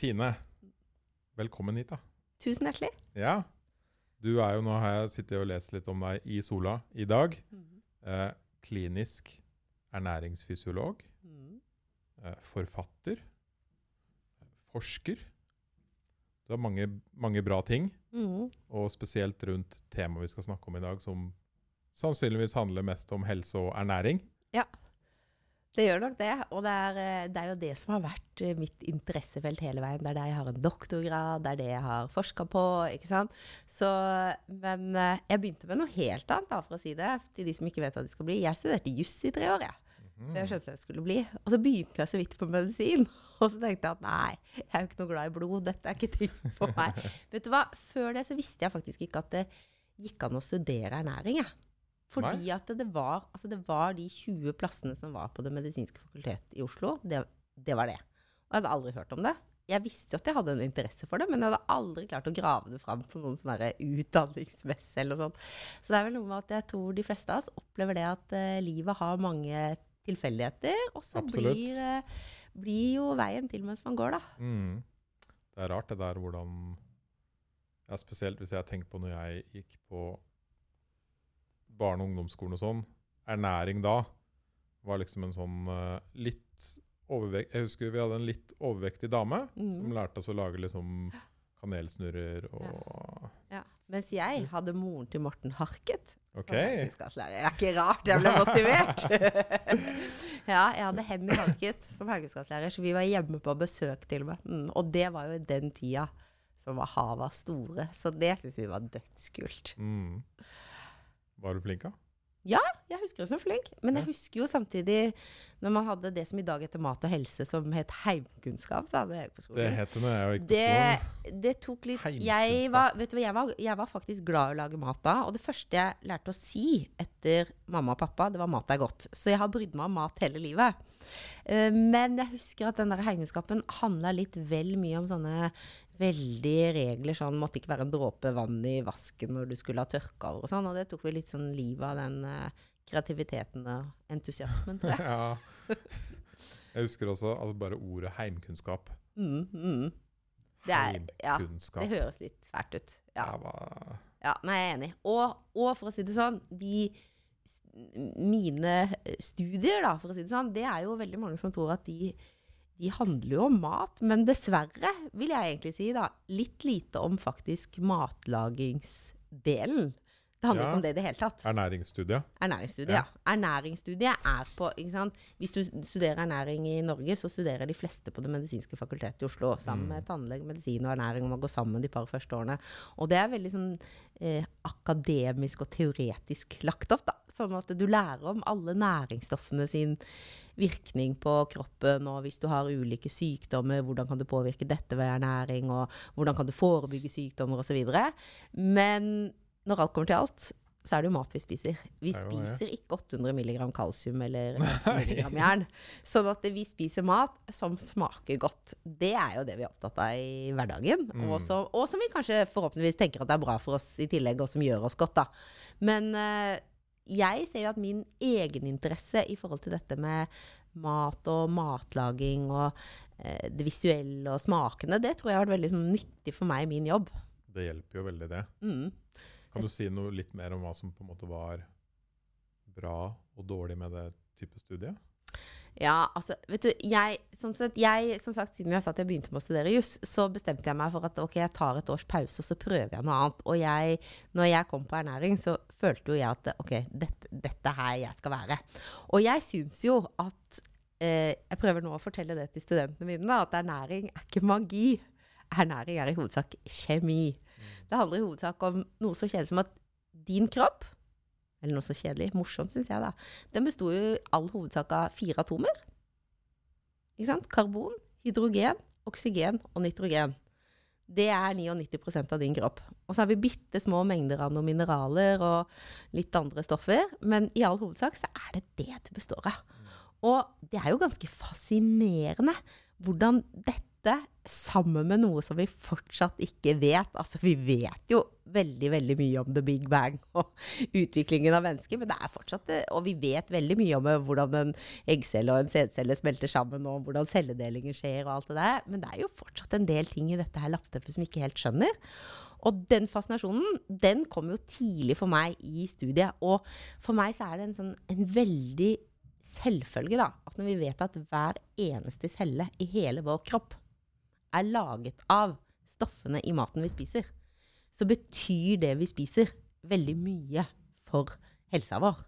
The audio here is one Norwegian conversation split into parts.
Tine, velkommen hit, da. Tusen hjertelig. Ja. Du er jo, nå har jeg sittet og lest litt om deg i Sola i dag. Eh, klinisk ernæringsfysiolog. Eh, forfatter. Forsker. Du har mange, mange bra ting, Mm. og spesielt rundt temaet vi skal snakke om i dag, som sannsynligvis handler mest om helse og ernæring. Det gjør nok det. Og det er, eh, det er jo det som har vært eh, mitt interessefelt hele veien. Det er det jeg har en doktorgrad, det er det jeg har forska på. ikke sant? Så, men eh, jeg begynte med noe helt annet, da, for å si det. Til de som ikke vet hva de skal bli. Jeg studerte juss i tre år, jeg. Mhm. For jeg skjønte jeg skulle bli. Og så begynte jeg så vidt på medisin. Og så tenkte jeg at nei, jeg er jo ikke noe glad i blod. Dette er ikke ting for meg. Vet du hva? Før det så visste jeg faktisk ikke at det gikk an å studere ernæring. jeg. Fordi at det var, altså det var de 20 plassene som var på Det medisinske fakultet i Oslo. Det, det var det. Og jeg hadde aldri hørt om det. Jeg visste jo at jeg hadde en interesse for det, men jeg hadde aldri klart å grave det fram på noen sånn derre utdanningsmesse eller noe sånt. Så det er vel noe med at jeg tror de fleste av oss opplever det at uh, livet har mange tilfeldigheter, og så blir, uh, blir jo veien til mens man går, da. Mm. Det er rart det der hvordan ja, Spesielt hvis jeg tenker på når jeg gikk på barne- og ungdomsskolen og sånn. Ernæring da var liksom en sånn uh, litt overvekt Jeg husker vi hadde en litt overvektig dame mm. som lærte oss å lage liksom kanelsnurrer og Ja. Mens jeg hadde moren til Morten Harket. OK. som. Det er ikke rart jeg ble motivert. ja, jeg hadde Henny Harket som haugeskapslærer, så vi var hjemme på besøk til og med. Mm, og det var jo den tida som var hava store, så det syns vi var dødskult. Mm. Var du flink, da? Jeg husker det som flink, men jeg husker jo samtidig når man hadde det som i dag heter mat og helse, som het heimkunnskap. Da, det, på skolen. Det het det da jeg gikk på Det, skolen. det tok litt jeg var, vet du jeg, var, jeg var faktisk glad i å lage mat da. Og det første jeg lærte å si etter mamma og pappa, det var 'mat er godt'. Så jeg har brydd meg om mat hele livet. Eh, men jeg husker at den der heimkunnskapen handla litt vel mye om sånne veldige regler. Sånn måtte ikke være en dråpe vann i vasken når du skulle ha tørka over og sånn. Og det tok vel litt sånn livet av den eh, kreativiteten og entusiasmen, tror jeg. ja. Jeg husker også altså bare ordet heimkunnskap. Mm, mm. Det er, ja, det høres litt fælt ut. Ja. Ja, nei, jeg er enig. Og, og for å si det sånn, de mine studier, da, for å si det sånn, det er jo veldig mange som tror at de, de handler jo om mat. Men dessverre, vil jeg egentlig si, da, litt lite om faktisk matlagingsdelen. Det handler Ja. ikke om det i det hele tatt. Ernæringsstudie. Ernæringsstudiet, Ja. ja. Ernæringsstudiet er på ikke sant? Hvis du studerer ernæring i Norge, så studerer de fleste på Det medisinske fakultetet i Oslo. Sammen med tannlege, medisin og ernæring, og man går sammen de par første årene. Og det er veldig sånn eh, akademisk og teoretisk lagt opp, da. Sånn at du lærer om alle næringsstoffene sin virkning på kroppen, og hvis du har ulike sykdommer, hvordan kan du påvirke dette ved ernæring, og hvordan kan du forebygge sykdommer, osv. Men når alt kommer til alt, så er det jo mat vi spiser. Vi er spiser ikke 800 mg kalsium eller 1 mg jern. Sånn at vi spiser mat som smaker godt. Det er jo det vi er opptatt av i hverdagen. Mm. Og, som, og som vi kanskje forhåpentligvis tenker at det er bra for oss i tillegg, og som gjør oss godt, da. Men eh, jeg ser jo at min egeninteresse i forhold til dette med mat og matlaging og eh, det visuelle og smakene, det tror jeg har vært veldig sånn, nyttig for meg i min jobb. Det hjelper jo veldig, det. Mm. Kan du si noe litt mer om hva som på en måte var bra og dårlig med det type studiet? Ja, altså, vet du, jeg, sånn sett, jeg, som sagt, siden jeg sa at jeg begynte med å studere juss, så bestemte jeg meg for at ok, jeg tar et års pause, og så prøver jeg noe annet. Og jeg, når jeg kom på ernæring, så følte jo jeg at ok, dette, dette her jeg skal være. Og jeg syns jo at eh, Jeg prøver nå å fortelle det til studentene mine, da, at ernæring er ikke magi. Ernæring er i hovedsak kjemi. Det handler i hovedsak om noe så kjedelig som at din kropp eller noe så kjedelig, morsomt syns jeg, da. Den besto i all hovedsak av fire atomer. Ikke sant? Karbon, hydrogen, oksygen og nitrogen. Det er 99% av din kropp. Og så har vi bitte små mengder av noen mineraler og litt andre stoffer, men i all hovedsak så er det det det består av. Og det er jo ganske fascinerende hvordan dette, sammen med noe som vi fortsatt ikke vet Altså, vi vet jo veldig veldig mye om the big bang og utviklingen av mennesker, men det er fortsatt Og vi vet veldig mye om eh, hvordan en eggcelle og en sædcelle smelter sammen, og hvordan celledelingen skjer og alt det der, men det er jo fortsatt en del ting i dette her lappteppet som vi ikke helt skjønner. Og den fascinasjonen, den kom jo tidlig for meg i studiet. Og for meg så er det en sånn en veldig selvfølge, da, at når vi vet at hver eneste celle i hele vår kropp er laget av stoffene i maten vi spiser, så betyr det vi spiser, veldig mye for helsa vår.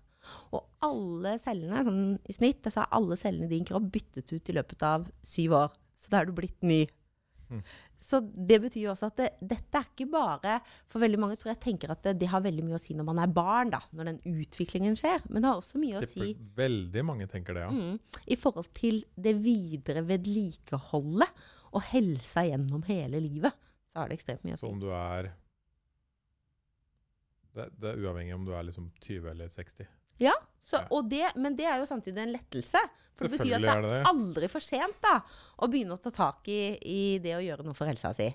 Og alle cellene, sånn i snitt, så er alle cellene i din kropp byttet ut i løpet av syv år. Så da er du blitt ny. Mm. Så det betyr jo også at det, dette er ikke bare For veldig mange tror jeg tenker at det, det, har veldig mye å si når man er barn, da, når den utviklingen skjer. Men det har også mye å si Veldig mange tenker det, ja. Mm, I forhold til det videre vedlikeholdet og helsa gjennom hele livet. Så har det ekstremt mye å si. Så om du er det, det, er uavhengig om du er liksom 20 eller 60. Ja, så, det, men det er jo samtidig en lettelse. For det betyr at det er, aldri for sent da, å begynne å ta tak i, i, det å gjøre noe for helsa si.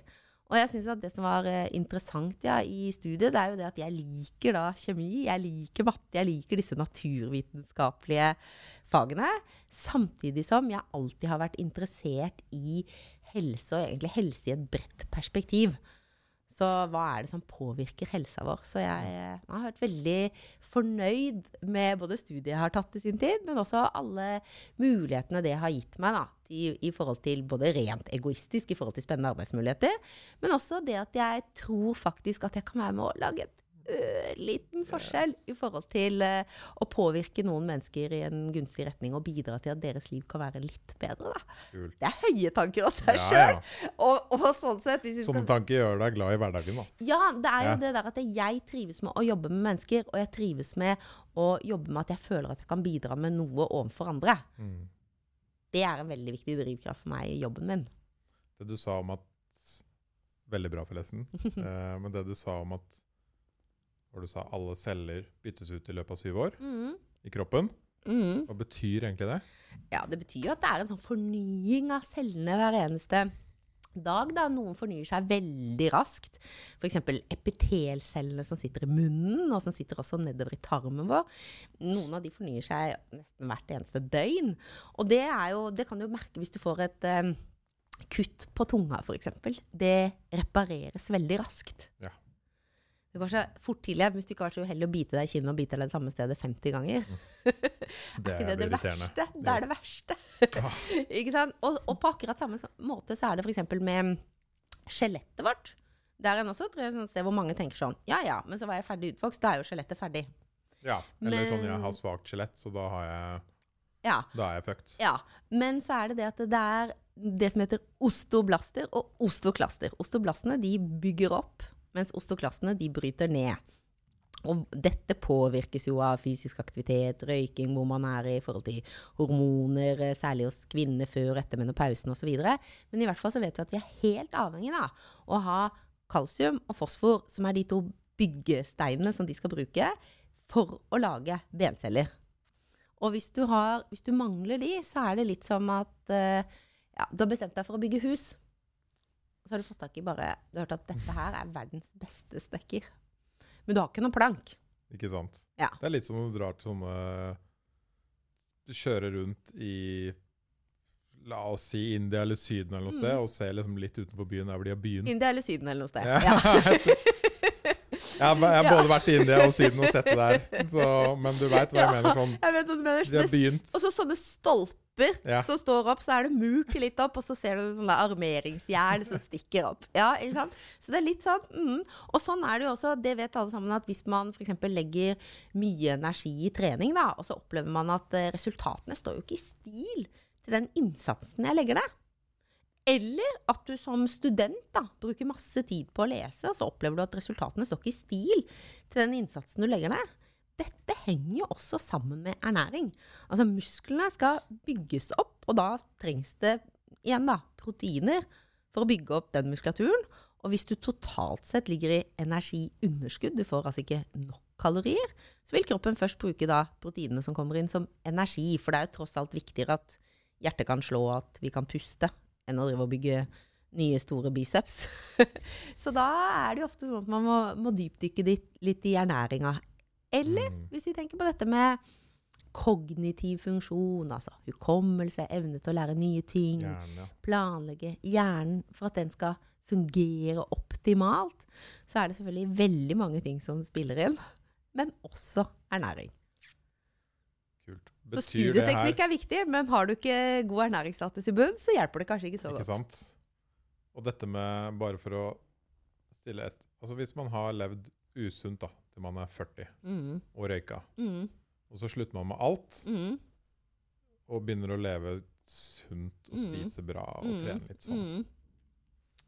Og jeg synes at det som var eh, interessant ja, i studiet, det er jo det at jeg liker da kjemi, jeg liker matte, jeg liker disse naturvitenskapelige fagene. Samtidig som jeg alltid har vært interessert i helse, og egentlig helse i et bredt perspektiv. Så hva er det som påvirker helsa vår? Så jeg, jeg, har vært veldig fornøyd med både studiet jeg har tatt i sin tid, men også alle mulighetene det har gitt meg. da, i, i, forhold til både rent egoistisk i forhold til spennende arbeidsmuligheter, men også det at jeg tror faktisk at jeg kan være med å lage et ørliten forskjell i forhold til uh, å påvirke noen mennesker i en gunstig retning og bidra til at deres liv kan være litt bedre. Det er høye tanker av seg ja, sjøl. Ja. Og, og, sånn sett Sånne skal... tanker gjør deg glad i hverdagen, da. Ja, det er jo ja. det der at jeg trives med å jobbe med mennesker, og jeg trives med å jobbe med at jeg føler at jeg kan bidra med noe overfor andre. Mm. Det er en veldig viktig drivkraft for meg i jobben min. Det du sa om at Veldig bra, forresten. eh, men det du sa om at hvor du sa alle celler byttes ut i løpet av syv år mm. i kroppen. Mm. Hva betyr egentlig det? Ja, Det betyr jo at det er en sånn fornying av cellene hver eneste dag. da Noen fornyer seg veldig raskt. F.eks. epitelcellene som sitter i munnen, og som sitter også nedover i tarmen vår. Noen av de fornyer seg nesten hvert eneste døgn. Og det, jo, det kan du merke hvis du får et um, kutt på tunga, f.eks. Det repareres veldig raskt. Ja. Det går så fort til jeg, hvis du ikke har så uheldig å bite deg i kinnet og bite deg det samme stedet 50 ganger. Mm. Det er, ikke det det verste? Det er det verste. Ja. ikke sant? Og, og, på akkurat samme måte så er det f.eks. med skjelettet vårt. Der er også et sted hvor mange tenker sånn Ja ja, men så var jeg ferdig utvokst. Da er jo skjelettet ferdig. Ja. Eller men, sånn jeg har svakt skjelett, så da har jeg ja. Da er jeg fucked. Ja. Men så er det det at det er det som heter ostoblaster og ostoklaster. Ostoblastene de bygger opp mens ostoklastene de bryter ned. Og dette påvirkes jo av fysisk aktivitet, røyking, hvor man er i forhold til hormoner, eh, særlig hos kvinner før etter menopausen osv. Men i hvert fall så vet vi at vi er helt avhengig av å ha kalsium og fosfor, som er de to byggesteinene som de skal bruke for å lage benceller. Og hvis du, har, hvis du mangler de, så er det litt som at uh, ja, du har bestemt deg for å bygge hus. Og så har du fått tak i bare Du har hørt at dette her er verdens beste stekker. Men du har ikke noen plank. Ikke sant. Ja. Det er litt som når du drar til sånne Du kjører rundt i La oss si India eller Syden eller noe mm. sted, og ser liksom litt utenfor byen der hvor de har begynt. India eller Syden eller noe sted. Ja. jeg, har, jeg har både vært i India og Syden og sett det der. Så, men du veit hva jeg mener. Sånn, jeg vet hva du mener. De har begynt. Og så sånne stolper stolper ja. som står opp, så er det murt litt opp, og så ser du sånn armeringsjern som stikker opp. Ja, ikke sant? Så det er litt sånn mm. Og sånn er det jo også, det vet alle sammen, at hvis man f.eks. legger mye energi i trening, da, og så opplever man at eh, resultatene står jo ikke i stil til den innsatsen jeg legger ned. Eller at du som student da, bruker masse tid på å lese, og så opplever du at resultatene står ikke i stil til den innsatsen du legger ned dette henger jo også sammen med ernæring. Altså musklene skal bygges opp, og da trengs det igjen da, proteiner for å bygge opp den muskulaturen. Og hvis du totalt sett ligger i energiunderskudd, du får altså ikke nok kalorier, så vil kroppen først bruke da proteinene som kommer inn, som energi. For det er jo tross alt viktigere at hjertet kan slå, at vi kan puste, enn å drive og bygge nye store biceps. så da er det jo ofte sånn at man må, må dypdykke litt, i ernæringa. Eller Mm. hvis vi tenker på dette med kognitiv funksjon, altså hukommelse, evne til å lære nye ting, Gjerne, ja. planlegge hjernen for at den skal fungere optimalt, så er det selvfølgelig veldig mange ting som spiller inn. Men også ernæring. Kult. Betyr så studieteknikk er viktig, men har du ikke god ernæringsstatus i bunn, så hjelper det kanskje ikke så Ikke godt. sant? Og dette med bare for å stille et Altså hvis man har levd usunt da, til man er 40 Mm, og røyka, mm, og så slutter man med alt mm, og begynner å leve sunt og Mm. spise bra og mm, trene litt sånn.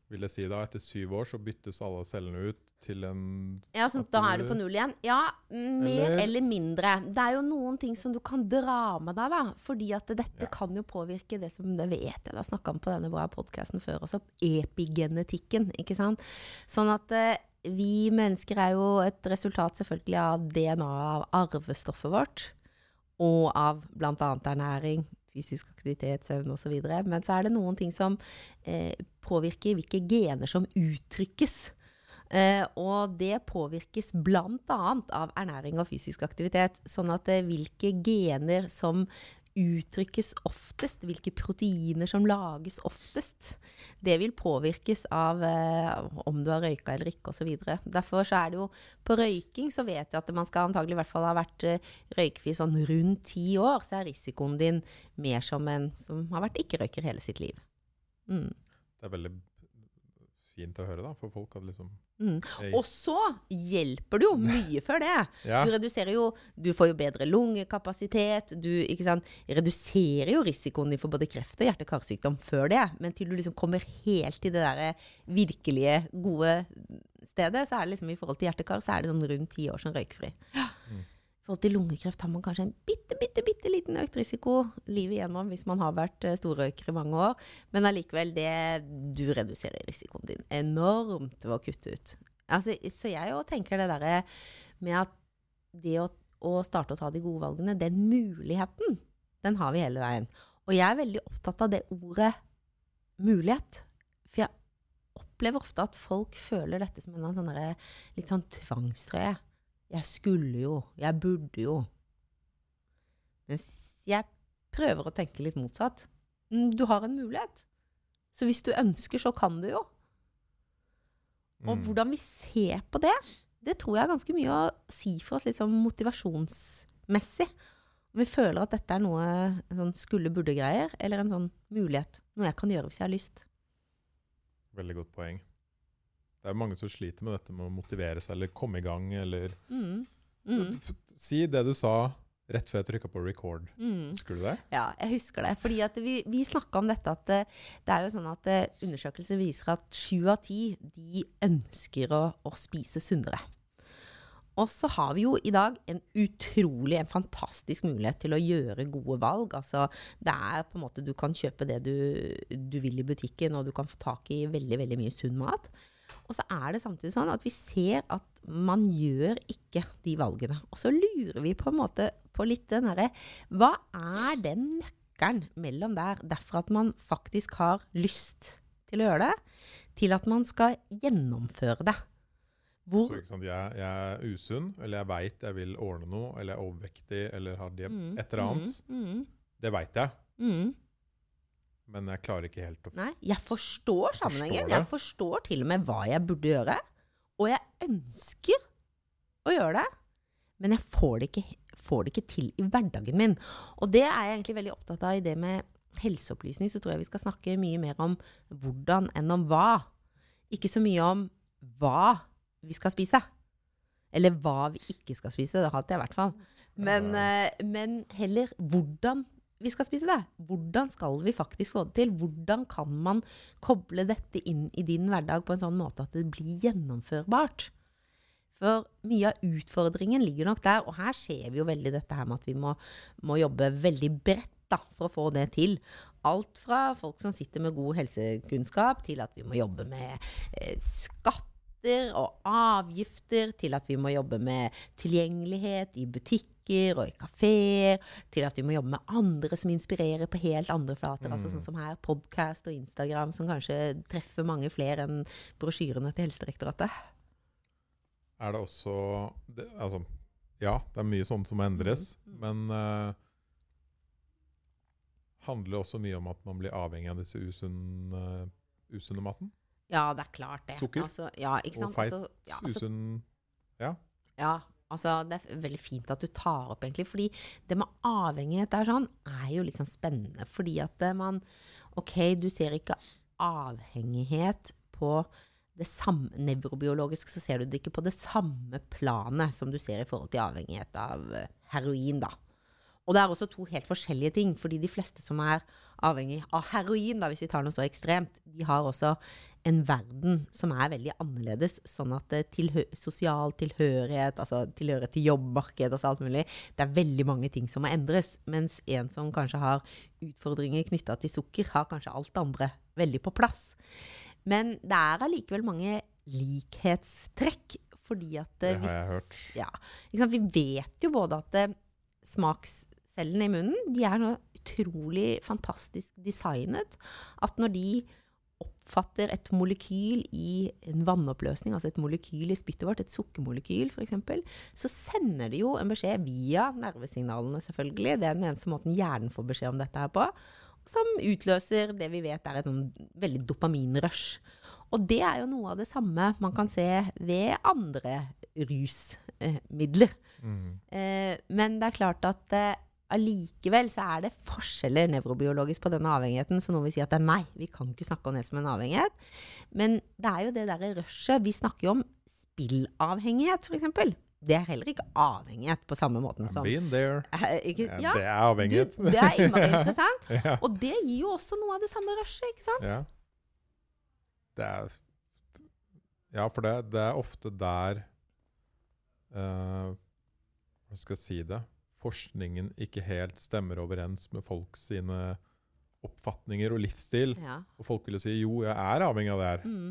Vil jeg si da, etter syv år så byttes alle cellene ut til en Ja, sånn, da er du- på null igjen. Ja, mer Eller- eller, mindre. Det er jo noen ting som du kan dra med deg, da. Fordi at dette Ja. kan jo påvirke det som det vet jeg, da snakka om på denne bra podkasten før også, epigenetikken. Ikke sant? Sånn at eh, vi mennesker er jo et resultat selvfølgelig av DNA, av arvestoffet vårt. Og av bl.a. ernæring, fysisk aktivitet, søvn osv. Men så er det noen ting som eh, påvirker hvilke gener som uttrykkes. Eh, og det påvirkes bl.a. av ernæring og fysisk aktivitet. Sånn at eh, hvilke gener som uttrykkes oftest, hvilke proteiner som lages oftest, det vil påvirkes av eh, om du har røyka eller ikke osv. Derfor så er det jo På røyking så vet du at man skal antagelig i hvert fall ha vært eh, røykfri sånn rundt ti år, så er risikoen din mer som en som har vært ikke-røyker hele sitt liv. Mm. Det er veldig fint å høre, da, for folk at liksom Mm. Og så hjelper det jo mye før det. Ja, Du reduserer jo Du får jo bedre lungekapasitet. Du ikke sant, reduserer jo risikoen din for både kreft og hjerte-karsykdom før det. Men til du liksom kommer helt til det derre virkelige gode stedet, så er det liksom i forhold til hjerte-kar, så er det sånn rundt ti år som røykfri. Mm. Forhold til lungekreft har man kanskje en bitte, bitte, bitte liten økt risiko livet igjennom hvis man har vært eh, storrøyker i mange år. Men allikevel, det Du reduserer risikoen din enormt ved å kutte ut. Altså, så jeg òg tenker det derre med at det å, å starte å ta de gode valgene, den muligheten, den har vi hele veien. Og jeg er veldig opptatt av det ordet mulighet. For jeg opplever ofte at folk føler dette som en sånn litt sånn tvangstrøye. Jeg skulle jo, jeg burde jo. Mens jeg prøver å tenke litt motsatt. Mm, Du har en mulighet. Så hvis du ønsker, så kan du jo. Og mm. hvordan vi ser på det, det tror jeg er ganske mye å si for oss litt sånn motivasjonsmessig. Om vi føler at dette er noe en sånn skulle-burde-greier, eller en sånn mulighet. Noe jeg kan gjøre hvis jeg har lyst. Veldig godt poeng. Det er mange som sliter med dette med å motivere seg eller komme i gang. eller... Mm. Mm. Si det du sa rett før jeg trykka på record. Mm. Husker du det? Ja, jeg husker det. Fordi at vi, vi snakka om dette at det, det er jo sånn at eh, undersøkelser viser at sju av ti de ønsker å, å spise sunnere. Og så har vi jo i dag en utrolig, en fantastisk mulighet til å gjøre gode valg. Altså, det er på en måte Du kan kjøpe det du, du vil i butikken, og du kan få tak i veldig, veldig mye sunn mat. Og så er det samtidig sånn at vi ser at man gjør ikke de valgene. Og så lurer vi på en måte på litt den herre Hva er den nøkkelen mellom der, derfor at man faktisk har lyst til å gjøre det, til at man skal gjennomføre det? Hvor Så, sant? Jeg, jeg er usunn, eller jeg veit jeg vil ordne noe, eller jeg er overvektig, eller har diab Mm, et eller annet. Mm, mm, Det veit jeg, mm. Men jeg klarer ikke helt å Nei, jeg forstår sammenhengen. Forstår. Jeg forstår til og med hva jeg burde gjøre. Og jeg ønsker å gjøre det, men jeg får det ikke, får det ikke til i hverdagen min. Og det er jeg egentlig veldig opptatt av i det med helseopplysning. Så tror jeg vi skal snakke mye mer om hvordan enn om hva. Ikke så mye om hva vi skal spise. Eller hva vi ikke skal spise. Det hater jeg i hvert fall. Men, eh, men heller hvordan vi skal spise det. Hvordan skal vi faktisk få det til? Hvordan kan man koble dette inn i din hverdag på en sånn måte at det blir gjennomførbart? For mye av utfordringen ligger nok der, og her ser vi jo veldig dette her med at vi må, må jobbe veldig bredt da, for å få det til. Alt fra folk som sitter med god helsekunnskap, til at vi må jobbe med eh, skatter og avgifter, til at vi må jobbe med tilgjengelighet i butikker, butikker og i kafeer, til at vi må jobbe med andre som inspirerer på helt andre flater. Altså sånn som her, podkast og Instagram, som kanskje treffer mange flere enn brosjyrene til Helsedirektoratet. Er det også det, Altså, ja, det er mye sånt som må endres, Mm, mm. men uh, handler det også mye om at man blir avhengig av disse usunne, usunne maten? Ja, det er klart det. Sukker Altså, ja, og feit, Altså, ja, altså, Usunn Ja, altså det er veldig fint at du tar opp, egentlig. Fordi det med avhengighet er sånn, er jo litt sånn spennende. Fordi at eh, man Ok, du ser ikke avhengighet på det samme Nevrobiologisk så ser du det ikke på det samme planet som du ser i forhold til avhengighet av eh, heroin, da. Og det er også to helt forskjellige ting, fordi de fleste som er avhengig av heroin, da, hvis vi tar noe så ekstremt, de har også en verden som er veldig annerledes, sånn at eh, tilhø sosial tilhørighet, altså tilhørighet til jobbmarked og så alt mulig, det er veldig mange ting som må endres, mens en som kanskje har utfordringer knytta til sukker, har kanskje alt det andre veldig på plass. Men det er allikevel mange likhetstrekk, fordi at Det eh, har jeg hørt. Ja? Vi vet jo både at eh, smakscellene i munnen de er noe utrolig fantastisk designet at når de oppfatter et molekyl i en vannoppløsning, altså et molekyl i spyttet vårt, et sukkermolekyl f.eks., så sender de jo en beskjed via nervesignalene, selvfølgelig. Det er den eneste måten hjernen får beskjed om dette her på. Som utløser det vi vet er et sånn veldig dopaminrush. Og det er jo noe av det samme man kan se ved andre rusmidler. Mm. Eh, men det er klart at eh, allikevel så er det forskjeller nevrobiologisk på denne avhengigheten. Så noen vil si at det er nei, vi kan ikke snakke om det som en avhengighet. Men det er jo det derre rushet. Vi snakker jo om spillavhengighet, f.eks. Det er heller ikke avhengighet på samme måten som been there. Eh, ikke, Ja, det er avhengighet. Du, det er innmari interessant. ja. Og det gir jo også noe av det samme rushet, ikke sant? ja. Det er Ja, for det, det er ofte der uh, Hva skal jeg si det? Forskningen ikke helt stemmer overens med folks sine oppfatninger og livsstil. Ja. Og folk ville si jo, jeg er avhengig av det her. Mm.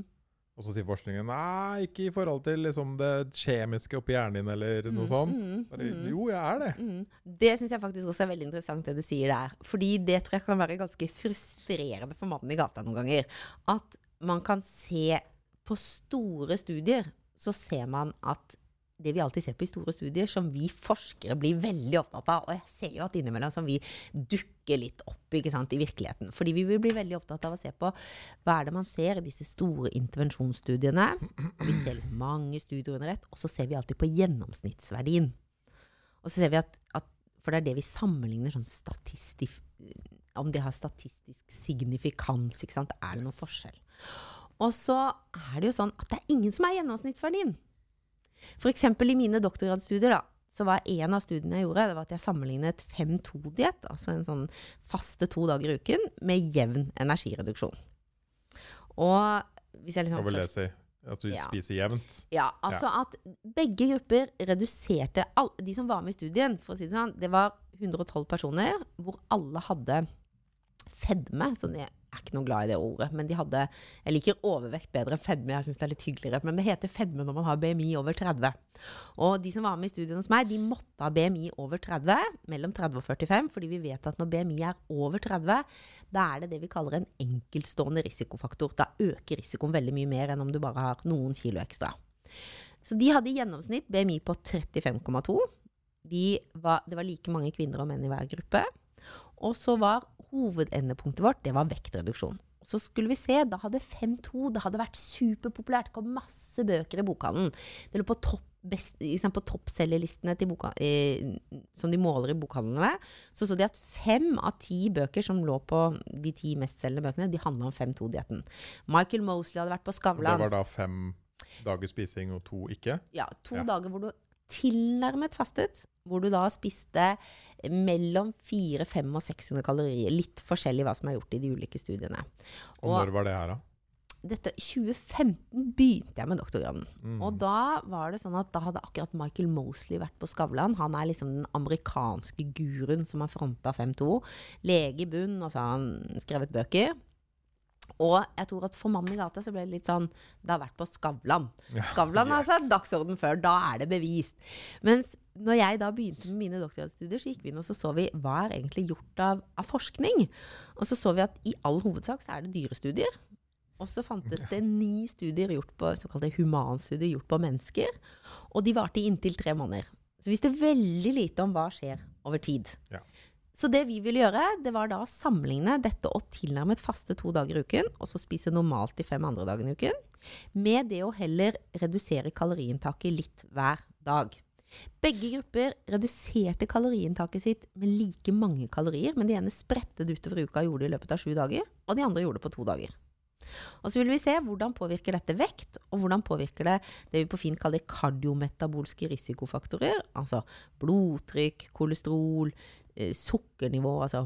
Og så sier forskningen nei, ikke i forhold til liksom, det kjemiske oppi hjernen din eller noe Mm, sånt. mm, Bare, mm. jo, jeg er det. Mm. Det syns jeg faktisk også er veldig interessant, det du sier der. Fordi det tror jeg kan være ganske frustrerende for mannen i gata noen ganger. At man kan se på store studier, så ser man at det vi alltid ser på i store studier, som vi forskere blir veldig opptatt av, og jeg ser jo at innimellom som vi dukker litt opp ikke sant, i virkeligheten. Fordi vi vil bli veldig opptatt av å se på hva er det man ser i disse store intervensjonsstudiene. Vi ser liksom mange studier under ett, og så ser vi alltid på gjennomsnittsverdien. Og så ser vi at, at For det er det vi sammenligner sånn statistisk Om det har statistisk signifikans, ikke sant. Er det noen forskjell? Og så er det jo sånn at det er ingen som er gjennomsnittsverdien. Eksempel i mine doktorgradsstudier, da, så var en av studiene jeg gjorde, det var at jeg sammenlignet 5-2-diett, altså en sånn faste to dager i uken, med jevn energireduksjon. Og hvis jeg liksom Hva vil det si? At du Ja. spiser jevnt? ja, altså at begge grupper reduserte all, De som var med i studien, for å si det sånn, det var 112 personer hvor alle hadde fedme. sånn jeg er ikke noe glad i det ordet, men de hadde Jeg liker overvekt bedre enn fedme, jeg syns det er litt hyggeligere. Men det heter fedme når man har BMI over 30. Og de som var med i studien hos meg, de måtte ha BMI over 30, mellom 30 og 45, fordi vi vet at når BMI er over 30, da er det det vi kaller en enkeltstående risikofaktor. Da øker risikoen veldig mye mer enn om du bare har noen kilo ekstra. Så de hadde i gjennomsnitt BMI på 35,2. De det var like mange kvinner og menn i hver gruppe. Og så var hovedendepunktet vårt det var vektreduksjon. Så skulle vi se, da hadde 5-2 det hadde vært superpopulært. Det kom masse bøker i bokhandelen. Det lå på topp best, liksom på toppselgerlistene eh, som de måler i bokhandlene. Så så de at fem av ti bøker som lå på de ti mestselgende bøkene, de handla om 5-2-dietten. Michael Mosley hadde vært på Skavlan. det var da fem dager spising og to ikke? Ja, to Ja. dager hvor du tilnærmet fastet. Hvor du da spiste mellom 400-500 og 600 kalorier. Litt forskjellig hva som er gjort i de ulike studiene. Og, Og- når var det her, da? Dette, 2015 begynte jeg med doktorgraden. Mm. Og da var det sånn at da hadde akkurat Michael Mosley vært på Skavlan. Han er liksom den amerikanske guruen som har fronta 5-2. Lege i bunn, og så har han skrevet bøker. Og jeg tror at for mannen i gata så ble det litt sånn Det har vært på Skavlan. Ja, Skavlan har yes. satt dagsorden før. Da er det bevist. Mens når jeg da begynte med mine doktorgradsstudier, så gikk vi inn og så så vi hva er egentlig gjort av, av forskning. Og så så vi at i all hovedsak så er det dyrestudier. Og så fantes det ni studier gjort på såkalte humanstudier gjort på mennesker. Og de varte i inntil tre måneder. Så vi visste veldig lite om hva skjer over tid. Ja. Så det vi ville gjøre, det var da å sammenligne dette å tilnærmet faste to dager i uken, og så spise normalt de fem andre dagene i uken, med det å heller redusere kaloriinntaket litt hver dag. Begge grupper reduserte kaloriinntaket sitt med like mange kalorier, men de ene spredte det utover uka og gjorde det i løpet av sju dager, og de andre gjorde det på to dager. Og så vil vi se hvordan påvirker dette vekt, og hvordan påvirker det det vi på fint kaller kardiometabolske risikofaktorer, altså blodtrykk, kolesterol, sukkernivå, altså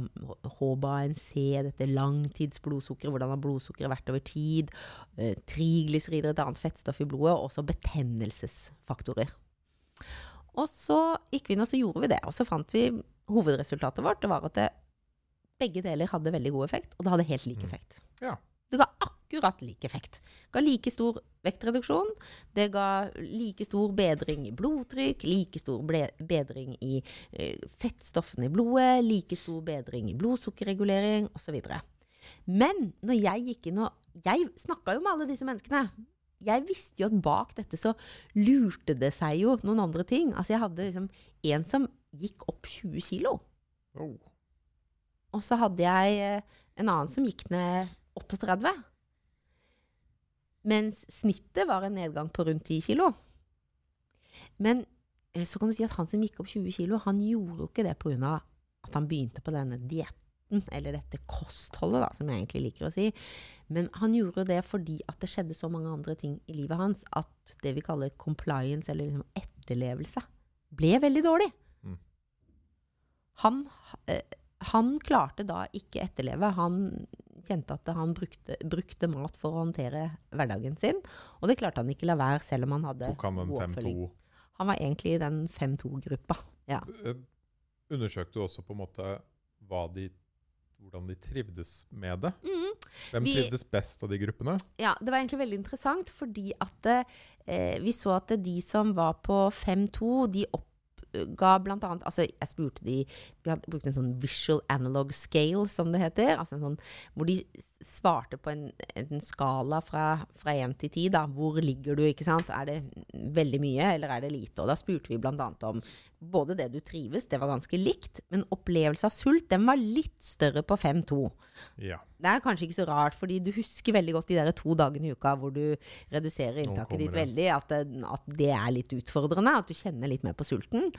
HbA1c, dette langtidsblodsukkeret, hvordan har blodsukkeret vært over tid, eh, triglycerider, et annet fettstoff i blodet, og også betennelsesfaktorer. Og så gikk vi inn og så gjorde vi det, og så fant vi hovedresultatet vårt, det var at det, begge deler hadde veldig god effekt, og det hadde helt lik Mm. effekt. Ja. Det ga akkurat lik effekt. Ga like stor vektreduksjon, det ga like stor bedring i blodtrykk, like stor bedring i eh, fettstoffene i blodet, like stor bedring i blodsukkerregulering osv. Men når jeg gikk inn og Jeg snakka jo med alle disse menneskene. Jeg visste jo at bak dette så lurte det seg jo noen andre ting. Altså jeg hadde liksom en som gikk opp 20 kilo. Oh. Og så hadde jeg eh, en annen som gikk ned 38. Mens snittet var en nedgang på rundt 10 kilo. Men eh, så kan du si at han som gikk opp 20 kilo, han gjorde jo ikke det pga. at han begynte på denne dietten, eller dette kostholdet, da, som jeg egentlig liker å si. Men han gjorde det fordi at det skjedde så mange andre ting i livet hans at det vi kaller compliance, eller liksom etterlevelse, ble veldig dårlig. Mm. Han, eh, han klarte da ikke etterleve. Han kjente at han brukte, brukte mat for å håndtere hverdagen sin. Og det klarte han ikke la være, selv om han hadde Tok han den god oppfølging. 5-2 Han var egentlig i den 5-2-gruppa. Ja. Eh, Undersøkte du også på en måte de, hvordan de trivdes med det? Mm. Hvem Vi- trivdes best av de gruppene? Ja, det var egentlig veldig interessant, fordi at eh, vi så at de som var på 5-2, de oppga blant Altså, jeg spurte de Vi hadde brukt en sånn visual analog scale, som det heter. Altså sånn hvor de svarte på en, en skala fra, fra 1 til 10, da. Hvor ligger du, ikke sant? Er det veldig mye, eller er det lite? Og da spurte vi annet om både det du trives, det var ganske likt, men opplevelse av sult, den var litt større på 5-2. Ja. Det er kanskje ikke så rart, fordi du husker veldig godt de der to dagene i uka hvor du reduserer inntaket ditt veldig, at det, at det er litt utfordrende, at du kjenner litt mer på sulten.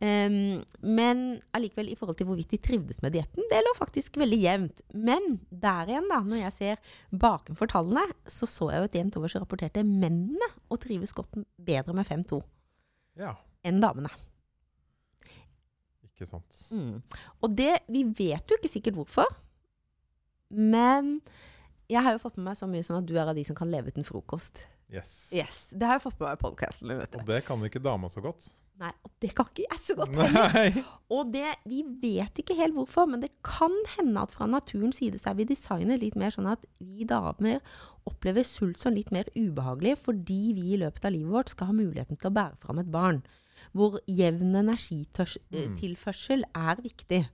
Um, men allikevel, i forhold til hvorvidt de trivdes med dietten, det lå faktisk veldig jevnt. Men der igjen, da, når jeg ser bakenfor tallene, så så jeg jo et jevnt over så rapporterte mennene å trives godt bedre med 5-2 ja. enn damene. Ikke sant. Mm. Og det, vi vet jo ikke sikkert hvorfor, men jeg har jo fått med meg så mye som at du er av de som kan leve uten frokost. Yes. Yes, Det har jeg fått med meg i podkasten Og det kan ikke dama så godt. Nei, og det kan ikke jeg så godt heller. Nei. Og det, vi vet ikke helt hvorfor, men det kan hende at fra naturens side så er vi designet litt mer sånn at vi damer opplever sult som litt mer ubehagelig, fordi vi i løpet av livet vårt skal ha muligheten til å bære fram et barn. Hvor jevn Mm. energitilførsel er viktig.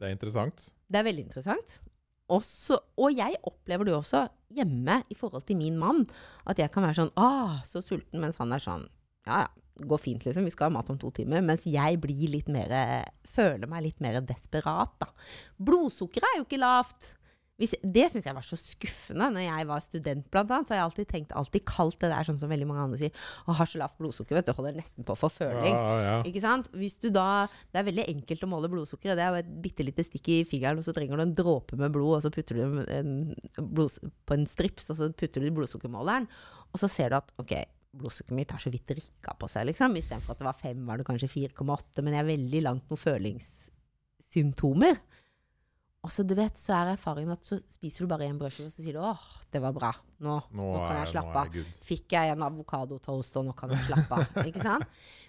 Det er interessant. Det er veldig interessant. Også, og jeg opplever det også hjemme i forhold til min mann. At jeg kan være sånn ah, så sulten, mens han er sånn ja ja, går fint, liksom. Vi skal ha mat om to timer. Mens jeg blir litt mer Føler meg litt mer desperat, da. Blodsukkeret er jo ikke lavt. Hvis, det syns jeg var så skuffende når jeg var student, blant annet. Så har jeg alltid tenkt, alltid kalt det der sånn som veldig mange andre sier. Å, har så lavt blodsukker, vet du. Holder nesten på få føling. Ja, ja. Ikke sant? Hvis du da, det er veldig enkelt å måle blodsukkeret. Det er jo et bitte lite stikk i fingeren, og så trenger du en dråpe med blod, og så putter du en blod, på en strips, og så putter du i blodsukkermåleren. Og så ser du at ok, blodsukkeret mitt har så vidt rikka på seg, liksom. Istedenfor at det var fem, var det kanskje 4,8. Men jeg er veldig langt noen følingssymptomer. Og så du vet, så er erfaringen at så spiser du bare en brødskive, og så sier du 'åh, det var bra'. Nå, nå, Nå, kan jeg slappe av. Fikk jeg en avokadotoast, og nå kan jeg slappe av. ikke sant?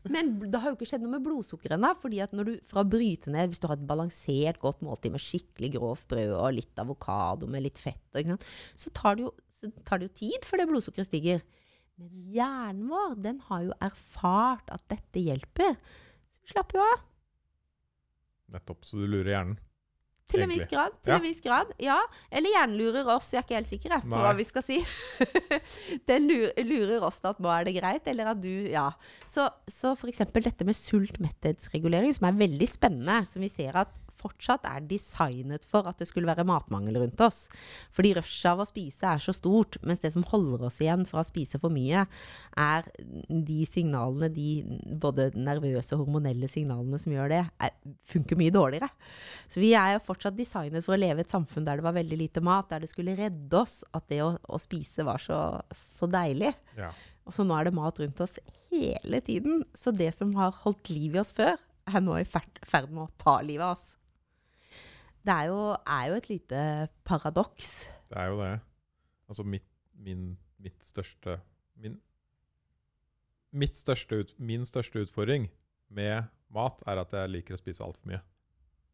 Men det har jo ikke skjedd noe med blodsukkeret ennå. fordi at når du fra å bryte ned, hvis du har et balansert godt måltid med skikkelig grovt brød og litt avokado med litt fett, ikke sant? Så, tar det jo, så tar det jo tid før det blodsukkeret stiger. Men hjernen vår, den har jo erfart at dette hjelper. Så vi slapper jo av. Nettopp. Så du lurer hjernen. Til en viss grad. Til Ja. en viss grad, ja. Eller hjernen lurer oss, jeg er ikke helt sikker på Nei. hva vi skal si. Den lurer, oss til at nå er det greit, eller at du Ja. Så, så eksempel dette med sult-metthetsregulering, som er veldig spennende, som vi ser at fortsatt er designet for at det skulle være matmangel rundt oss. Fordi rushet av å spise er så stort, mens det som holder oss igjen fra å spise for mye, er de signalene, de både nervøse og hormonelle signalene som gjør det, er, funker mye dårligere. Så vi er jo fortsatt designet for å leve i et samfunn der det var veldig lite mat, der det skulle redde oss at det å, å spise var så, så deilig. Ja. Og så nå er det mat rundt oss hele tiden. Så det som har holdt liv i oss før, er nå i ferd, med å ta livet av oss. Det er jo, er jo et lite paradoks. Det er jo det. Altså mitt, min, mitt største min, mitt største ut, Min største utfordring med mat er at jeg liker å spise altfor mye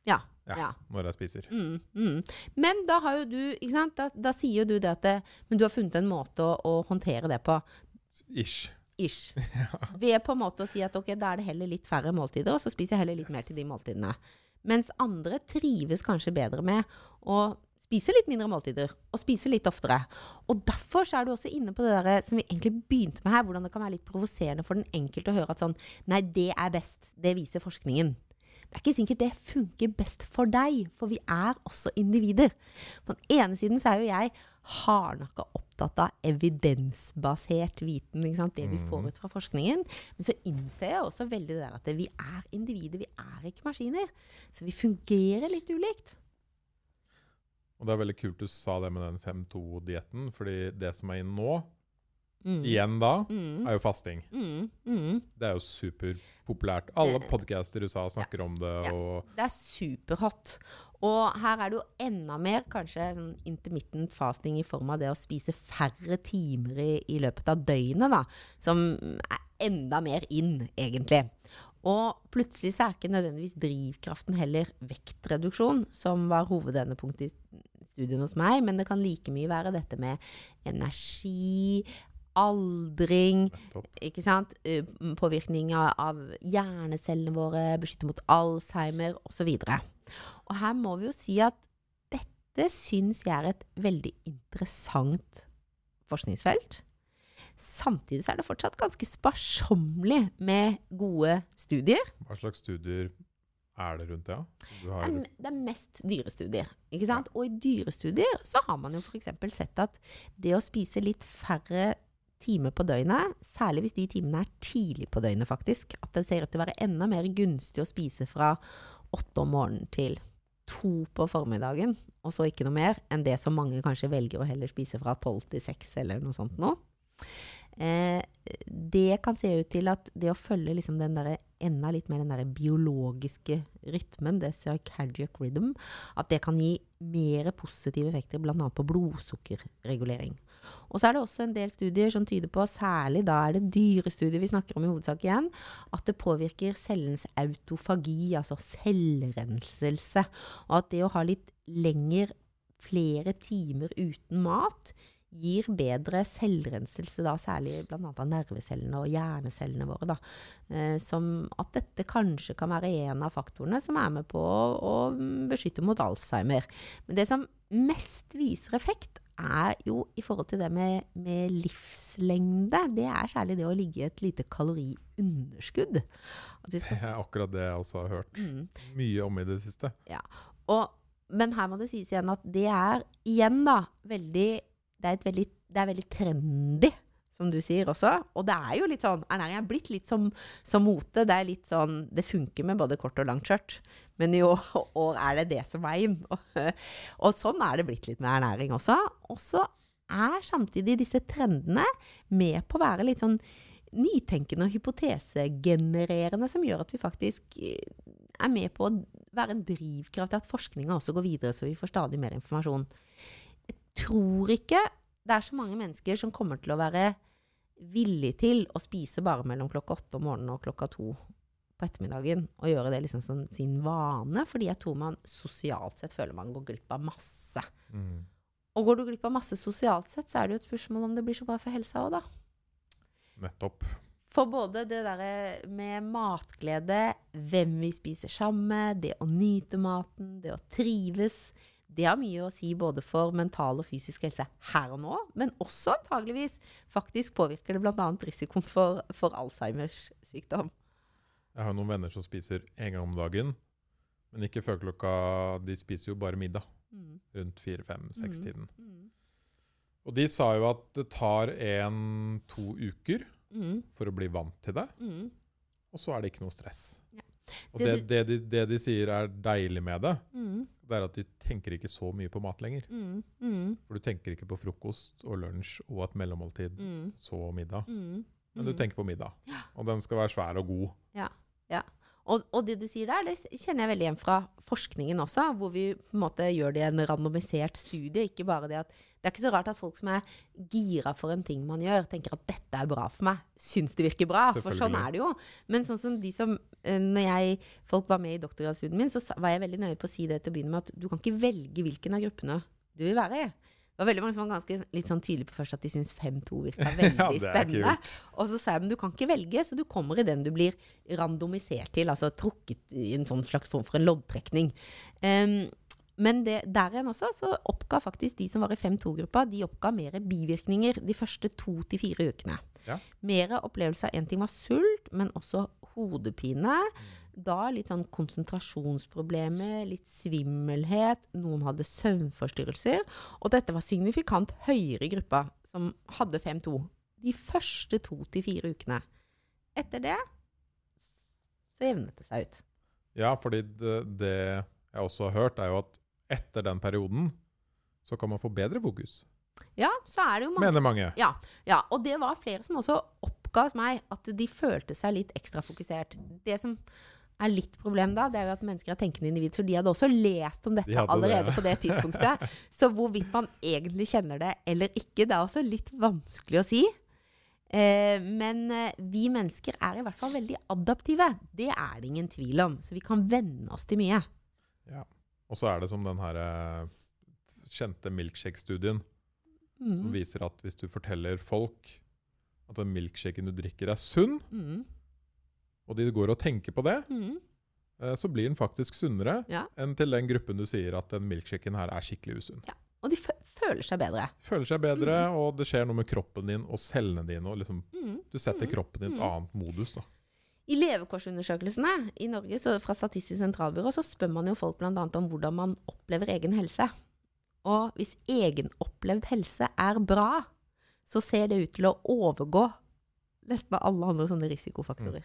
Ja. Ja. ja. når jeg spiser. Mm, mm. Men da har jo du ikke sant? Da, da sier jo du det at det, Men du har funnet en måte å, å håndtere det på. Ish. Ish. Ved på en måte å si at ok, da er det heller litt færre måltider, og så spiser jeg heller litt mer til de måltidene. Mens andre trives kanskje bedre med å spise litt mindre måltider, og spise litt oftere. Og derfor så er du også inne på det der som vi egentlig begynte med her, hvordan det kan være litt provoserende for den enkelte å høre at sånn Nei, det er best. Det viser forskningen. Det er ikke sikkert det funker best for deg, for vi er også individer. På den ene siden så er jo jeg hardnakka opptatt av evidensbasert viten, det vi får Mhm. ut fra forskningen. Men så innser jeg også veldig det der at vi er individer, vi er ikke maskiner. Så vi fungerer litt ulikt. Og det er veldig kult du sa det med den 5-2-dietten, fordi det som er inne nå, Mm. igjen da, Mm. er jo fasting. Mm. Mm. Det er jo superpopulært. Alle podcaster i USA snakker om det, Ja. Det er superhot. Og her er det jo enda mer kanskje sånn intermittent fasting i form av det å spise færre timer i, i løpet av døgnet, da. Som er enda mer inn, egentlig. Og plutselig så er ikke nødvendigvis drivkraften heller vektreduksjon, som var hovedendepunktet i studien hos meg, men det kan like mye være dette med energi, aldring, ikke sant? Eh, Påvirkning av, av hjernecellene våre, beskytte mot Alzheimer osv. Og, her må vi jo si at dette syns jeg er et veldig interessant forskningsfelt. Samtidig så er det fortsatt ganske sparsommelig med gode studier. Hva slags studier er det rundt det? ja? Har, det er mest dyrestudier. Ikke sant? Og i dyrestudier så har man jo f.eks. sett at det å spise litt færre timer på døgnet, særlig hvis de timene er tidlig på døgnet faktisk, at det ser ut til å være enda mer gunstig å spise fra åtte om morgenen til to på formiddagen, og så ikke noe mer, enn det som mange kanskje velger å heller spise fra tolv til seks eller noe sånt nå. Eh, det kan se ut til at det å følge liksom den der, enda litt mer den der biologiske rytmen, det circadiac rhythm, at det kan gi mer positive effekter bl.a. på blodsukkerregulering. Og så er det også en del studier som tyder på, særlig da er det dyrestudier vi snakker om i hovedsak igjen, at det påvirker cellens autofagi, altså selvrenselse. Og at det å ha litt lenger, flere timer uten mat, gir bedre selvrenselse, da, særlig bl.a. av nervecellene og hjernecellene våre. Da. Eh, som at dette kanskje kan være en av faktorene som er med på å, beskytte mot Alzheimer. Men det som mest viser effekt, er jo i forhold til det med, med livslengde. Det er særlig det å ligge i et lite kaloriunderskudd. At vi det er akkurat det jeg også har hørt mm. mye om i det siste. Og, men her må det sies igjen at det er igjen da veldig Det er, et veldig, det er veldig trendy, som du sier også. Og det er jo litt sånn Ernæring er blitt litt som, som mote. Det er litt sånn Det funker med både kort og langt skjørt. Men år, år er det det som er inn. Og, og sånn er det blitt litt med ernæring også. Og så er samtidig disse trendene med på å være litt sånn nytenkende og hypotesegenererende, som gjør at vi faktisk eh, er med på å være en drivkraft til at forskninga også går videre, så vi får stadig mer informasjon. Jeg tror ikke det er så mange mennesker som kommer til å være villig til å spise bare mellom klokka åtte om morgenen og klokka to på ettermiddagen, og gjøre det liksom som sin vane, fordi jeg tror man sosialt sett føler man går glipp av masse. Mm. Og går du glipp av masse sosialt sett, så er det jo et spørsmål om det blir så bra for helsa òg, da. Nettopp. For både det derre med matglede, hvem vi spiser sammen med, det å nyte maten, det å trives, det har mye å si både for mental og fysisk helse her og nå, men også antageligvis faktisk påvirker det bl.a. risikoen for, for Alzheimers sykdom. Jeg har noen venner som spiser en gang om dagen, men ikke før klokka De spiser jo bare middag Mm. rundt fire-fem-seks-tiden. Mm. Og de sa jo at det tar en-to uker Mm. for å bli vant til det, Mm. og så er det ikke noe stress. Ja. Og Det det, de, det de sier er deilig med det, Mm. det er at de tenker ikke så mye på mat lenger. Mm. Mm. For du tenker ikke på frokost og lunsj og et mellommåltid, Mm. så middag. Mm. Men du Mm. tenker på middag. Og den skal være svær og god. Og, og det du sier der, det kjenner jeg veldig igjen fra forskningen også, hvor vi på en måte gjør det i en randomisert studie. Ikke bare det at Det er ikke så rart at folk som er gira for en ting man gjør, tenker at dette er bra for meg. Syns det virker bra. For sånn er det jo. Men sånn som de som Når jeg, folk var med i doktorgradsstudien min, så var jeg veldig nøye på å si det til å begynne med at du kan ikke velge hvilken av gruppene du vil være i. Det var veldig mange som var ganske litt sånn tydelige på først at de syntes 5-2 virka veldig Ja, spennende. Og så sa jeg men du kan ikke velge, så du kommer i den du blir randomisert til. Altså trukket i en sånn slags form for en loddtrekning. Um, men det, der igjen også, så oppga faktisk de som var i 5-2-gruppa, de oppga mer bivirkninger de første to til fire ukene. Ja. Mer opplevelse av en ting var sult, men også hodepine. Da litt sånn konsentrasjonsproblemer, litt svimmelhet. Noen hadde søvnforstyrrelser. Og dette var signifikant høyere i gruppa som hadde 5-2. De første to til fire ukene. Etter det så jevnet det seg ut. Ja, fordi det, det jeg også har hørt, er jo at etter den perioden så kan man få bedre fokus. Ja, så er det jo mange Mener mange. Ja, ja, og det var flere som også oppga hos meg at de følte seg litt ekstra fokusert. Det som er litt problem da, det er jo at mennesker er tenkende individ, så de hadde også lest om De dette det, allerede ja. på det tidspunktet. Så hvorvidt man egentlig kjenner det eller ikke, det er også litt vanskelig å si. Eh, men eh, vi mennesker er i hvert fall veldig adaptive. Det er det ingen tvil om. Så vi kan venne oss til mye. Og så er det som den her eh, kjente milkshake-studien, som Mm. viser at hvis du forteller folk at den milkshaken du drikker er sunn, Mm. og de går og tenker på det, Mm. eh, så blir den faktisk sunnere Ja. enn til den gruppen du sier at den milkshaken her er skikkelig usunn. Og de fø føler seg bedre. Føler seg bedre, og det skjer noe med kroppen din og cellene dine. Og liksom, Mm. du setter Mm. kroppen i et Mm. annet modus. Da. I levekårsundersøkelsene i Norge så fra Statistisk sentralbyrå så spør man jo folk bl.a. om hvordan man opplever egen helse. Og hvis egenopplevd helse er bra, så ser det ut til å overgå nesten alle andre sånne risikofaktorer.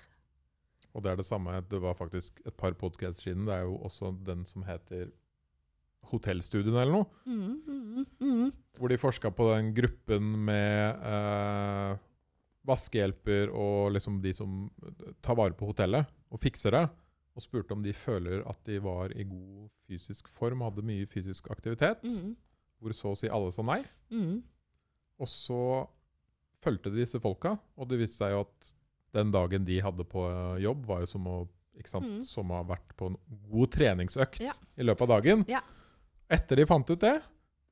Og det er det samme. Det var faktisk et par podkaster siden. Det er jo også den som heter Hotellstudien eller noe. Mm, mm, mm. Hvor de forska på den gruppen med eh, vaskehjelper og liksom de som tar vare på hotellet og fikser det. Og spurte om de føler at de var i god fysisk form hadde mye fysisk aktivitet. Mm, Hvor så å si alle sa nei. Og så fulgte de disse folka, og det viste seg jo at den dagen de hadde på eh, jobb, var jo som å, ikke Mm. som har vært på en god treningsøkt Ja. i løpet av dagen. Ja. Etter de fant ut det,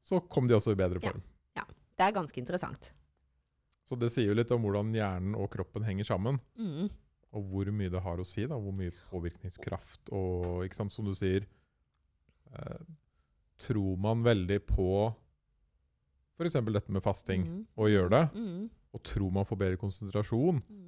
så kom de også i bedre form. Ja. ja. Det er ganske interessant. Så det sier jo litt om hvordan hjernen og kroppen henger sammen, Mm, og hvor mye det har å si. da, Hvor mye påvirkningskraft og ikke sant, Som du sier, eh, tror man veldig på f.eks. dette med fasting, mm, og gjør det, mm, og tror man får bedre konsentrasjon mm,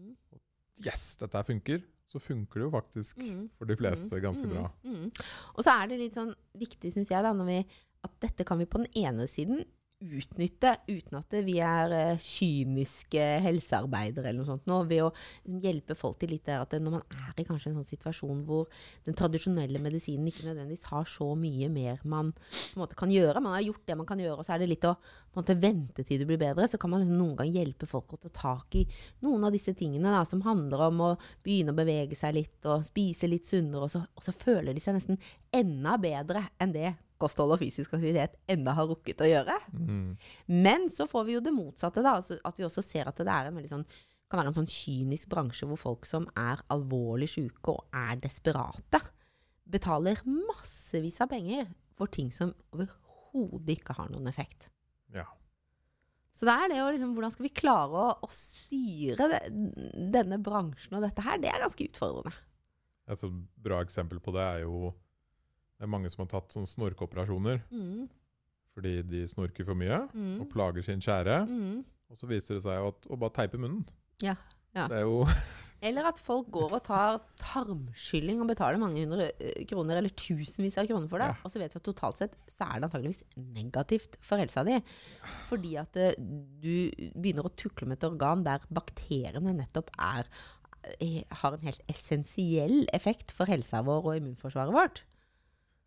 Yes, dette her funker! Så funker det jo faktisk mm. for de fleste ganske Mm, bra. mm. Og så er det litt sånn viktig, syns jeg, da, når vi, at dette kan vi på den ene siden utnytte, uten at vi er uh, kyniske helsearbeidere eller noe sånt, nå, ved å liksom, hjelpe folk til litt der at når man er i kanskje en sånn situasjon hvor den tradisjonelle medisinen ikke nødvendigvis har så mye mer man på en måte kan gjøre, man har gjort det man kan gjøre, og så er det litt å måte, vente til det blir bedre, så kan man liksom noen gang hjelpe folk å ta tak i noen av disse tingene da, som handler om å begynne å bevege seg litt og spise litt sunnere, og så, og så føler de seg nesten enda bedre enn det kosthold og fysisk aktivitet enda har rukket å gjøre. Mm. Men så får vi jo det motsatte, da. Altså at vi også ser at det er en veldig sånn kan være en sånn kynisk bransje hvor folk som er alvorlig syke og er desperate, betaler massevis av penger for ting som overhodet ikke har noen effekt. Ja. Så det er det å liksom, hvordan skal vi klare å, å styre det, denne bransjen og dette her, det er ganske utfordrende. Et sånt bra eksempel på det er jo det er mange som har tatt sånne snorkeoperasjoner Mm, fordi de snorker for mye og mm, plager sin kjære. mm. Og så viser det seg jo at å bare teipe munnen Ja, ja. Det er jo Eller at folk går og tar tarmskylling og betaler mange hundre eh, kroner, eller tusenvis av kroner for det. Ja. Og så vet vi at totalt sett så er det antageligvis negativt for helsa di. Fordi at eh, du begynner å tukle med et organ der bakteriene nettopp er eh, har en helt essensiell effekt for helsa vår og immunforsvaret vårt.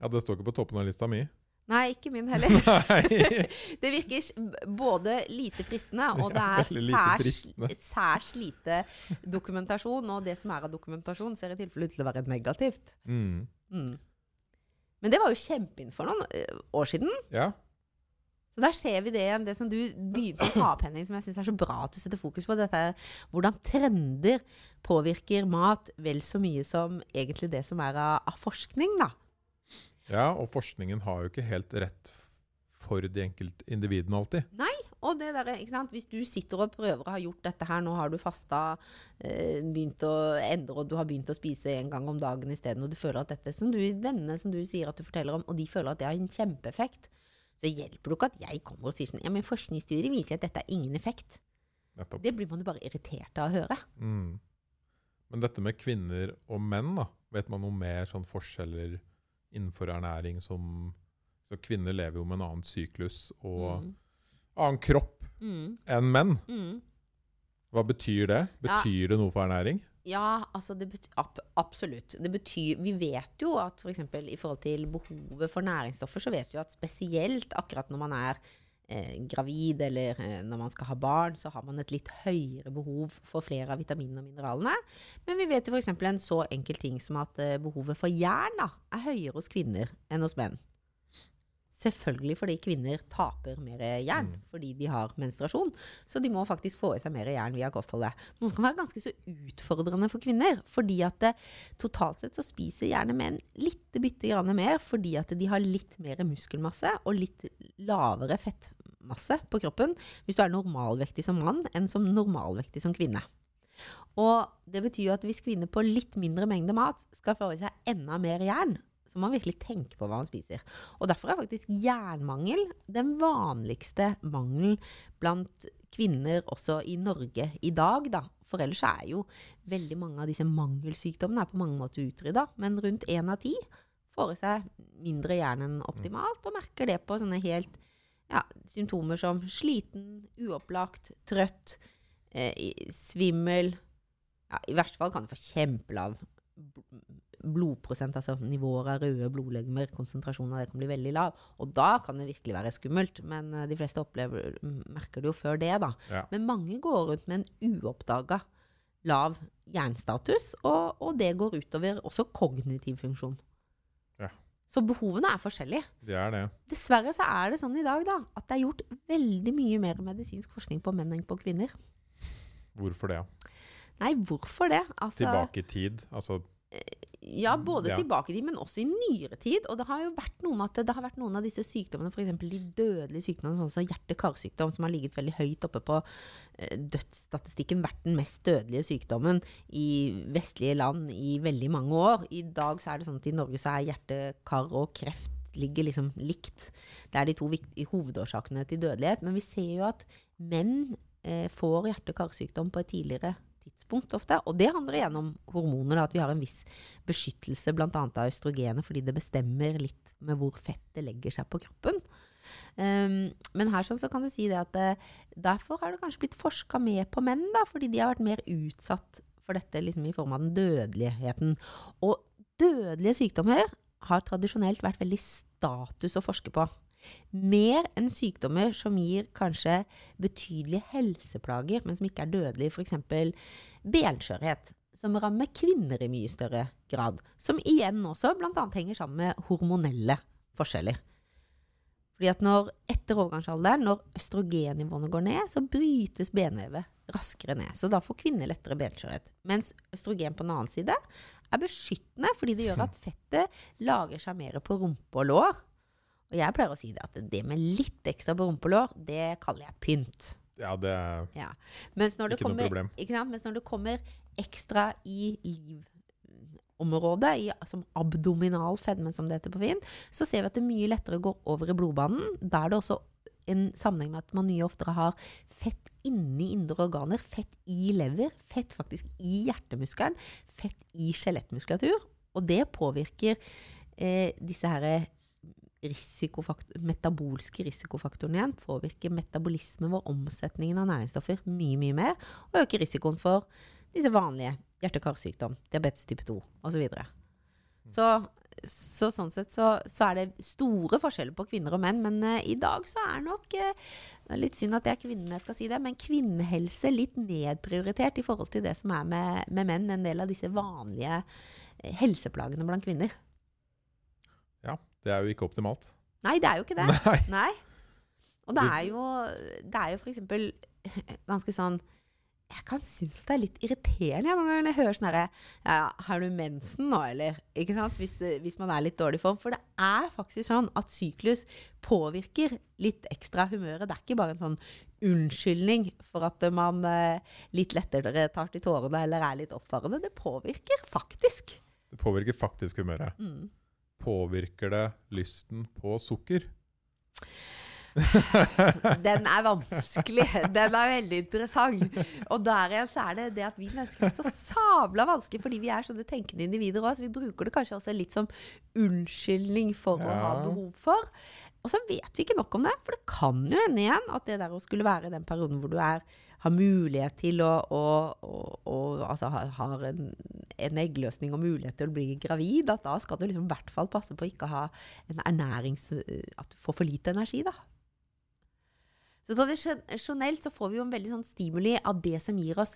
Ja, det står ikke på toppen av lista mi. Nei, ikke min heller. Det virker både lite fristende, og det er særs, særs lite dokumentasjon. Og det som er av dokumentasjon, ser i tilfelle ut til å være negativt. Mm. Mm. Men det var jo kjempeinn for noen år siden. Ja. Så der ser vi det igjen, det som du begynte å ta opp, Henning, som jeg syns er så bra at du setter fokus på. Dette er hvordan trender påvirker mat vel så mye som egentlig det som er av, av forskning, da. Ja, og forskningen har jo ikke helt rett for de enkelte individene alltid. Og det der, ikke sant? Hvis du sitter og prøver å ha gjort dette her, nå har du fasta, eh, begynt å endre, og du har begynt å spise en gang om dagen isteden, og du føler at dette som du, vennene som du sier at du forteller om, og de føler at det har en kjempeeffekt, så hjelper det ikke at jeg kommer og sier sånn Ja, men forskningsstudier viser at dette har ingen effekt. Nettopp. Det blir man jo bare irritert av å høre. Mm. Men dette med kvinner og menn, da, vet man noe mer sånn forskjeller innenfor ernæring som Så kvinner lever jo med en annen syklus og Mm. annen kropp Mm. enn menn. Mm. Hva betyr det? Ja. Betyr det noe for ernæring? Ja, altså det betyr, ab absolutt. Det betyr, vi vet jo at for eksempel i forhold til behovet for næringsstoffer, så vet vi at spesielt akkurat når man er eh, gravid eller eh, når man skal ha barn, så har man et litt høyere behov for flere av vitaminene og mineralene. Men vi vet jo f.eks. en så enkel ting som at eh, behovet for jern da, er høyere hos kvinner enn hos menn. Selvfølgelig fordi kvinner taper mer jern Mm. fordi de har menstruasjon. Så de må faktisk få i seg mer jern via kostholdet. Noe som kan være ganske så utfordrende for kvinner. Fordi at det, totalt sett så spiser gjerne menn litt bitte grann mer fordi at de har litt mer muskelmasse og litt lavere fettmasse på kroppen hvis du er normalvektig som mann enn som normalvektig som kvinne. Og det betyr jo at hvis kvinner på litt mindre mengde mat skal få i seg enda mer jern, så må man virkelig tenke på hva man spiser. Og derfor er faktisk jernmangel den vanligste mangelen blant kvinner også i Norge i dag, da. For ellers er jo veldig mange av disse mangelsykdommene på mange måter utrydda. Men rundt én av ti får i seg mindre jern enn optimalt, og merker det på sånne helt ja, symptomer som sliten, uopplagt, trøtt, eh, svimmel. Ja, I verste fall kan du få kjempelav blodprosent, altså nivåer av røde blodlegemer, konsentrasjonen av det kan bli veldig lav. Og da kan det virkelig være skummelt, men eh, de fleste opplever, merker det jo før det, da. Ja. Men mange går rundt med en uoppdaga lav jernstatus, og, og det går utover også kognitiv funksjon. Så behovene er forskjellige. Det er det. Dessverre så er det sånn i dag da, at det er gjort veldig mye mer medisinsk forskning på menn enn på kvinner. Hvorfor det? Nei, hvorfor det? Altså, Tilbake i tid? Altså, Ja, både Ja. tilbake i tid, men også i nyere tid. Og det har jo vært noe med at det har vært noen av disse sykdommene, f.eks. de dødelige sykdommene, sånn som hjerte-karsykdom, som har ligget veldig høyt oppe på eh, dødsstatistikken, vært den mest dødelige sykdommen i vestlige land i veldig mange år. I dag så er det sånn at i Norge så er hjerte-kar og kreft ligger liksom likt. Det er de to hovedårsakene til dødelighet. Men vi ser jo at menn eh, får hjerte-karsykdom på et tidligere tidspunkt ofte. Og det handler igjen om hormoner, da, at vi har en viss beskyttelse bl.a. av østrogenet, fordi det bestemmer litt med hvor fettet legger seg på kroppen. Um, men her sånn, så kan du si det at uh, derfor har det kanskje blitt forska mer på menn, da, fordi de har vært mer utsatt for dette liksom, i form av den dødeligheten. Og dødelige sykdommer har tradisjonelt vært veldig status å forske på. Mer enn sykdommer som gir kanskje betydelige helseplager, men som ikke er dødelige, f.eks. benskjørhet, som rammer kvinner i mye større grad. Som igjen også bl.a. henger sammen med hormonelle forskjeller. Fordi at når, Etter overgangsalderen, når østrogennivåene går ned, så brytes benvevet raskere ned. Så da får kvinner lettere benskjørhet. Mens østrogen på den annen side er beskyttende, fordi det gjør at fettet lager seg mer på rumpe og lår. Og jeg pleier å si det at det med litt ekstra på rumpelår, det kaller jeg pynt. Ja, det er Ja. Ikke noe problem. Ikke sant? Mens når det kommer ekstra i livområdet, i, som abdominal fedme, som det heter på fint, så ser vi at det mye lettere går over i blodbanen. Da er det også en sammenheng med at man mye oftere har fett inni indre organer, fett i lever, fett faktisk i hjertemuskelen, fett i skjelettmuskulatur. Og det påvirker eh, disse her risikofakt metabolske risikofaktorene igjen. Påvirker metabolismen vår, omsetningen av næringsstoffer, mye, mye mer. Og øker risikoen for disse vanlige hjerte-karsykdom, diabetes type 2 osv. Så, så, så sånn sett så, så er det store forskjeller på kvinner og menn. Men uh, i dag så er nok uh, litt synd at det er kvinnene jeg skal si det, men kvinnehelse litt nedprioritert i forhold til det som er med, med menn. En del av disse vanlige eh, helseplagene blant kvinner. Det er jo ikke optimalt. Nei, det er jo ikke det. Nei. Nei. Og det er jo, det er jo eksempel ganske sånn Jeg kan synes at det er litt irriterende jeg, noen ganger når jeg hører sånn herre ja, 'Har du mensen nå, eller?' Ikke sant? Hvis, det, hvis man er litt dårlig form. For det er faktisk sånn at syklus påvirker litt ekstra humøret. Det er ikke bare en sånn unnskyldning for at man eh, litt lettere tar til tårene eller er litt oppfarende. Det påvirker faktisk. Det påvirker faktisk humøret. Mm. Påvirker det lysten på sukker? Den er vanskelig. Den er veldig interessant. Og der igjen så er det det at vi mennesker er så sabla vanskelig fordi vi er sånne tenkende individer òg. Så vi bruker det kanskje også litt som unnskyldning for å ha behov for. Og så vet vi ikke nok om det. For det kan jo hende igjen at det der å skulle være i den perioden hvor du er har mulighet til å, å, å, å altså har, en, en eggløsning og mulighet til å bli gravid, at da skal du liksom i hvert fall passe på å ikke ha en ernærings... At du får for lite energi, da. Så tradisjonelt så får vi jo en veldig sånn stimuli av det som gir oss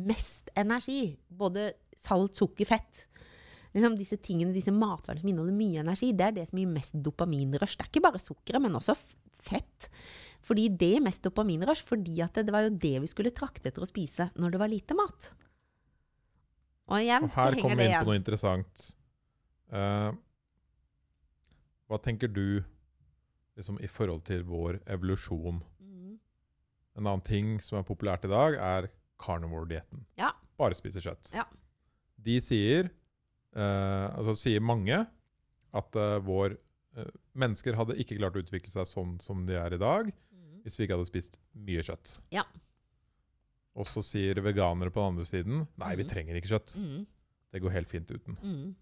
mest energi. Både salt, sukker, fett. Liksom disse tingene, disse matvarene som inneholder mye energi, det er det som gir mest dopaminrush. Det er ikke bare sukkeret, men også fett. Fordi det gir mest dopaminrush, fordi at det, det var jo det vi skulle trakte etter å spise når det var lite mat. Og igjen Og så her kommer vi inn på noe interessant. Uh, hva tenker du liksom, i forhold til vår evolusjon? Mm. En annen ting som er populært i dag, er carnivore-dietten. Ja. Bare spise kjøtt. Ja. De sier, altså sier mange, at eh, vår eh, mennesker hadde ikke klart å utvikle seg sånn som de er i dag, Mm. hvis vi ikke hadde spist mye kjøtt. Ja. Og så sier veganere på den andre siden nei, vi Mhm. trenger ikke kjøtt. Mm. Det går helt fint uten. Mm.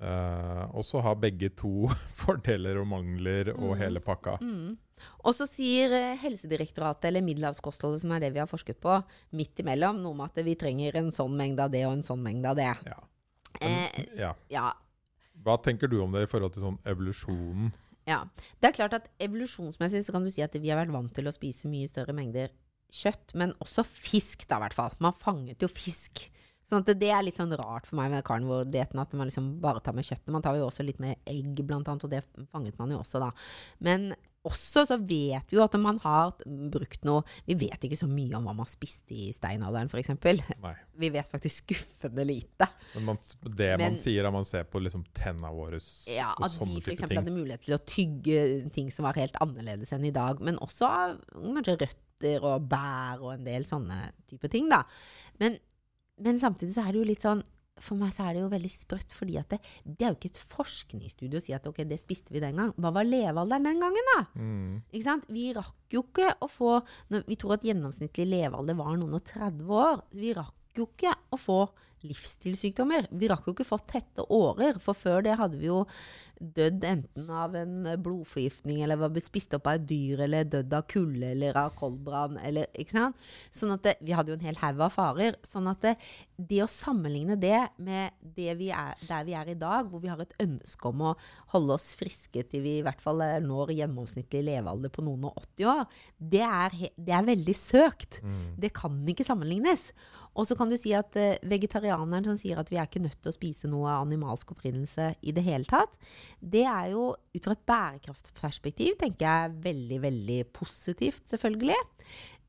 Eh, og så har begge to fordeler og mangler og Mhm. hele pakka. Mm. Og så sier eh, Helsedirektoratet, eller middelhavskostholdet, som er det vi har forsket på, midt imellom, noe med at vi trenger en sånn mengde av det og en sånn mengde av det. Ja. Eh, ja. ja, Hva tenker du om det i forhold til sånn evolusjonen? ja. Det er klart at evolusjonsmessig så kan du si at vi har vært vant til å spise mye større mengder kjøtt, men også fisk, da, i hvert fall. Man fanget jo fisk. Sånn at det, det er litt sånn rart for meg med carnivore-dietten, at man liksom bare tar med kjøttet. Man tar jo også litt med egg, blant annet, og det fanget man jo også, da. Men også så vet vi jo at man har brukt noe Vi vet ikke så mye om hva man spiste i steinalderen, f.eks. Vi vet faktisk skuffende lite. Men man, det Men- man sier, er man ser på liksom tenna våre Ja, og At de sånne f.eks. hadde mulighet til å tygge ting som var helt annerledes enn i dag. Men også kanskje røtter og bær og en del sånne type ting, da. Men, men samtidig så er det jo litt sånn For meg så er det jo veldig sprøtt, fordi det, det er jo ikke et forskningsstudie å si at ok, det spiste vi den gang. Hva var levealderen den gangen, da? Mm. Ikke sant? Vi rakk jo ikke å få Vi tror at gjennomsnittlig levealder var noen og 30 år. Vi rakk jo ikke å få livsstilssykdommer. Vi rakk jo ikke fått tette årer, for før det hadde vi jo dødd enten av en blodforgiftning, eller var spist opp av et dyr, eller dødd av kulde, eller av koldbrann, eller ikke sant. Sånn at det, Vi hadde jo en hel haug av farer. Sånn at det, det å sammenligne det med det vi er, der vi er i dag, hvor vi har et ønske om å holde oss friske til vi i hvert fall når gjennomsnittlig levealder på noen og 80 år, det er, det er veldig søkt. Mm. Det kan ikke sammenlignes. Og så kan du si at uh, vegetarianeren som sier at vi er ikke nødt til å spise noe animalsk opprinnelse i det hele tatt, det er jo ut fra et bærekraftperspektiv tenker jeg veldig, veldig positivt, selvfølgelig.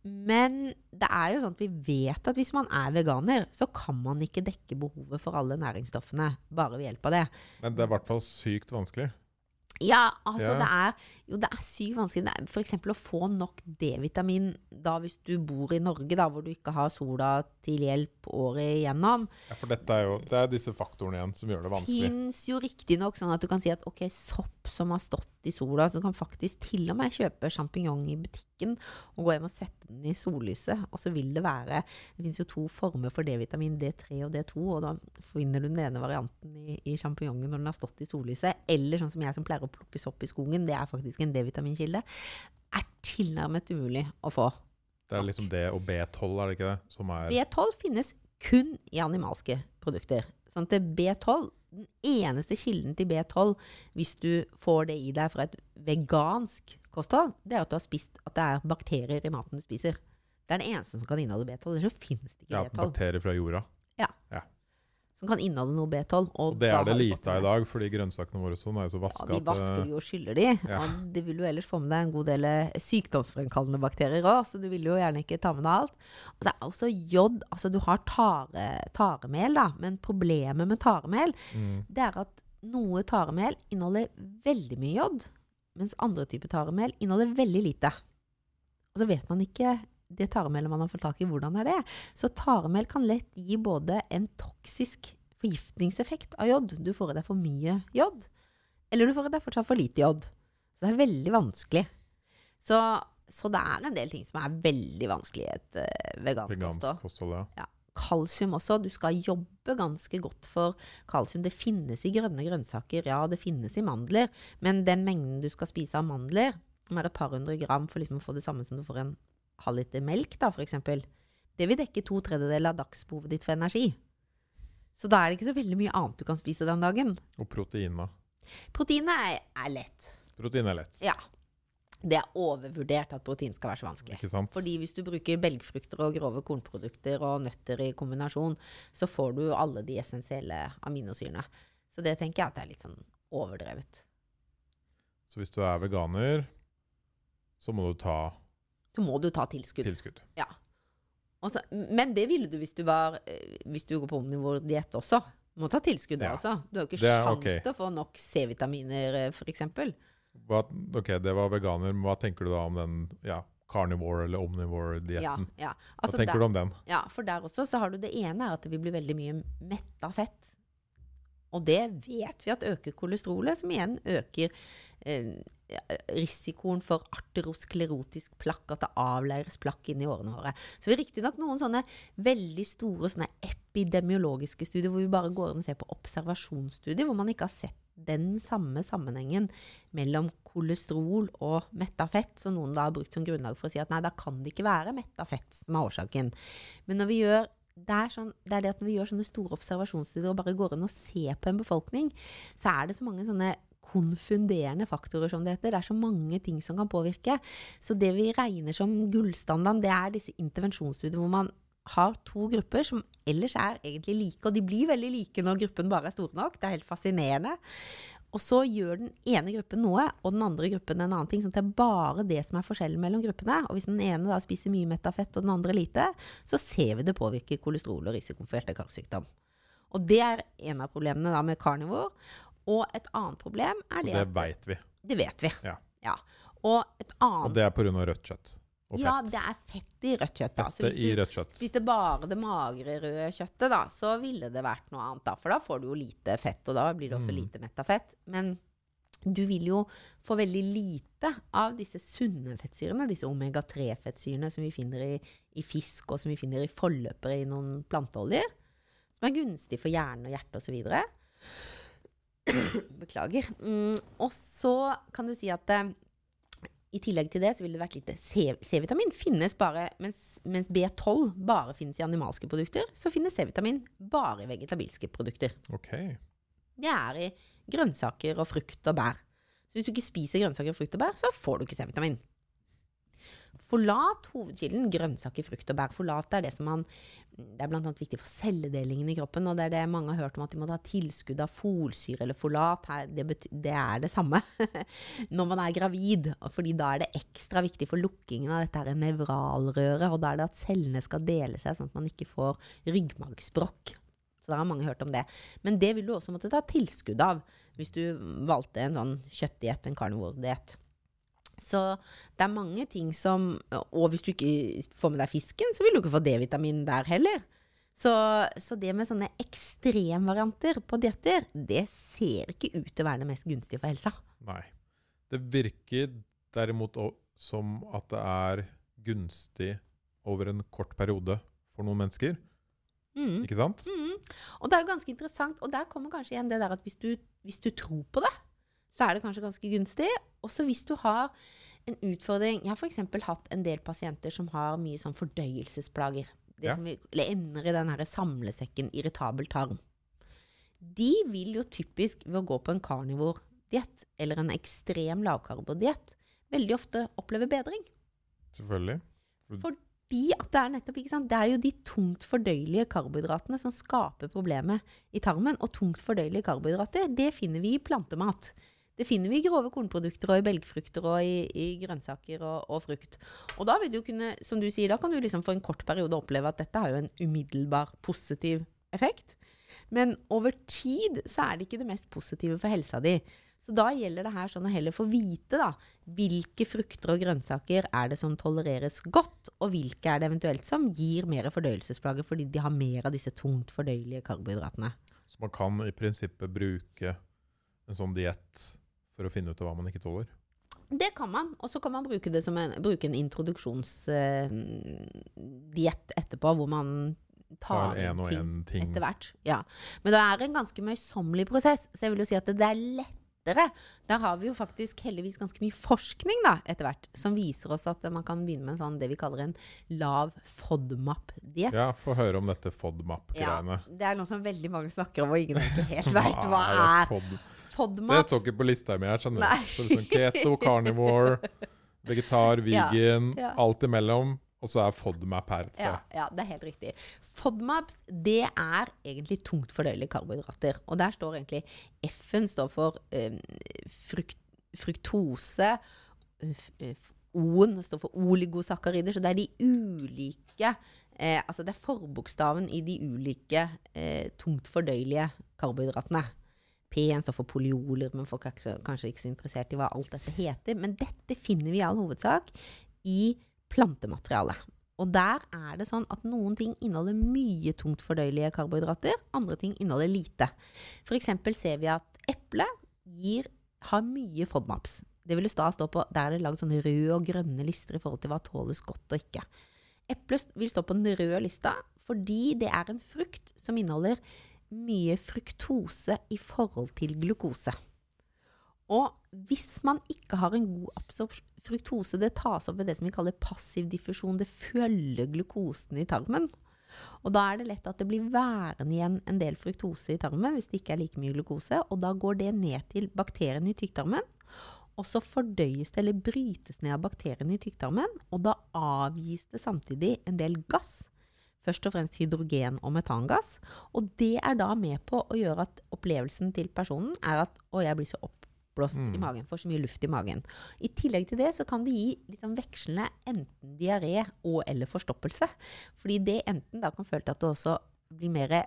Men det er jo sånn at vi vet at hvis man er veganer, så kan man ikke dekke behovet for alle næringsstoffene bare ved hjelp av det. Men det er i hvert fall sykt vanskelig. Ja, altså Ja. det er jo det er sykt vanskelig. Det F.eks. å få nok D-vitamin da hvis du bor i Norge, da hvor du ikke har sola til hjelp året igjennom. Ja, for dette er jo det er disse faktorene igjen som gjør det vanskelig. Fins jo riktignok sånn at du kan si at ok, sopp som har stått i sola, så du kan faktisk til og med kjøpe sjampinjong i butikken og gå hjem og sette den i sollyset, og så vil det være Det fins jo to former for D-vitamin, D3 og D2, og da finner du den ene varianten i, i sjampinjongen når den har stått i sollyset, eller sånn som jeg som pleier å plukke sopp i skogen, det er faktisk en D-vitaminkilde, er tilnærmet umulig å få. Det er liksom det og B12, er det ikke det? Som er B12 finnes kun i animalske produkter. Sånn at B12, den eneste kilden til B12, hvis du får det i deg fra et vegansk kosthold, det er at du har spist at det er bakterier i maten du spiser. Det er det eneste som kan inneholde B12. Ellers så finnes det ikke ja, B12 bakterier fra jorda. Som kan inneholde noe B12. Og, Og det er det lite av i dag, fordi grønnsakene våre sånn er så så Ja, vaska de vasker jo og skyller de. Ja. Og det vil jo ellers få med deg en god del eh, sykdomsfremkallende bakterier òg, så du vil jo gjerne ikke ta med deg alt. Og det er også jod. Altså du har tare, taremel, da, men problemet med taremel mm, det er at noe taremel inneholder veldig mye jod, mens andre typer taremel inneholder veldig lite. Og så vet man ikke det taremelet man har fått tak i, hvordan er det? Så taremel kan lett gi både en toksisk forgiftningseffekt av jod. Du får i deg for mye jod, eller du får i deg fortsatt for lite jod. Så det er veldig vanskelig. Så, så det er en del ting som er veldig vanskelig i et uh, vegansk kosthold vegansk kosthold. Ja. kalsium også. Du skal jobbe ganske godt for kalsium. Det finnes i grønne grønnsaker, ja, det finnes i mandler, men den mengden du skal spise av mandler, må være et par hundre gram for liksom å få det samme som du får en halv liter melk, da, eksempel, det vil dekke to tredjedeler av dagsbehovet ditt for energi. Så da er det ikke så veldig mye annet du kan spise den dagen. Og proteiner. Proteinet er, er lett. Protein er lett, Ja. Det er overvurdert at protein skal være så vanskelig. ikke sant? Fordi hvis du bruker belgfrukter og grove kornprodukter og nøtter i kombinasjon, så får du alle de essensielle aminosyrene. Så det tenker jeg at det er litt sånn overdrevet. Så hvis du er veganer, så må du ta Så må du ta tilskudd. tilskudd. Ja. Også, men det ville du hvis du, var, eh, hvis du går på omnivådiett også. Du må ta tilskudd da Ja. også. Du har jo ikke sjanse okay. til å få nok C-vitaminer, f.eks. Hva, ok, det var veganer, hva tenker du da om den ja, carnivore- eller omnivore-dietten? ja. Hva Altså, tenker der- du om den? Ja, for der også så har du det ene er at det vil bli veldig mye metta fett. Og det vet vi at øker kolesterolet, som igjen øker eh, risikoen for arterosklerotisk plakk, at det avleires plakk inni årene våre. Så vi har riktignok noen sånne veldig store sånne epidemiologiske studier hvor vi bare går inn og ser på observasjonsstudier, hvor man ikke har sett den samme sammenhengen mellom kolesterol og metta fett, som noen da har brukt som grunnlag for å si at nei, da kan det ikke være metta fett som er årsaken. Men når vi gjør det er, sånn, det er det at når vi gjør sånne store observasjonsstudier og bare går inn og ser på en befolkning, så er det så mange sånne konfunderende faktorer, som det heter. Det er så mange ting som kan påvirke. Så det vi regner som gullstandarden, det er disse intervensjonsstudiene hvor man har to grupper som ellers er egentlig like, og de blir veldig like når gruppen bare er store nok. Det er helt fascinerende. Og så gjør den ene gruppen noe, og den andre gruppen en annen ting. sånn at det er bare det som er forskjellen mellom gruppene. Og hvis den ene da spiser mye metafett og den andre lite, så ser vi det påvirker kolesterol og risikoen for hjerte-karsykdom. Og det er en av problemene da med carnivore. Og et annet problem er Så det, det veit vi. Det vet vi. Ja. Og et Og annet det er pga. rødt kjøtt og Ja, fett. det er fett i rødt kjøtt. Da. Så hvis du kjøtt. spiste bare det magre røde kjøttet, da, så ville det vært noe annet. da. For da får du jo lite fett, og da blir det også Mm. lite mett av fett. Men du vil jo få veldig lite av disse sunne fettsyrene, disse omega-3-fettsyrene som vi finner i, i fisk, og som vi finner i forløpere i noen planteoljer. som er gunstig for hjernen og hjertet osv. Beklager. Mm, og så kan du si at eh, i tillegg til det så ville det vært litt C- C-vitamin. finnes bare, mens, mens B12 bare finnes i animalske produkter, så finnes C-vitamin bare i vegetabilske produkter. Ok. Det er i grønnsaker og frukt og bær. Så hvis du ikke spiser grønnsaker, og frukt og bær, så får du ikke C-vitamin. Forlat hovedkilden grønnsaker, frukt og bær. Forlat er det som man Det er annet viktig for celledelingen i kroppen, og det er det mange har hørt om at de må ta tilskudd av folsyre eller folat. Her, det, det er det samme når man er gravid, fordi da er det ekstra viktig for lukkingen av dette her nevralrøret, og da er det at cellene skal dele seg, sånn at man ikke får ryggmargsbrokk. Så da har mange hørt om det. Men det vil du også måtte ta tilskudd av hvis du valgte en sånn kjøttdiett, en carnivore-diett. Så det er mange ting som Og hvis du ikke får med deg fisken, så vil du ikke få D-vitamin der heller. Så, så det med sånne ekstremvarianter på dietter, det ser ikke ut til å være det mest gunstige for helsa. Nei. Det virker derimot som at det er gunstig over en kort periode for noen mennesker. Mm. Ikke sant? Mm. Og det er jo ganske interessant, og der kommer kanskje igjen det der at hvis du, hvis du tror på det, så er det kanskje ganske gunstig. Også hvis du har en utfordring Jeg har f.eks. hatt en del pasienter som har mye sånn fordøyelsesplager. Det Ja. som vi, ender i den her samlesekken irritabel tarm. De vil jo typisk ved å gå på en carnivore-diett eller en ekstrem lavkarbodiett veldig ofte oppleve bedring. Selvfølgelig. Fordi at det er nettopp, ikke sant? Det er jo de tungt fordøyelige karbohydratene som skaper problemet i tarmen. Og tungt fordøyelige karbohydrater, det finner vi i plantemat. Det finner vi i grove kornprodukter og i belgfrukter og i, i grønnsaker og, og frukt. Og da vil du kunne, som du sier, da kan du liksom for en kort periode oppleve at dette har jo en umiddelbar positiv effekt. Men over tid så er det ikke det mest positive for helsa di. Så da gjelder det her sånn å heller få vite da, hvilke frukter og grønnsaker er det som tolereres godt, og hvilke er det eventuelt som gir mer fordøyelsesplager fordi de har mer av disse tungt fordøyelige karbohydratene. Så man kan i prinsippet bruke en sånn diett for å finne ut av hva man ikke tåler. Det kan man, og så kan man bruke det som en, bruke en introduksjonsdiett etterpå, hvor man tar en og ting en ting. etter hvert. Ja. Men det er en ganske møysommelig prosess, så jeg vil jo si at det, er lettere. Der har vi jo faktisk heldigvis ganske mye forskning da, etter hvert, som viser oss at man kan begynne med en sånn, det vi kaller en lav FODMAP-diett. Ja, få høre om dette FODMAP-greiene. det er noe som veldig mange snakker om, og ingen helt veit hva er. FOD? Det står ikke på lista mi her, skjønner du. Så liksom keto, carnivore, vegetar, vegan, ja. alt imellom. Og så er FODMAP her Ja, ja, det er helt riktig. FODMAPs, det er egentlig tungt fordøyelige karbohydrater. Og der står egentlig F-en står for um, frukt, fruktose. eh, eh, O-en står for oligosakarider. Så det er de ulike eh, Altså det er forbokstaven i de ulike eh, tungt fordøyelige karbohydratene. P-en står for polioler, men folk er ikke så, kanskje ikke så interessert i hva alt dette heter. Men dette finner vi i all hovedsak i plantematerialet. Og der er det sånn at noen ting inneholder mye tungt fordøyelige karbohydrater, andre ting inneholder lite. Eksempel ser vi at eple gir, har mye FODMAPs. Det vil da stå på, Der er det lagd sånne røde og grønne lister i forhold til hva tåles godt og ikke. Eple vil stå på den røde lista fordi det er en frukt som inneholder mye fruktose i forhold til glukose. Og hvis man ikke har en god absorpsjon Fruktose det tas opp ved det som vi kaller passiv diffusjon. Det følger glukosen i tarmen. Og da er det lett at det blir værende igjen en del fruktose i tarmen hvis det ikke er like mye glukose. Og da går det ned til bakteriene i tykktarmen. Og så fordøyes det eller brytes ned av bakteriene i tykktarmen. Og da avgis det samtidig en del gass. Først og fremst hydrogen- og metangass. Og det er da med på å gjøre at opplevelsen til personen er at 'å, jeg blir så oppblåst i Mm. magen', får så mye luft i magen. I tillegg til det så kan det gi sånn vekslende enten diaré og eller forstoppelse. Fordi det enten da kan føle til at det også blir mer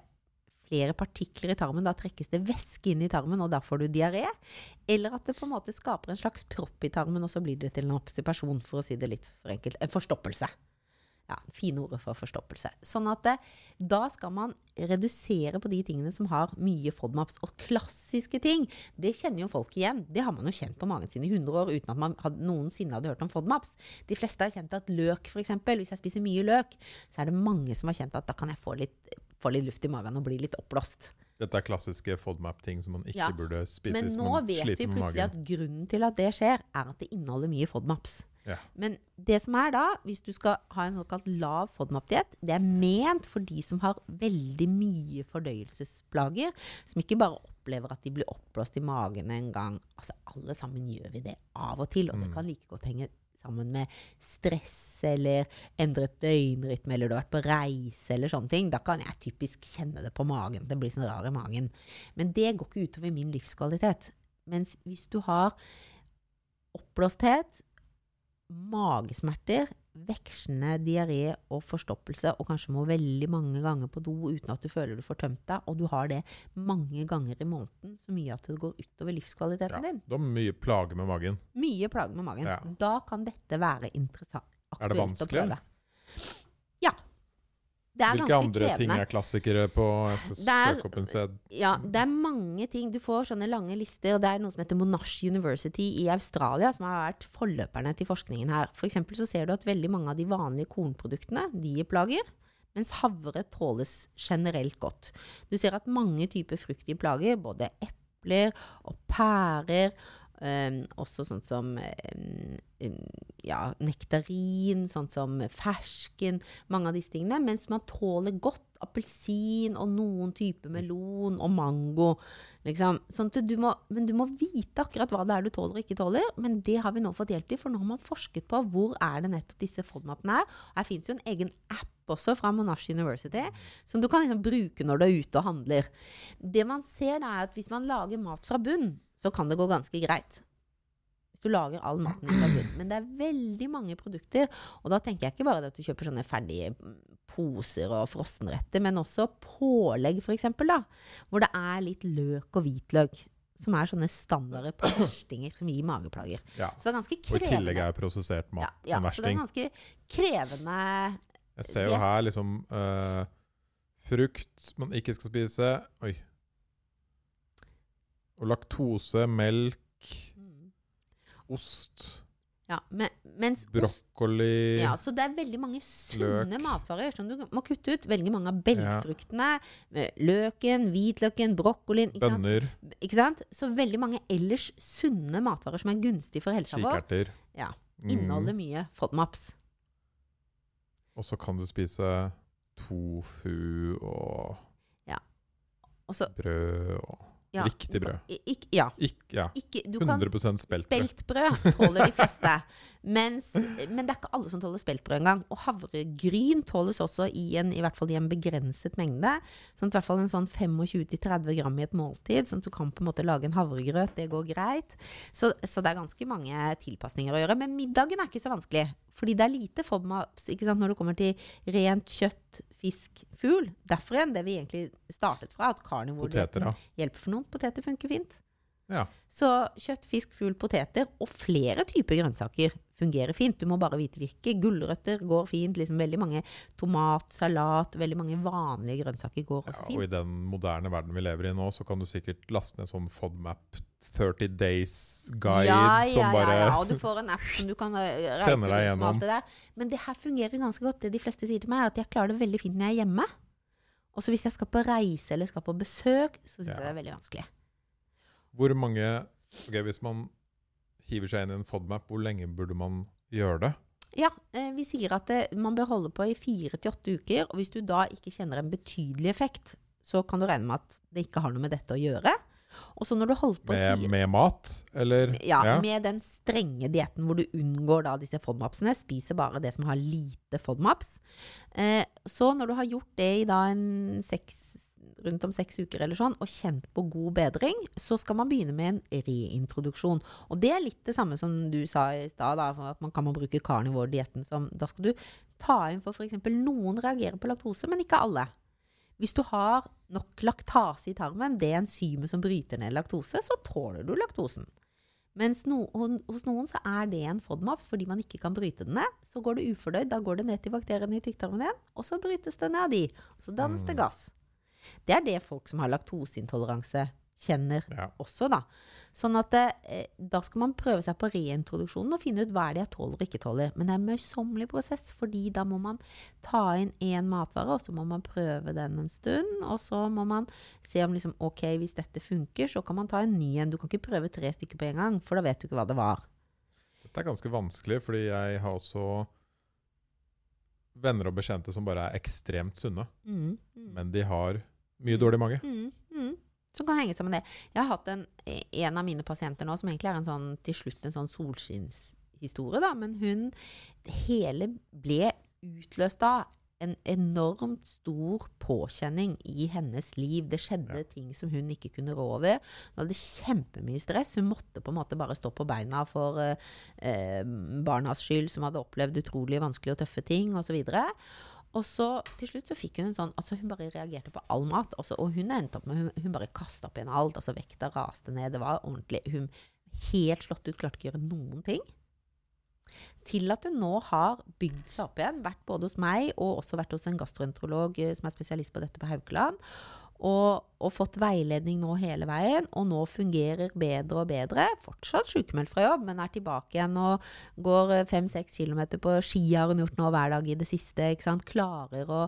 flere partikler i tarmen, da trekkes det væske inn i tarmen, og da får du diaré. Eller at det på en måte skaper en slags propp i tarmen, og så blir det til en obstipasjon, for å si det litt for enkelt. En forstoppelse. Ja, fine ordet for forstoppelse. Sånn at det, da skal man redusere på de tingene som har mye FODMAPs. Og klassiske ting, det kjenner jo folk igjen. Det har man jo kjent på magen sin i 100 år uten at man hadde, noensinne hadde hørt om FODMAPs. De fleste har kjent at løk, f.eks., hvis jeg spiser mye løk, så er det mange som har kjent at da kan jeg få litt få litt luft i magen og bli litt oppblåst. Dette er klassiske FODMAP-ting som man ikke Ja, burde spise hvis man sliter med magen. Men nå vet vi plutselig at grunnen til at det skjer, er at det inneholder mye FODMAPs. Ja. Men det som er da, hvis du skal ha en såkalt lav FODMAP-diett, det er ment for de som har veldig mye fordøyelsesplager, som ikke bare opplever at de blir oppblåst i magen en gang. Altså, alle sammen gjør vi det av og til, og det Mm. kan like godt henge sammen med stress eller endret døgnrytme, eller du har vært på reise eller sånne ting. Da kan jeg typisk kjenne det på magen. Det blir sånn rar i magen. Men det går ikke utover min livskvalitet. Mens hvis du har oppblåsthet, magesmerter, vekslende diaré og forstoppelse, og kanskje må veldig mange ganger på do uten at du føler du får tømt deg, og du har det mange ganger i måneden, så mye at det går utover livskvaliteten Ja, din. Da mye plager med magen. Mye plager med magen. Ja. Da kan dette være interessant. Er det aktuelt å vanskelig, prøve. Ja. Det er Hvilke ganske andre ting er klassikere på Jeg skal er- søke opp en sted. Ja, det er mange ting. Du får sånne lange lister. og Det er noe som heter Monash University i Australia, som har vært forløperne til forskningen her. For eksempel så ser du at veldig mange av de vanlige kornproduktene de er plager, mens havre tåles generelt godt. Du ser at mange typer frukt gir plager, både epler og pærer. Um, også sånn som um, ja, nektarin, sånn som fersken, mange av disse tingene. Mens man tåler godt appelsin og noen typer melon og mango. Liksom. Sånn du må, men du må vite akkurat hva det er du tåler og ikke tåler. Men det har vi nå fått hjelp til, for nå har man forsket på hvor er det nettopp disse FODMAP-ene er. Her fins jo en egen app også fra Monash University, som du kan liksom bruke når du er ute og handler. Det man ser, da er at hvis man lager mat fra bunn, så kan det gå ganske greit. Hvis du lager all maten fra bunnen. Men det er veldig mange produkter, og da tenker jeg ikke bare at du kjøper sånne ferdige mm, poser og frossenretter, men også pålegg, eksempel, da. Hvor det er litt løk og hvitløk. Som er sånne standarder på verstinger som gir mageplager. Ja. Så det er ganske krevende. Og i tillegg er prosessert mat ja, ja, en så det er versting. ganske krevende Jeg ser jo diet. her liksom uh, frukt man ikke skal spise. Oi. Og laktose, melk, ost, Ja, men, mens ost Ja, så det er veldig mange sunne løk. matvarer som du må kutte ut. Veldig mange av belgfruktene. Ja. Løken, hvitløken, brokkolien. Ikke sant? bønner, ikke sant? Så veldig mange ellers sunne matvarer som er gunstige for helsa vår, kikerter. Ja, Mm. inneholder mye FODMAPs. Og så kan du spise tofu og ja. Også, brød og ja, Riktig brød. Ik ja. Ik ja, Ikke, du 100% speltbrød. Speltbrød tåler de fleste. Mens, men det er ikke alle som tåler speltbrød engang. Og havregryn tåles også i, en, i hvert fall i en begrenset mengde. Sånn at i hvert fall en sånn 25-30 gram i et måltid, sånn at du kan på en måte lage en havregrøt. Det går greit. Så, så det er ganske mange tilpasninger å gjøre. Men middagen er ikke så vanskelig. Fordi det er lite FODMAPs når det kommer til rent kjøtt, fisk, fugl. Derfor igjen det vi egentlig startet fra, at carnivore ja. hjelper for noen. Poteter funker fint. ja. Så kjøtt, fisk, fugl, poteter og flere typer grønnsaker fungerer fint. Du må bare vite hvilke. Gulrøtter går fint. Liksom veldig mange tomat, salat, veldig mange vanlige grønnsaker går ja. fint. Og i den moderne verden vi lever i nå, så kan du sikkert laste ned sånn FODMAP 30 Days Guide ja, ja, som bare ja, ja, og du får en app som du kan eh, reise med alt det der. Men det her fungerer ganske godt. Det de fleste sier til meg, er at jeg klarer det veldig fint når jeg er hjemme. Og så hvis jeg skal på reise eller skal på besøk, så syns jeg det er veldig vanskelig. Hvor mange Ok, Hvis man hiver seg inn i en FODMAP, hvor lenge burde man gjøre det? Ja, eh, vi sier at det, man bør holde på i fire til åtte uker. Og hvis du da ikke kjenner en betydelig effekt, så kan du regne med at det ikke har noe med dette å gjøre. Og så når du holdt på Med, fire med mat, eller? ja, med den strenge dietten hvor du unngår da disse FODMAPsene, spiser bare det som har lite FODMAPs. Eh, så når du har gjort det i da en seks, rundt om seks uker eller sånn, og kjent på god bedring, så skal man begynne med en reintroduksjon. Og det er litt det samme som du sa i stad, at man kan man bruke carnivore-dietten som Da skal du ta inn for f.eks. noen reagerer på laktose, men ikke alle. Hvis du har nok laktase i tarmen, det enzymet som bryter ned laktose, så tåler du laktosen. Mens no, hos noen så er det en FODMAP fordi man ikke kan bryte den ned. Så går det ufordøyd, da går det ned til bakteriene i tykktarmen igjen, og så brytes det ned av de. Og så dannes det Mm. gass. Det er det folk som har laktoseintoleranse kjenner Ja. også, da. Sånn at eh, da skal man prøve seg på reintroduksjonen og finne ut hva er det jeg tåler og ikke tåler. Men det er en møysommelig prosess, fordi da må man ta inn én matvare, og så må man prøve den en stund. Og så må man se om liksom, ok, hvis dette funker, så kan man ta en ny en. Du kan ikke prøve tre stykker på en gang, for da vet du ikke hva det var. Dette er ganske vanskelig, fordi jeg har også venner og bekjente som bare er ekstremt sunne. Mm, mm. Men de har mye dårlig mage. Mm, mm. Som kan henge sammen med det. Jeg har hatt en, en av mine pasienter nå som egentlig er en sånn, til slutt en sånn solskinnshistorie, da. Men hun Det hele ble utløst av en enormt stor påkjenning i hennes liv. Det skjedde Ja. ting som hun ikke kunne rå over. Hun hadde kjempemye stress. Hun måtte på en måte bare stå på beina for eh, eh, barnas skyld, som hadde opplevd utrolig vanskelige og tøffe ting, osv. Og så til slutt så fikk hun en sånn Altså hun bare reagerte på all mat. Også, og hun endte opp med Hun, hun bare kasta opp igjen alt. Altså vekta raste ned. Det var ordentlig Hun helt slått ut, klarte ikke å gjøre noen ting. Til at hun nå har bygd seg opp igjen. Vært både hos meg og også vært hos en gastroenterolog eh, som er spesialist på dette på Haukeland. Og, og fått veiledning nå hele veien, og nå fungerer bedre og bedre. Fortsatt sykemeldt fra jobb, men er tilbake igjen og går fem-seks kilometer på ski har hun gjort nå hver dag i det siste. ikke sant? Klarer å,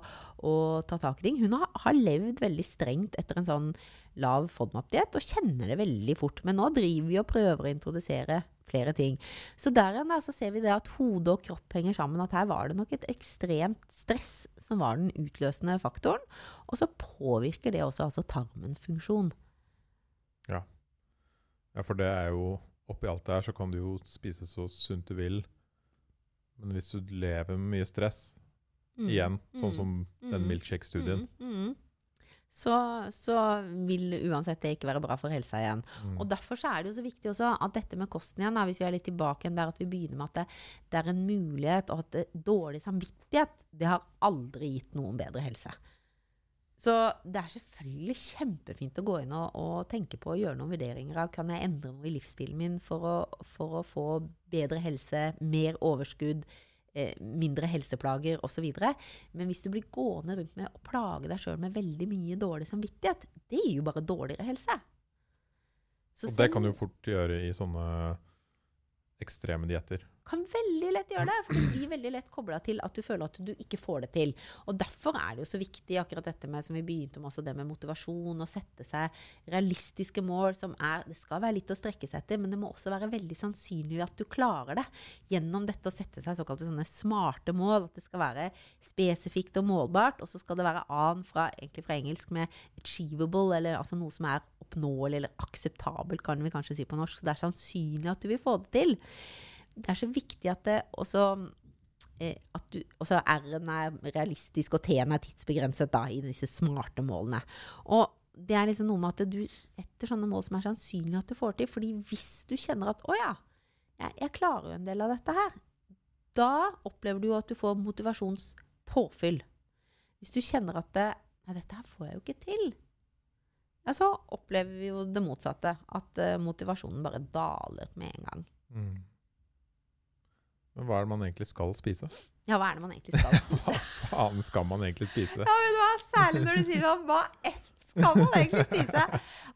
å ta tak i ting. Hun har, har levd veldig strengt etter en sånn lav FODMAP-diett og kjenner det veldig fort. Men nå driver vi og prøver å introdusere flere ting. Så der igjen da, så ser vi det at hode og kropp henger sammen. At her var det nok et ekstremt stress som var den utløsende faktoren. Og så påvirker det også altså tarmens funksjon. Ja, for det er jo Oppi alt det her så kan du jo spise så sunt du vil. Men hvis du lever med mye stress, Mm. igjen, sånn Mm. som den Mm. milkshake-studien Mm. Så, så vil uansett det ikke være bra for helsa igjen. mm. Og Derfor så er det jo så viktig også at dette med kosten igjen, da, hvis vi er litt tilbake igjen der at vi begynner med at det, det er en mulighet, og at det, dårlig samvittighet det har aldri gitt noen bedre helse. Så det er selvfølgelig kjempefint å gå inn og, og tenke på å gjøre noen vurderinger av kan jeg endre noe i livsstilen min for å, for å få bedre helse, mer overskudd, eh, mindre helseplager osv. Men hvis du blir gående rundt med å plage deg sjøl med veldig mye dårlig samvittighet, det gir jo bare dårligere helse. Så Og det kan du fort gjøre i sånne ekstreme dietter. Kan veldig lett gjøre det, for det blir veldig lett kobla til at du føler at du ikke får det til. Og derfor er det jo så viktig akkurat dette med som vi begynte med også det med motivasjon, å sette seg realistiske mål som er Det skal være litt å strekke seg etter, men det må også være veldig sannsynlig at du klarer det gjennom dette å sette seg såkalte sånne smarte mål. At det skal være spesifikt og målbart, og så skal det være an fra, egentlig fra engelsk med achievable, eller altså noe som er oppnåelig eller akseptabelt, kan vi kanskje si på norsk. Så det er sannsynlig at du vil få det til det er så viktig at det også eh, at du, også R-en er realistisk, og T-en er tidsbegrenset da, i disse smarte målene. Og det er liksom noe med at du setter sånne mål som er sannsynlig at du får til. fordi hvis du kjenner at 'Å ja, jeg, jeg klarer jo en del av dette her', da opplever du at du får motivasjonspåfyll. Hvis du kjenner at det, 'Nei, dette her får jeg jo ikke til', ja, så opplever vi jo det motsatte. At eh, motivasjonen bare daler med en gang. Mm. Men hva er det man egentlig skal spise? Ja, hva er det man egentlig skal spise? Hva faen skal man egentlig spise? Ja, men hva, Særlig når du sier sånn Hva F skal man egentlig spise?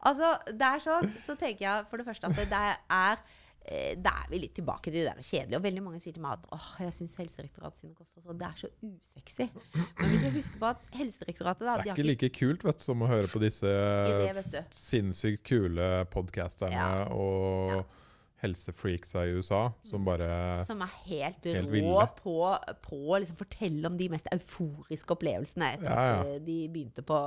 Altså, det er sånn, så tenker jeg for det første at det, er eh, Da er vi litt tilbake til det der kjedelige. Og veldig mange sier til meg at åh, jeg syns Helsedirektoratet sine kostholdsråd det er så usexy. Men vi skal huske på at Helsedirektoratet da, Det er har ikke like kult vet, du, som å høre på disse det, sinnssykt kule podkasterne Ja. og Ja. Helsefreaksa i USA som bare som er helt, Helt rå på, på å liksom fortelle om de mest euforiske opplevelsene etter Ja, ja. at eh, de begynte på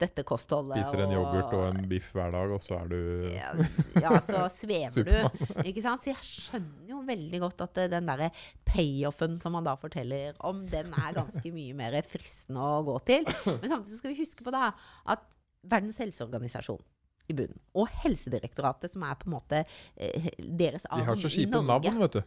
dette kostholdet. spiser en yoghurt og en biff hver dag, og så er du ja, ja, så svever du. Ikke sant? Så jeg skjønner jo veldig godt at eh, den derre payoffen som man da forteller om, den er ganske mye mer fristende å gå til. Men samtidig så skal vi huske på da at Verdens helseorganisasjon i bunnen, og Helsedirektoratet, som er på en måte eh, deres så i Norge. De har så kjipe navn, vet du.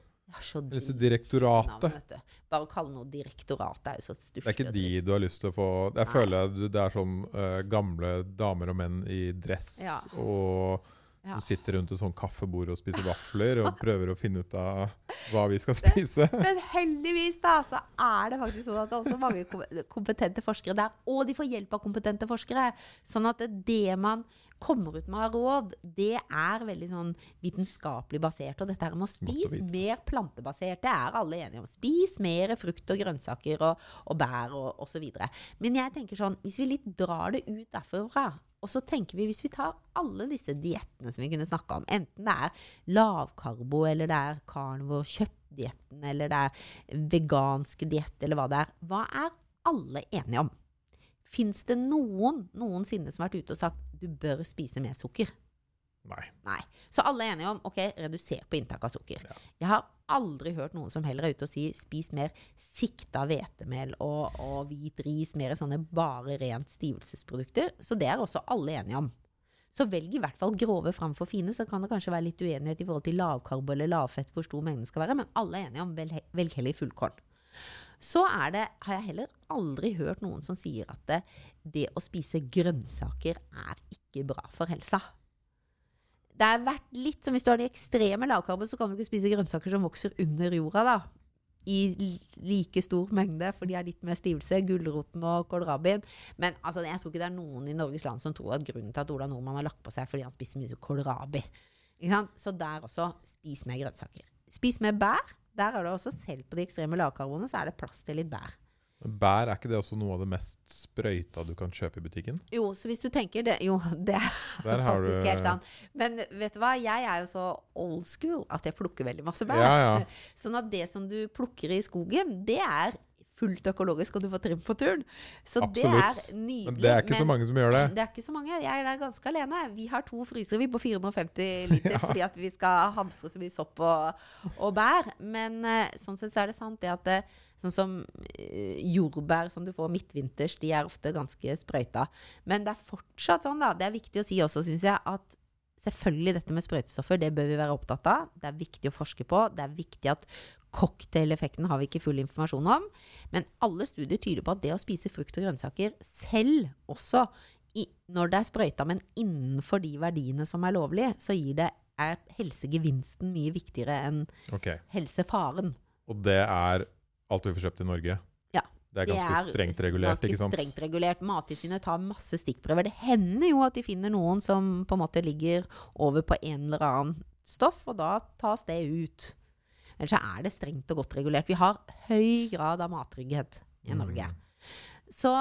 Bare å kalle noe direktorat er jo så stusslig. Det er ikke de du har lyst til å få Jeg Nei. føler at det er sånn uh, gamle damer og menn i dress Ja. og Ja. som sitter rundt et sånt kaffebord og spiser vafler og prøver å finne ut av hva vi skal spise. Men heldigvis da, så er det faktisk sånn at det er også mange kompetente forskere der. Og de får hjelp av kompetente forskere. Sånn at det man kommer ut med av råd, det er veldig sånn vitenskapelig basert. Og dette her med å spise mer plantebasert, det er alle enige om. Spis mer frukt og grønnsaker og, og bær og osv. Men jeg tenker sånn, hvis vi litt drar det ut derfra, og så tenker vi hvis vi tar alle disse diettene som vi kunne snakka om, enten det er lavkarbo, eller det er carnivore, kjøttdietten, eller det er vegansk diett, eller hva det er, hva er alle enige om? Fins det noen noensinne som har vært ute og sagt du bør spise mer sukker? Nei. Nei. Så alle er enige om ok, reduser på inntak av sukker. Ja. Jeg har aldri hørt noen som heller er ute og sier spis mer sikta hvetemel og, og hvit ris, mer sånne bare rent stivelsesprodukter. Så det er også alle enige om. Så velg i hvert fall grove framfor fine. Så kan det kanskje være litt uenighet i forhold til lavkarbo eller lavfett hvor stor mengden skal være, men alle er enige om velg, velg heller fullkorn. Så det, har jeg heller aldri hørt noen som sier at det, det å spise grønnsaker er ikke bra for helsa. Det har vært litt som hvis du har de ekstreme lavkarbo, så kan du ikke spise grønnsaker som vokser under jorda, da. I like stor mengde, for de er litt mer stivelse. Gulroten og kålrabien. Men altså, jeg tror ikke det er noen i Norges land som tror at grunnen til at Ola Nordmann har lagt på seg, er fordi han spiser mye kålrabi. Så der også, spis mer grønnsaker. Spis mer bær. Der er det også, selv på de ekstreme lavkarbonene, så er det plass til litt bær. Bær, er ikke det også noe av det mest sprøyta du kan kjøpe i butikken? Jo, så hvis du tenker det Jo, det er faktisk du helt sant. Men vet du hva, jeg er jo så old school at jeg plukker veldig masse bær. Ja, ja. Sånn at det som du plukker i skogen, det er fullt økologisk, og du får trim på turen. Så det er nydelig. Men det er ikke så mange som gjør det. Det er ikke så mange. Jeg er der ganske alene. Vi har to frysere vi på 450 liter Ja. fordi at vi skal hamstre så mye sopp og, og bær. Men eh, sånn sett så er det sant det at det, sånn som eh, jordbær som du får midtvinters, de er ofte ganske sprøyta. Men det er fortsatt sånn, da. Det er viktig å si også, syns jeg, at Selvfølgelig dette med sprøytestoffer, det bør vi være opptatt av. Det er viktig å forske på. Det er viktig at cocktaileffekten har vi ikke full informasjon om. Men alle studier tyder på at det å spise frukt og grønnsaker, selv også i, når det er sprøyta, men innenfor de verdiene som er lovlige, så det, er helsegevinsten mye viktigere enn okay. helsefaren. Og det er alt vi får kjøpt i Norge? Det er ganske strengt regulert, ganske ikke sant? strengt regulert. Mattilsynet tar masse stikkprøver. Det hender jo at de finner noen som på en måte ligger over på en eller annen stoff, og da tas det ut. Ellers så er det strengt og godt regulert. Vi har høy grad av mattrygghet i Mm. Norge. Så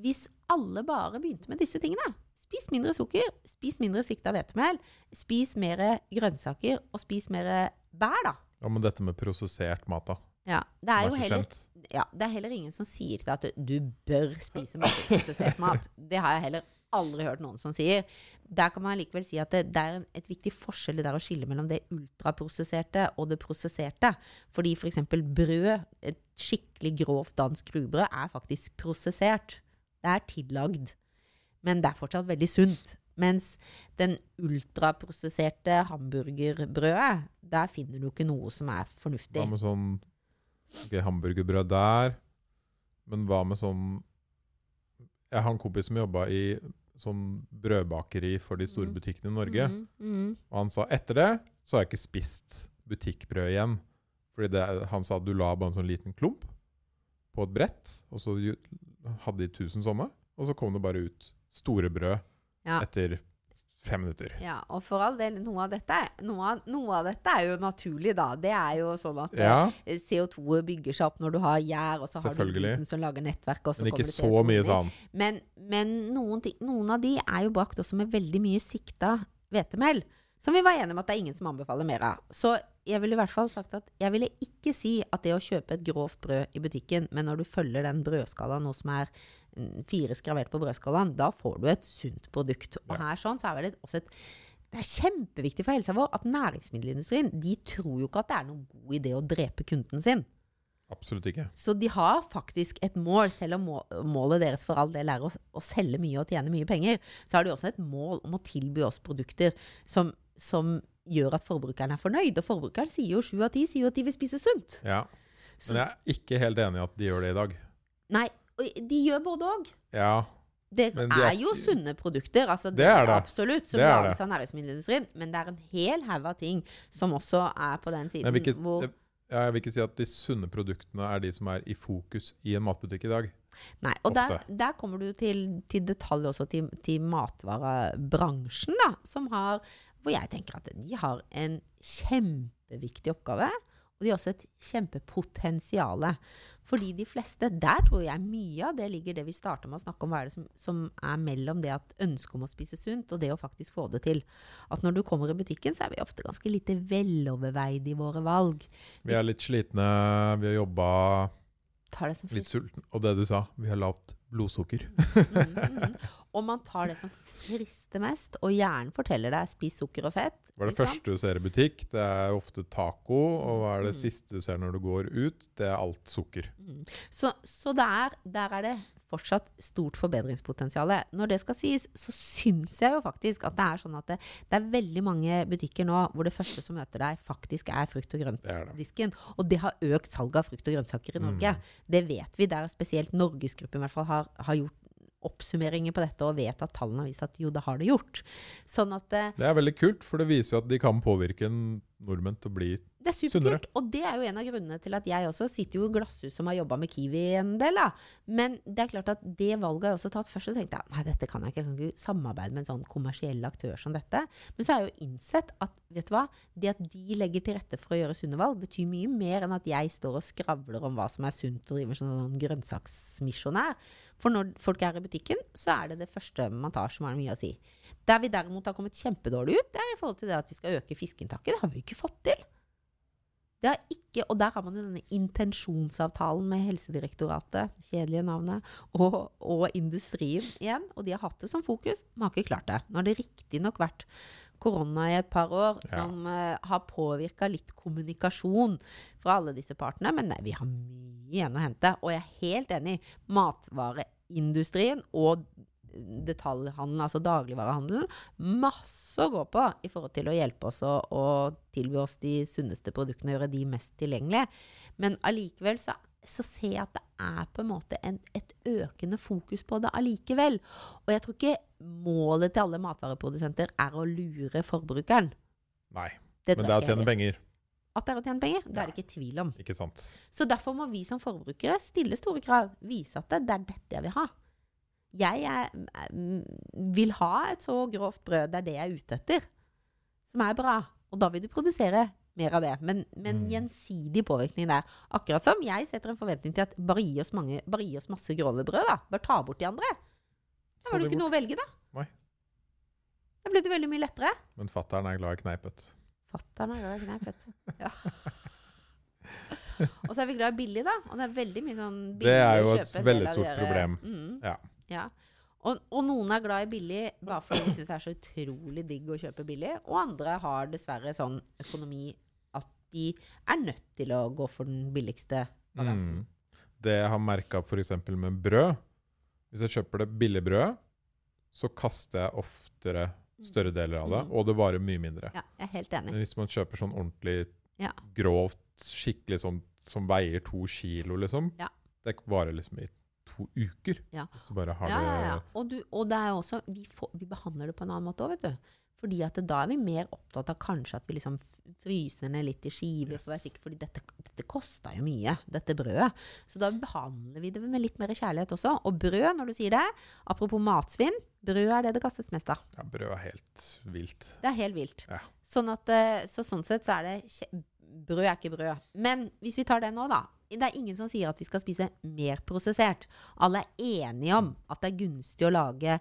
hvis alle bare begynte med disse tingene Spis mindre sukker, spis mindre sikta hvetemel, spis mer grønnsaker, og spis mer bær, da. Ja, men dette med prosessert mat, da? Ja, det er jo heller ja, det er heller ingen som sier til deg at du bør spise masse prosessert mat. Det har jeg heller aldri hørt noen som sier. Der kan man likevel si at det, det er en, et viktig forskjell det der å skille mellom det ultraprosesserte og det prosesserte. Fordi f.eks. brød, et skikkelig grovt dansk rugbrød, er faktisk prosessert. Det er tillagd. Men det er fortsatt veldig sunt. Mens den ultraprosesserte hamburgerbrødet, der finner du ikke noe som er fornuftig. Hva med sånn ok, hamburgerbrød der? Men hva med sånn Jeg har en kompis som jobba i sånn brødbakeri for de store Mhm. butikkene i Norge. Mm, mm. Og han sa etter det så har jeg ikke spist butikkbrød igjen. Fordi det, han sa at du la bare en sånn liten klump på et brett, og så hadde de 1000 sånne, og så kom det bare ut store brød Ja. etter fem minutter. Ja, og for all del, noe av dette, noe av, noe av dette er jo naturlig, da. Det er jo sånn at Ja, eh, CO2 bygger seg opp når du har gjær, og så har du den som lager nettverk, men ikke så mye, sånn. Men, men noen, ting, noen av de er jo brakt også med veldig mye sikta hvetemel. Som vi var enige om at det er ingen som anbefaler mer av. Så jeg ville i hvert fall sagt at jeg ville ikke si at det å kjøpe et grovt brød i butikken, men når du følger den brødskalaen, noe som er fire skravert på brødskalaen, da får du et sunt produkt. Og her sånn så er det også et det er kjempeviktig for helsa vår at næringsmiddelindustrien de tror jo ikke at det er noen god idé å drepe kunden sin. Absolutt ikke. Så de har faktisk et mål, selv om målet deres for all del er å, å selge mye og tjene mye penger, så har de også et mål om å tilby oss produkter som, som gjør at forbrukeren er fornøyd. Og forbrukeren sier jo sju av ti sier jo at de vil spise sunt. Ja. Men jeg er ikke helt enig i at de gjør det i dag. nei, de gjør både òg. Ja, Det de er er jo sunne produkter, altså Det er det. absolutt, som Det lages av næringsmiddelindustrien. Men det er en hel haug av ting som også er på den siden Men jeg vil, ikke, hvor jeg, jeg vil ikke si at de sunne produktene er de som er i fokus i en matbutikk i dag. Nei, og der, der kommer du til, til detalj også til, til matvarebransjen, da, som har Hvor jeg tenker at de har en kjempeviktig oppgave. Og de har også et kjempepotensial. Fordi de fleste, der tror jeg mye av det ligger det vi starta med å snakke om, hva er det som, som er mellom det at ønsket om å spise sunt, og det å faktisk få det til. At når du kommer i butikken, så er vi ofte ganske lite veloverveide i våre valg. Vi er litt slitne, vi har jobba Tar det som litt sulten. Og det du sa, vi har lavt blodsukker. Mm, mm. Og man tar det som frister mest, og hjernen forteller deg 'spis sukker og fett'. Hva er det første du ser i butikk? Det er ofte taco. Og hva er det Mm. siste du ser når du går ut? Det er alt sukker. Mm. Så, så det er, der er det fortsatt stort forbedringspotensial. Når det skal sies, så syns jeg jo faktisk at det er sånn at det, det er veldig mange butikker nå hvor det første som møter deg, faktisk er frukt og det. Og det har økt salget av frukt og grønnsaker i Norge. Mm. Det vet vi. Der spesielt Norgesgruppen i hvert fall har, har gjort oppsummeringer på dette og vet at tallene har vist at jo, det har det gjort. Sånn at eh, Det er veldig kult, for det viser jo at de kan påvirke en nordmenn til å bli Det er superkult. Og det er jo en av grunnene til at jeg også sitter jo i glasshus som har jobba med Kiwi en del. da. Men det er klart at det valget har jeg også tatt først. Så tenkte jeg nei, dette kan jeg ikke. Jeg kan ikke samarbeide med en sånn kommersiell aktør som dette. Men så har jeg jo innsett at vet du hva, det at de legger til rette for å gjøre sunne valg, betyr mye mer enn at jeg står og skravler om hva som er sunt og driver sånn, sånn grønnsaksmisjonær. For når folk er i butikken, så er det det første man tar som har mye å si. Der vi derimot har kommet kjempedårlig ut, det er i forhold til det at vi skal øke fiskeinntaket. Det har vi ikke fått til. Det har ikke, og der har man jo denne intensjonsavtalen med Helsedirektoratet, kjedelige navnet, og, og industrien igjen. Og de har hatt det som fokus, men har ikke klart det. Nå har det riktignok vært korona i et par år Ja. som eh, har påvirka litt kommunikasjon fra alle disse partene, men nei, vi har mye igjen å hente. Og jeg er helt enig. Matvareindustrien og detaljhandelen, altså dagligvarehandelen, masse å gå på i forhold til å hjelpe oss å, å tilby oss de sunneste produktene og gjøre de mest tilgjengelige. Men allikevel så, så ser jeg at det er på en måte en, et økende fokus på det allikevel. Og jeg tror ikke målet til alle matvareprodusenter er å lure forbrukeren. Nei. Det Men det er å tjene penger. At det er å tjene penger, det er det ikke tvil om. Ikke sant? Så derfor må vi som forbrukere stille store krav. Vise at det, det er dette jeg vil ha. Jeg er, mm, vil ha et så grovt brød, det er det jeg er ute etter, som er bra. Og da vil du produsere mer av det. Men, men Mm. gjensidig påvirkning der. Akkurat som jeg setter en forventning til at bare gi oss, mange, bare gi oss masse grove brød, da. Bare ta bort de andre. Da var har du ikke bort. noe å velge, da. Nei. Da blir det veldig mye lettere. Men fattern er glad i kneipet. Fatter'n er glad i kneipet. Ja. Og så er vi glad i billig, da. Og det er veldig mye sånn billig Det er jo et veldig stort problem. Mm, Ja. Ja. Og, og noen er glad i billig bare fordi de syns det er så utrolig digg å kjøpe billig. Og andre har dessverre sånn økonomi at de er nødt til å gå for den billigste varianten. Mm. Det jeg har merka f.eks. med brød Hvis jeg kjøper det billigbrødet, så kaster jeg oftere større deler av det, Mm. og det varer mye mindre. Ja, jeg er helt enig. Men hvis man kjøper sånn ordentlig Ja. grovt, skikkelig sånn som veier to kilo, liksom, Ja. det varer liksom i to uker. Ja. Så bare har Ja, ja, ja. Og, du, og det er også vi, får, vi behandler det på en annen måte òg, vet du. Fordi at da er vi mer opptatt av kanskje at vi liksom fryser ned litt i skiver. For å være sikker, fordi dette, dette kosta jo mye, dette brødet. Så da behandler vi det med litt mer kjærlighet også. Og brød, når du sier det, apropos matsvinn, brød er det det kastes mest av. Ja, brød er helt vilt. Det er helt vilt. Ja. Sånn at, eh, så sånn sett så er det Brød er ikke brød. Men hvis vi tar det nå, da. Det er ingen som sier at vi skal spise mer prosessert. Alle er enige om at det er gunstig å lage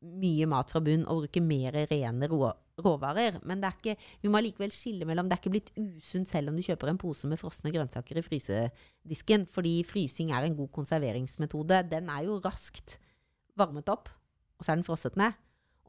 mye mat fra bunn og bruke mer rene rå, råvarer. Men ikke, vi må likevel skille mellom Det er ikke blitt usunt selv om du kjøper en pose med frosne grønnsaker i frysedisken. Fordi frysing er en god konserveringsmetode. Den er jo raskt varmet opp, og så er den frosset ned.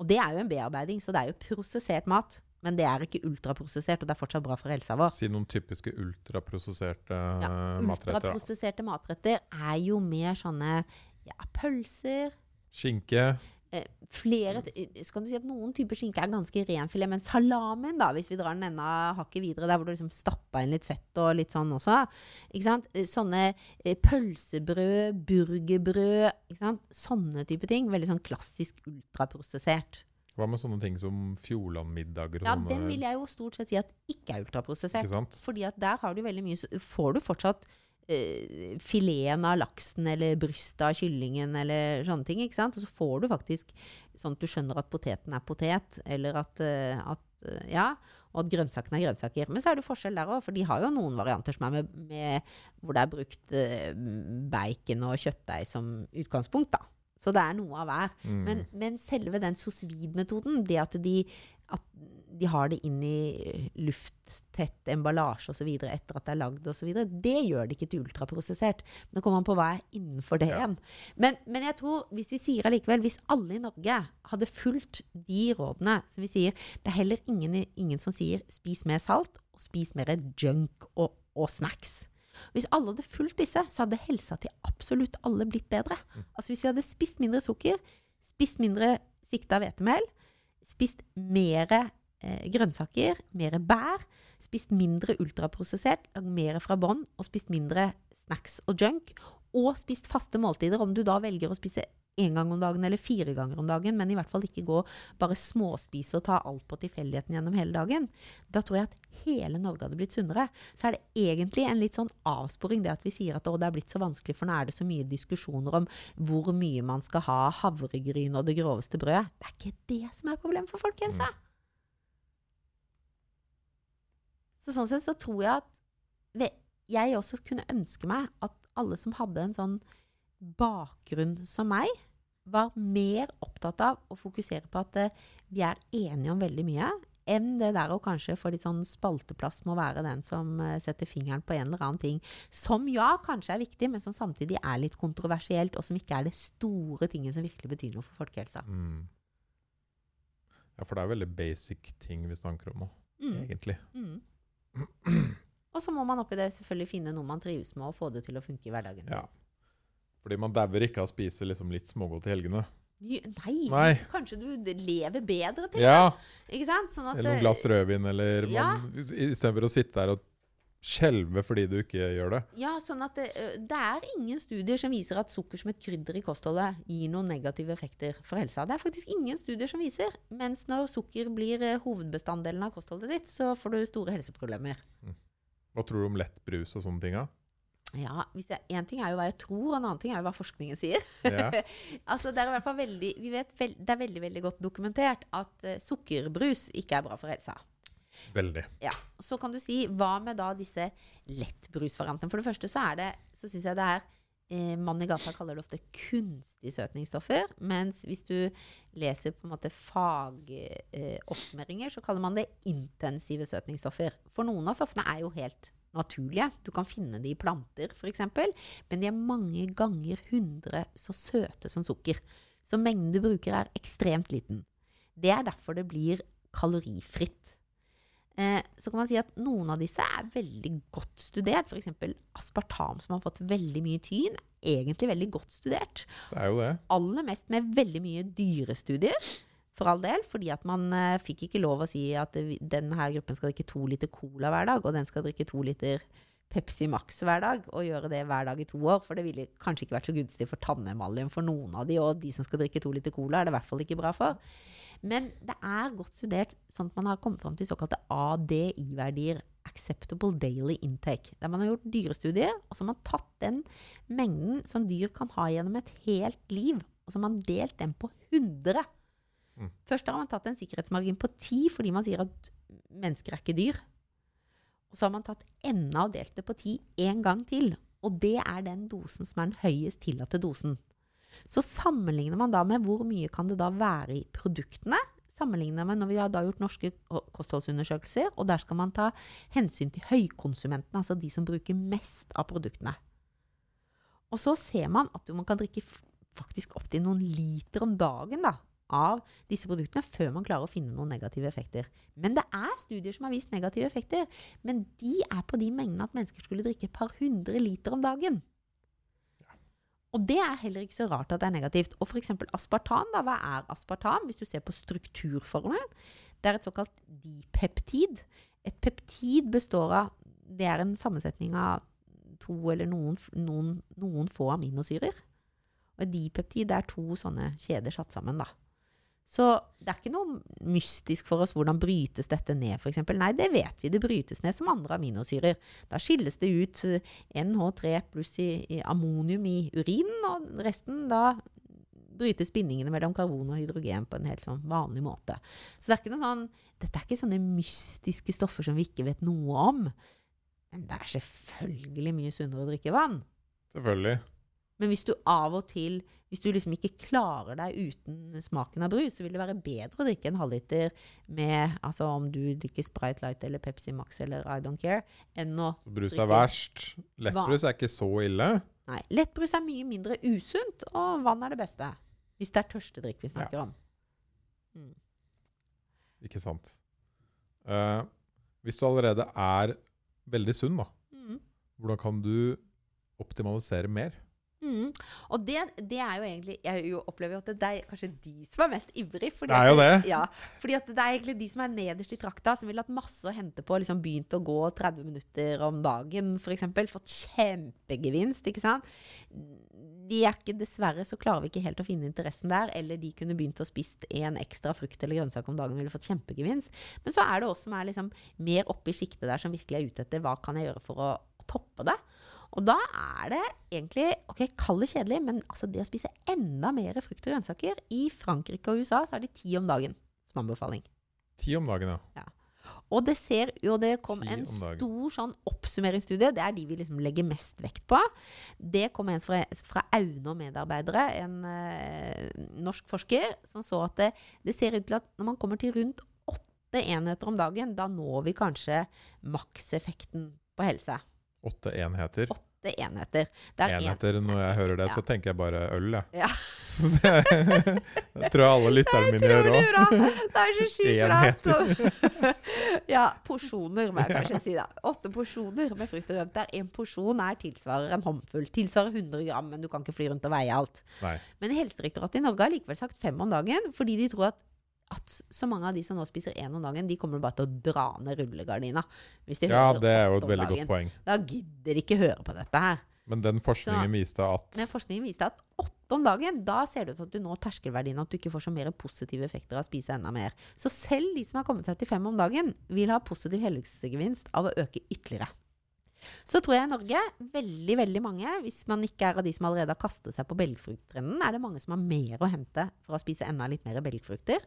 Og det er jo en bearbeiding, så det er jo prosessert mat. Men det er ikke ultraprosessert, og det er fortsatt bra for helsa vår. Si noen typiske ultraprosesserte Ja, matretter. da. Ultraprosesserte matretter er jo mer sånne ja, pølser Skinke. eh, flere Skal du si at noen typer skinke er ganske renfilet, men salamen, da, hvis vi drar den enda hakket videre, der hvor du liksom stappa inn litt fett og litt sånn også? Eh, Sånne eh, pølsebrød, burgerbrød, sånne type ting. Veldig sånn klassisk ultraprosessert. Hva med sånne ting som Fjordland-middager Ja, den vil jeg jo stort sett si at ikke er ultraprosessert. Ikke? Fordi at der har du veldig mye Får du fortsatt eh, fileten av laksen eller brystet av kyllingen eller sånne ting. ikke sant? Og så får du faktisk sånn at du skjønner at poteten er potet, eller at, eh, at eh, ja, og at grønnsakene er grønnsaker. Men så er det forskjell der òg, for de har jo noen varianter som er med, med hvor det er brukt bacon og kjøttdeig som utgangspunkt, da. Så det er noe av hver. Mm. Men, men selve den sous vide-metoden, det at de, at de har det inn i lufttett emballasje osv. etter at det er lagd osv., det gjør det ikke til ultraprosessert. Men det kommer an på hva er innenfor det Ja. igjen. Men, men jeg tror, hvis vi sier allikevel, hvis alle i Norge hadde fulgt de rådene som vi sier Det er heller ingen, ingen som sier 'spis mer salt' og 'spis mer junk og, og snacks'. Hvis alle hadde fulgt disse, så hadde helsa til absolutt alle blitt bedre. Altså Hvis vi hadde spist mindre sukker, spist mindre sikta hvetemel, spist mer eh, grønnsaker, mer bær, spist mindre ultraprosessert, lagd mer fra bånn, og spist mindre snacks og junk, og spist faste måltider, om du da velger å spise én gang om dagen eller fire ganger om dagen, men i hvert fall ikke gå bare småspise og ta alt på tilfeldigheten gjennom hele dagen. Da tror jeg at hele Norge hadde blitt sunnere. Så er det egentlig en litt sånn avsporing, det at vi sier at det er blitt så vanskelig, for nå er det så mye diskusjoner om hvor mye man skal ha havregryn og det groveste brødet. Det er ikke det som er problemet for folkehelsa. Så sånn sett så tror jeg at jeg også kunne ønske meg at alle som hadde en sånn bakgrunn som meg, var mer opptatt av å fokusere på at eh, vi er enige om veldig mye, enn det der å kanskje få litt sånn spalteplass med å være den som eh, setter fingeren på en eller annen ting som ja, kanskje er viktig, men som samtidig er litt kontroversielt, og som ikke er det store tinget som virkelig betyr noe for folkehelsa. Mm. Ja, for det er veldig basic ting vi snakker om nå, Mm. egentlig. Mm. Og så må man oppi det selvfølgelig finne noe man trives med, og få det til å funke i hverdagen. Ja. Fordi man dauer ikke av å spise liksom litt smågodt i helgene. Nei, Nei. kanskje du lever bedre til Ja, det. Ikke sant? Sånn Eller noen glass rødvin, eller Ja. Istedenfor å sitte der og skjelve fordi du ikke gjør det. Ja, sånn at det, det er ingen studier som viser at sukker som et krydder i kostholdet gir noen negative effekter for helsa. Det er faktisk ingen studier som viser. Mens når sukker blir hovedbestanddelen av kostholdet ditt, så får du store helseproblemer. Hva tror du om lett brus og sånne ting? da? Ja, En ting er jo hva jeg tror, og en annen ting er jo hva forskningen sier. Ja. altså, det er i veldig, vi vet vel, det er veldig, veldig godt dokumentert at uh, sukkerbrus ikke er bra for helsa. Veldig. Ja, Så kan du si, hva med da disse lettbrusvariantene? For det første så er det, så syns jeg det er eh, gata kaller det ofte kunstige søtningsstoffer. Mens hvis du leser på en måte fagoppsummeringer, så kaller man det intensive søtningsstoffer. For noen av stoffene er jo helt naturlige. Du kan finne de i planter, f.eks. Men de er mange ganger hundre så søte som sukker. Så mengden du bruker, er ekstremt liten. Det er derfor det blir kalorifritt. Eh, så kan man si at noen av disse er veldig godt studert. F.eks. aspartam, som har fått veldig mye tyn. Egentlig veldig godt studert. Det er jo det. Aller mest med veldig mye dyrestudier. For all del, fordi at man eh, fikk ikke lov å si at denne gruppen skal drikke to liter cola hver dag, og den skal drikke to liter Pepsi Max hver dag, og gjøre det hver dag i to år. For det ville kanskje ikke vært så gunstig for tannemaljen for noen av de, og de som skal drikke to liter cola, er det i hvert fall ikke bra for. Men det er godt studert, sånn at man har kommet fram til såkalte ADI-verdier. Acceptable Daily Intake. Der man har gjort dyrestudier, og så har man tatt den mengden som dyr kan ha gjennom et helt liv, og så har man delt den på 100. Mm. Først har man tatt en sikkerhetsmargin på 10 fordi man sier at mennesker er ikke dyr. Og så har man tatt enda og delt det på 10 en gang til. Og det er den dosen som er den høyest tillatte dosen. Så sammenligner man da med hvor mye kan det da være i produktene. Sammenligner man når vi har da gjort norske kostholdsundersøkelser, og der skal man ta hensyn til høykonsumentene, altså de som bruker mest av produktene. Og så ser man at man kan drikke faktisk opptil noen liter om dagen da, av disse produktene før man klarer å finne noen negative effekter. Men det er studier som har vist negative effekter. Men de er på de mengdene at mennesker skulle drikke et par hundre liter om dagen. Og det er heller ikke så rart at det er negativt. Og f.eks. aspartam, da, hva er aspartam? Hvis du ser på strukturformelen, det er et såkalt dipeptid. Et peptid består av Det er en sammensetning av to eller noen, noen, noen få aminosyrer. Og dipeptid er to sånne kjeder satt sammen, da. Så det er ikke noe mystisk for oss hvordan brytes dette ned, f.eks. Nei, det vet vi. Det brytes ned som andre aminosyrer. Da skilles det ut eh, NH3 pluss i, i ammonium i urinen, og resten da brytes bindingene mellom karbon og hydrogen på en helt sånn vanlig måte. Så det er sånn, dette er ikke sånne mystiske stoffer som vi ikke vet noe om. Men det er selvfølgelig mye sunnere å drikke vann. Selvfølgelig. Men hvis du av og til hvis du liksom ikke klarer deg uten smaken av brus, så vil det være bedre å drikke en halvliter med altså om du drikker Sprite Light eller Pepsi Max eller I don't care, enn å Så brus er verst. Lettbrus er ikke så ille. Nei. Lettbrus er mye mindre usunt, og vann er det beste. Hvis det er tørstedrikk vi snakker om. Mm. Ikke sant. Uh, hvis du allerede er veldig sunn, da, Mm. hvordan kan du optimalisere mer? Mm. Og det, det er jo egentlig Jeg jo opplever jo at det er kanskje de som er mest ivrig. fordi Det er jo at- det. Ja, fordi at det er egentlig de som er nederst i trakta, som ville hatt masse å hente på. liksom Begynt å gå 30 minutter om dagen, f.eks. Fått kjempegevinst, ikke sant. De er ikke, Dessverre så klarer vi ikke helt å finne interessen der. Eller de kunne begynt å spist en ekstra frukt eller grønnsak om dagen og ville fått kjempegevinst. Men så er det oss som er liksom mer oppe i sjiktet der, som virkelig er ute etter hva kan jeg gjøre for å toppe det. Og da er det egentlig ok, Kall det kjedelig, men altså det å spise enda mer frukt og grønnsaker I Frankrike og USA så er det ti om dagen som anbefaling. Ti om dagen, ja. Og det ser jo det kom en stor sånn oppsummeringsstudie. Det er de vi liksom legger mest vekt på. Det kom en fra, fra Aune og medarbeidere, en eh, norsk forsker, som så at det, det ser ut til at når man kommer til rundt åtte enheter om dagen, da når vi kanskje makseffekten på helse. Åtte enheter. Åtte enheter. Det er en- Enheter, når jeg hører det, Ja. så tenker jeg bare øl, jeg. Ja. Det, det tror jeg alle lytterne mine gjør òg. Det er så sjukt bra. Så. Ja, porsjoner, må jeg kanskje si. da. Åtte porsjoner med frukt og grønt. Der en porsjon er tilsvarer en håndfull. Tilsvarer 100 gram, men du kan ikke fly rundt og veie alt. Nei. Men Helsedirektoratet i Norge har likevel sagt fem om dagen, fordi de tror at at så mange av de som nå spiser én om dagen, de kommer bare til å dra ned rullegardina. Ja, det er jo et veldig godt poeng. Da gidder de ikke høre på dette her. Men den forskningen viste at Men forskningen viste at åtte om dagen, da ser det ut til at du når terskelverdien, at du ikke får så mer positive effekter av å spise enda mer. Så selv de som har kommet seg til fem om dagen, vil ha positiv helsegevinst av å øke ytterligere. Så tror jeg i Norge, veldig, veldig mange, hvis man ikke er av de som allerede har kastet seg på belgfrukttrenden, er det mange som har mer å hente for å spise enda litt mer belgfrukter.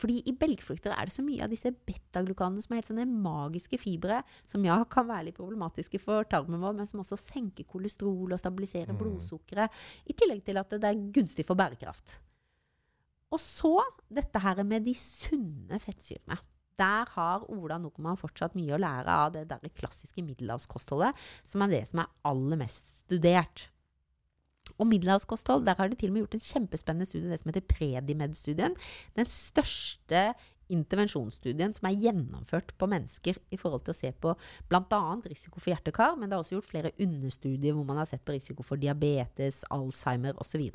Fordi i belgfrukter er det så mye av disse betaglukanene som er helt sånne magiske fibre, som ja, kan være litt problematiske for tarmen vår, men som også senker kolesterol og stabiliserer Mm. blodsukkeret. I tillegg til at det er gunstig for bærekraft. Og så dette her med de sunne fettsyrene. Der har Ola Nordmann fortsatt mye å lære av det der klassiske middelhavskostholdet, som er det som er aller mest studert. Og middelhavskosthold, der har de til og med gjort en kjempespennende studie, det som heter Predimed-studien. Den største intervensjonsstudien som er gjennomført på mennesker i forhold til å se på bl.a. risiko for hjertekar, men det er også gjort flere understudier hvor man har sett på risiko for diabetes, Alzheimer osv.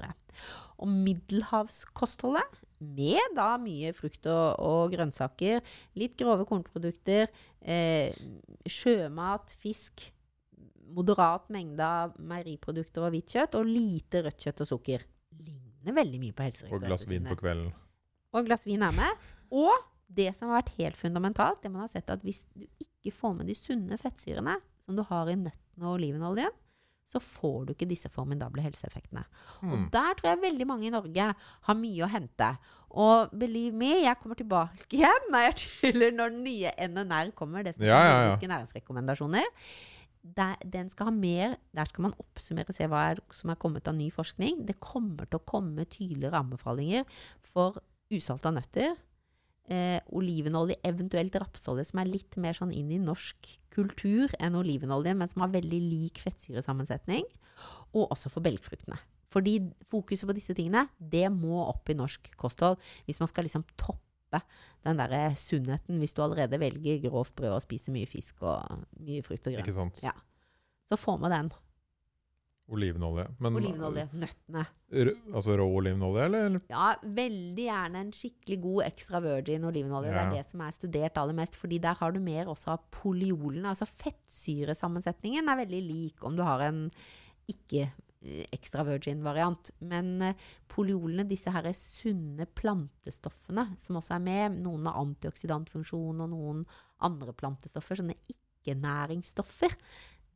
Og middelhavskostholdet, med da mye frukt og, og grønnsaker, litt grove kornprodukter, eh, sjømat, fisk, moderat mengde av meieriprodukter og hvitt kjøtt, og lite rødt kjøtt og sukker. Ligner veldig mye på Og Helsedirektoratet. glass vin på kvelden. Og glass vin er med. Og det som har vært helt fundamentalt, det man har sett at hvis du ikke får med de sunne fettsyrene som du har i nøttene og olivenoljen, så får du ikke disse formidable helseeffektene. Og Hmm. der tror jeg veldig mange i Norge har mye å hente. Og believe me, jeg kommer tilbake igjen når, jeg tuller når den nye NNR kommer, det som Ja, er ja, ja. nordiske næringsrekommendasjoner. Der, den skal ha mer, der skal man oppsummere og se hva er, som er kommet av ny forskning. Det kommer til å komme tydeligere anbefalinger for usalta nøtter, eh, olivenolje, eventuelt rapsolje, som er litt mer sånn inn i norsk kultur enn olivenolje, men som har veldig lik fettsyresammensetning, og også for belgfruktene. Fordi fokuset på disse tingene, det må opp i norsk kosthold hvis man skal liksom toppe den derre sunnheten, hvis du allerede velger grovt brød og spiser mye fisk og mye frukt og grønt. Ikke sant. Ja. Så få med den. Olivenolje. Men Olivenolje. Nøttene. altså rå olivenolje, eller? Ja, veldig gjerne en skikkelig god extra virgin olivenolje. Det er det som er studert aller mest, fordi der har du mer også av polyolene. Altså fettsyresammensetningen er veldig lik om du har en ikke eh, extra virgin-variant. Men poliolene, polyolene, disse her er sunne plantestoffene som også er med, noen med antioxidantfunksjon og noen andre plantestoffer, sånne ikke-næringsstoffer,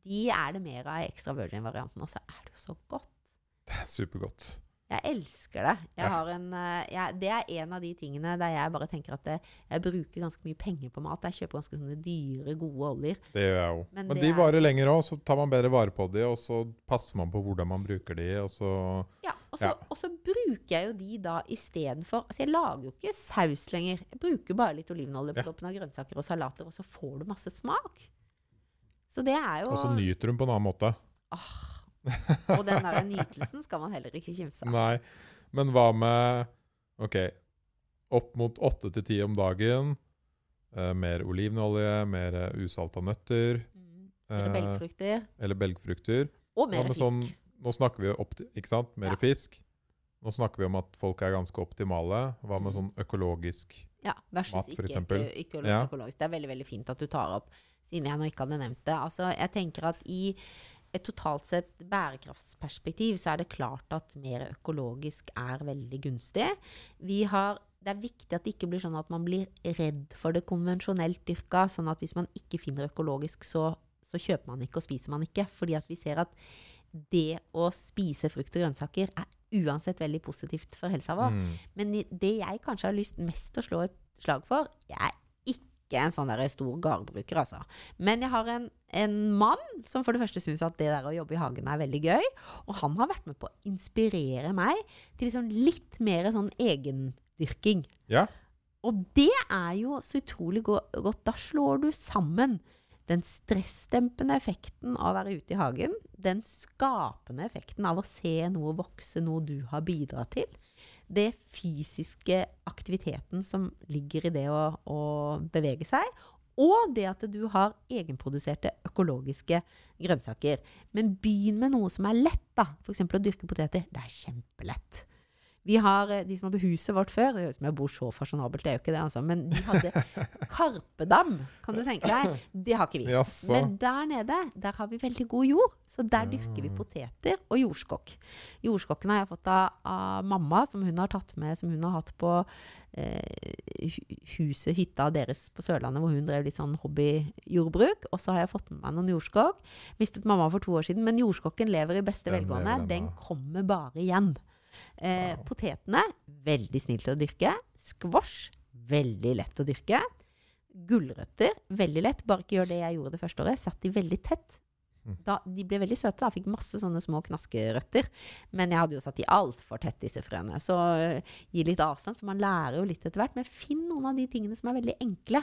de er det mer av i extra virgin-varianten. Og så er det jo så godt. Det er supergodt. Jeg elsker det. Jeg Ja. har en, eh, jeg, det er en av de tingene der jeg bare tenker at det, jeg bruker ganske mye penger på mat. Jeg kjøper ganske sånne dyre, gode oljer. Det gjør jeg òg. Men Men, de er- varer lenger òg, så tar man bedre vare på de, og så passer man på hvordan man bruker de, og så Ja, og så, Ja. og så bruker jeg jo de da istedenfor Altså, jeg lager jo ikke saus lenger. Jeg bruker bare litt olivenolje på Ja. toppen av grønnsaker og salater, og så får du masse smak. Så det er jo Og så nyter hun på en annen måte. Ah, Og den der nytelsen skal man heller ikke kimse av. Nei. Men hva med OK, opp mot åtte til ti om dagen. eh, mer olivenolje, mer uh, usalta nøtter. Mm. Eller eh, belgfrukter. eller belgfrukter. Og mer fisk. sånn- Nå snakker vi opp ikke sant? Mer Ja. fisk. Nå snakker vi om at folk er ganske optimale. Hva med Mm. sånn økologisk Ja, versus Mat, ikke, eksempel. ikke, Ja. økologisk. Det er veldig veldig fint at du tar opp, siden jeg nå ikke hadde nevnt det. Altså, jeg tenker at i et totalt sett bærekraftsperspektiv så er det klart at mer økologisk er veldig gunstig. Vi har det er viktig at det ikke blir sånn at man blir redd for det konvensjonelt dyrka. Sånn at hvis man ikke finner økologisk, så, så kjøper man ikke og spiser man ikke. Fordi at vi ser at det å spise frukt og grønnsaker er uansett veldig positivt for helsa vår. Mm. Men det jeg kanskje har lyst mest til å slå et slag for Jeg er ikke en sånn der stor gardbruker, altså. Men jeg har en, en mann som for det første syns at det der å jobbe i hagen er veldig gøy. Og han har vært med på å inspirere meg til liksom litt mer sånn egendyrking. Ja. Og det er jo så utrolig go godt. Da slår du sammen den stressdempende effekten av å være ute i hagen, den skapende effekten av å se noe vokse, noe du har bidratt til, det fysiske aktiviteten som ligger i det å, å bevege seg, og det at du har egenproduserte økologiske grønnsaker. Men begynn med noe som er lett, da. F.eks. å dyrke poteter. Det er kjempelett. Vi har eh, de som hadde huset vårt før. Det høres ut som jeg bor så fasjonabelt, det er jo ikke det, altså. Men de hadde karpedam, kan du tenke deg. Det har ikke vi. Jaså. Men der nede, der har vi veldig god jord. Så der dyrker vi poteter og jordskokk. Jordskokken har jeg fått av, av mamma, som hun har tatt med, som hun har hatt på eh, huset, hytta deres på Sørlandet, hvor hun drev litt sånn hobbyjordbruk. Og så har jeg fått med meg noen jordskokk. Mistet mamma for to år siden, men jordskokken lever i beste Den velgående. Den kommer bare igjen. Eh, Wow. Potetene, veldig snilt å dyrke. Squash, veldig lett å dyrke. Gulrøtter, veldig lett. Bare ikke gjør det jeg gjorde det første året. Satt de veldig tett. Mm. Da, de ble veldig søte. da, Fikk masse sånne små knaskerøtter. Men jeg hadde jo satt de altfor tett, disse frøene. Så uh, gi litt avstand, så man lærer jo litt etter hvert. Men finn noen av de tingene som er veldig enkle.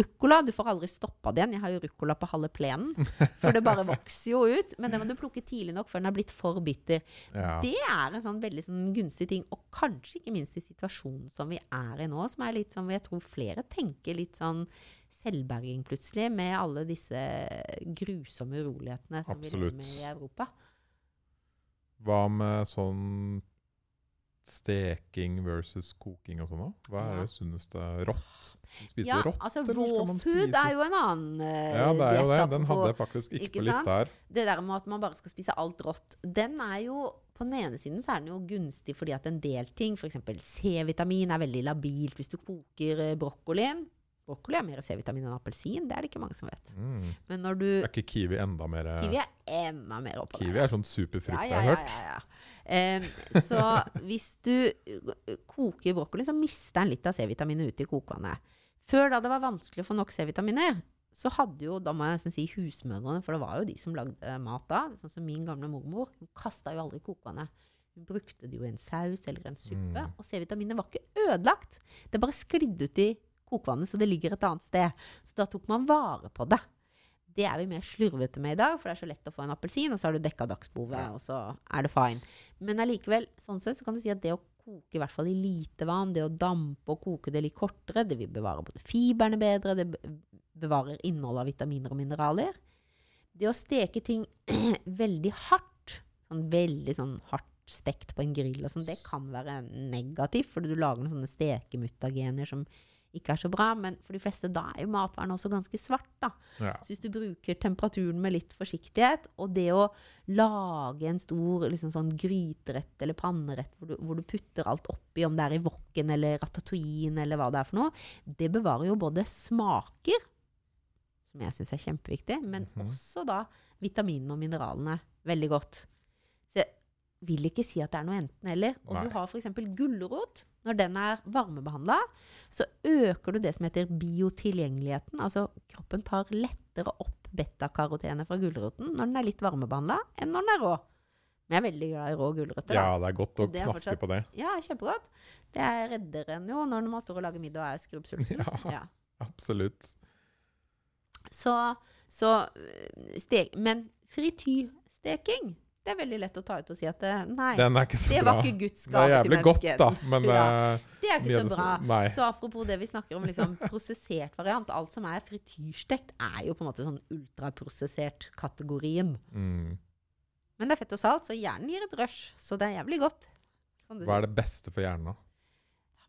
Ruccola, du får aldri stoppa igjen. Jeg har jo ruccola på halve plenen. For det bare vokser jo ut. Men det må du plukke tidlig nok før den har blitt for bitter. Ja. Det er en sånn veldig sånn gunstig ting, og kanskje ikke minst i situasjonen som vi er i nå, som er litt sånn jeg tror flere tenker litt sånn selvberging plutselig, med alle disse grusomme urolighetene som vi lever med i Europa. Hva med sånn steking versus koking og sånn? da? Hva er det sunneste? Rått? Spiser Ja, rått? altså eller skal raw food er jo en annen uh, Ja, det er jo det. Den hadde jeg faktisk ikke, ikke på lista her. Det der med at man bare skal spise alt rått, den er jo På den ene siden så er den jo gunstig fordi at en del ting, f.eks. C-vitamin, er veldig labilt hvis du koker eh, brokkolien. Brokkoli er mer C-vitamin enn appelsin, det er det ikke mange som vet. Mm. Men når du Er ikke kiwi enda mer Kiwi er enda mer oppå Kiwi der. er sånn superfrukt, ja, ja, ja, har ja, hørt. Em, så hvis du koker brokkoli, så mister den litt av C-vitaminet ute i kokvannet. Før da det var vanskelig å få nok C-vitaminer, så hadde jo, da må jeg nesten si husmødrene, for det var jo de som lagde mat da, sånn som min gamle mormor, hun kasta jo aldri kokvannet. Hun brukte det jo i en saus eller en suppe, Mm. og C-vitaminet var ikke ødelagt. Det bare sklidde ut i kokvannet, så det ligger et annet sted. Så da tok man vare på det. Det er vi mer slurvete med i dag, for det er så lett å få en appelsin, og så har du dekka dagsbehovet, og så er det fine. Men allikevel, sånn sett så kan du si at det å koke i hvert fall i lite vann, det å dampe og koke det litt kortere, det vil bevare både fiberne bedre, det bevarer innholdet av vitaminer og mineraler. Det å steke ting veldig hardt, sånn veldig sånn hardt stekt på en grill og sånn, det kan være negativt, fordi du lager noen sånne stekemutagener som ikke er så bra. Men for de fleste da er jo matvaren også ganske svart, da. Ja. Så hvis du bruker temperaturen med litt forsiktighet, og det å lage en stor liksom sånn gryterett eller pannerett hvor du, hvor du putter alt oppi, om det er i wokken eller ratatouille eller hva det er for noe, det bevarer jo både smaker, som jeg syns er kjempeviktig, men Mhm. også da vitaminene og mineralene veldig godt. Så jeg vil ikke si at det er noe enten-eller. Og Nei. du har f.eks. gulrot. Når den er varmebehandla, så øker du det som heter biotilgjengeligheten. Altså kroppen tar lettere opp betakarotenet fra gulroten når den er litt varmebehandla, enn når den er rå. Men jeg er veldig glad i rå gulrøtter. ja, det er godt å det knaske fortsatt- på det. Ja, kjempegodt. Det er redder en jo når man står og lager middag og er skrubbsulten. Ja. Ja. Absolutt. Så, så steg, Men frityrsteking, det er veldig lett å ta ut og si at eh, nei, Den er ikke så det bra. var ikke Guds det er gave til jævlig godt, da, men Ja. eh, Det er ikke så bra. Nei. Så apropos det vi snakker om, liksom prosessert variant. Alt som er frityrstekt, er jo på en måte sånn ultraprosessert-kategorien. mm. Men det er fett og salt, så hjernen gir et rush. Så det er jævlig godt. Kan Hva er det beste for hjernen, da?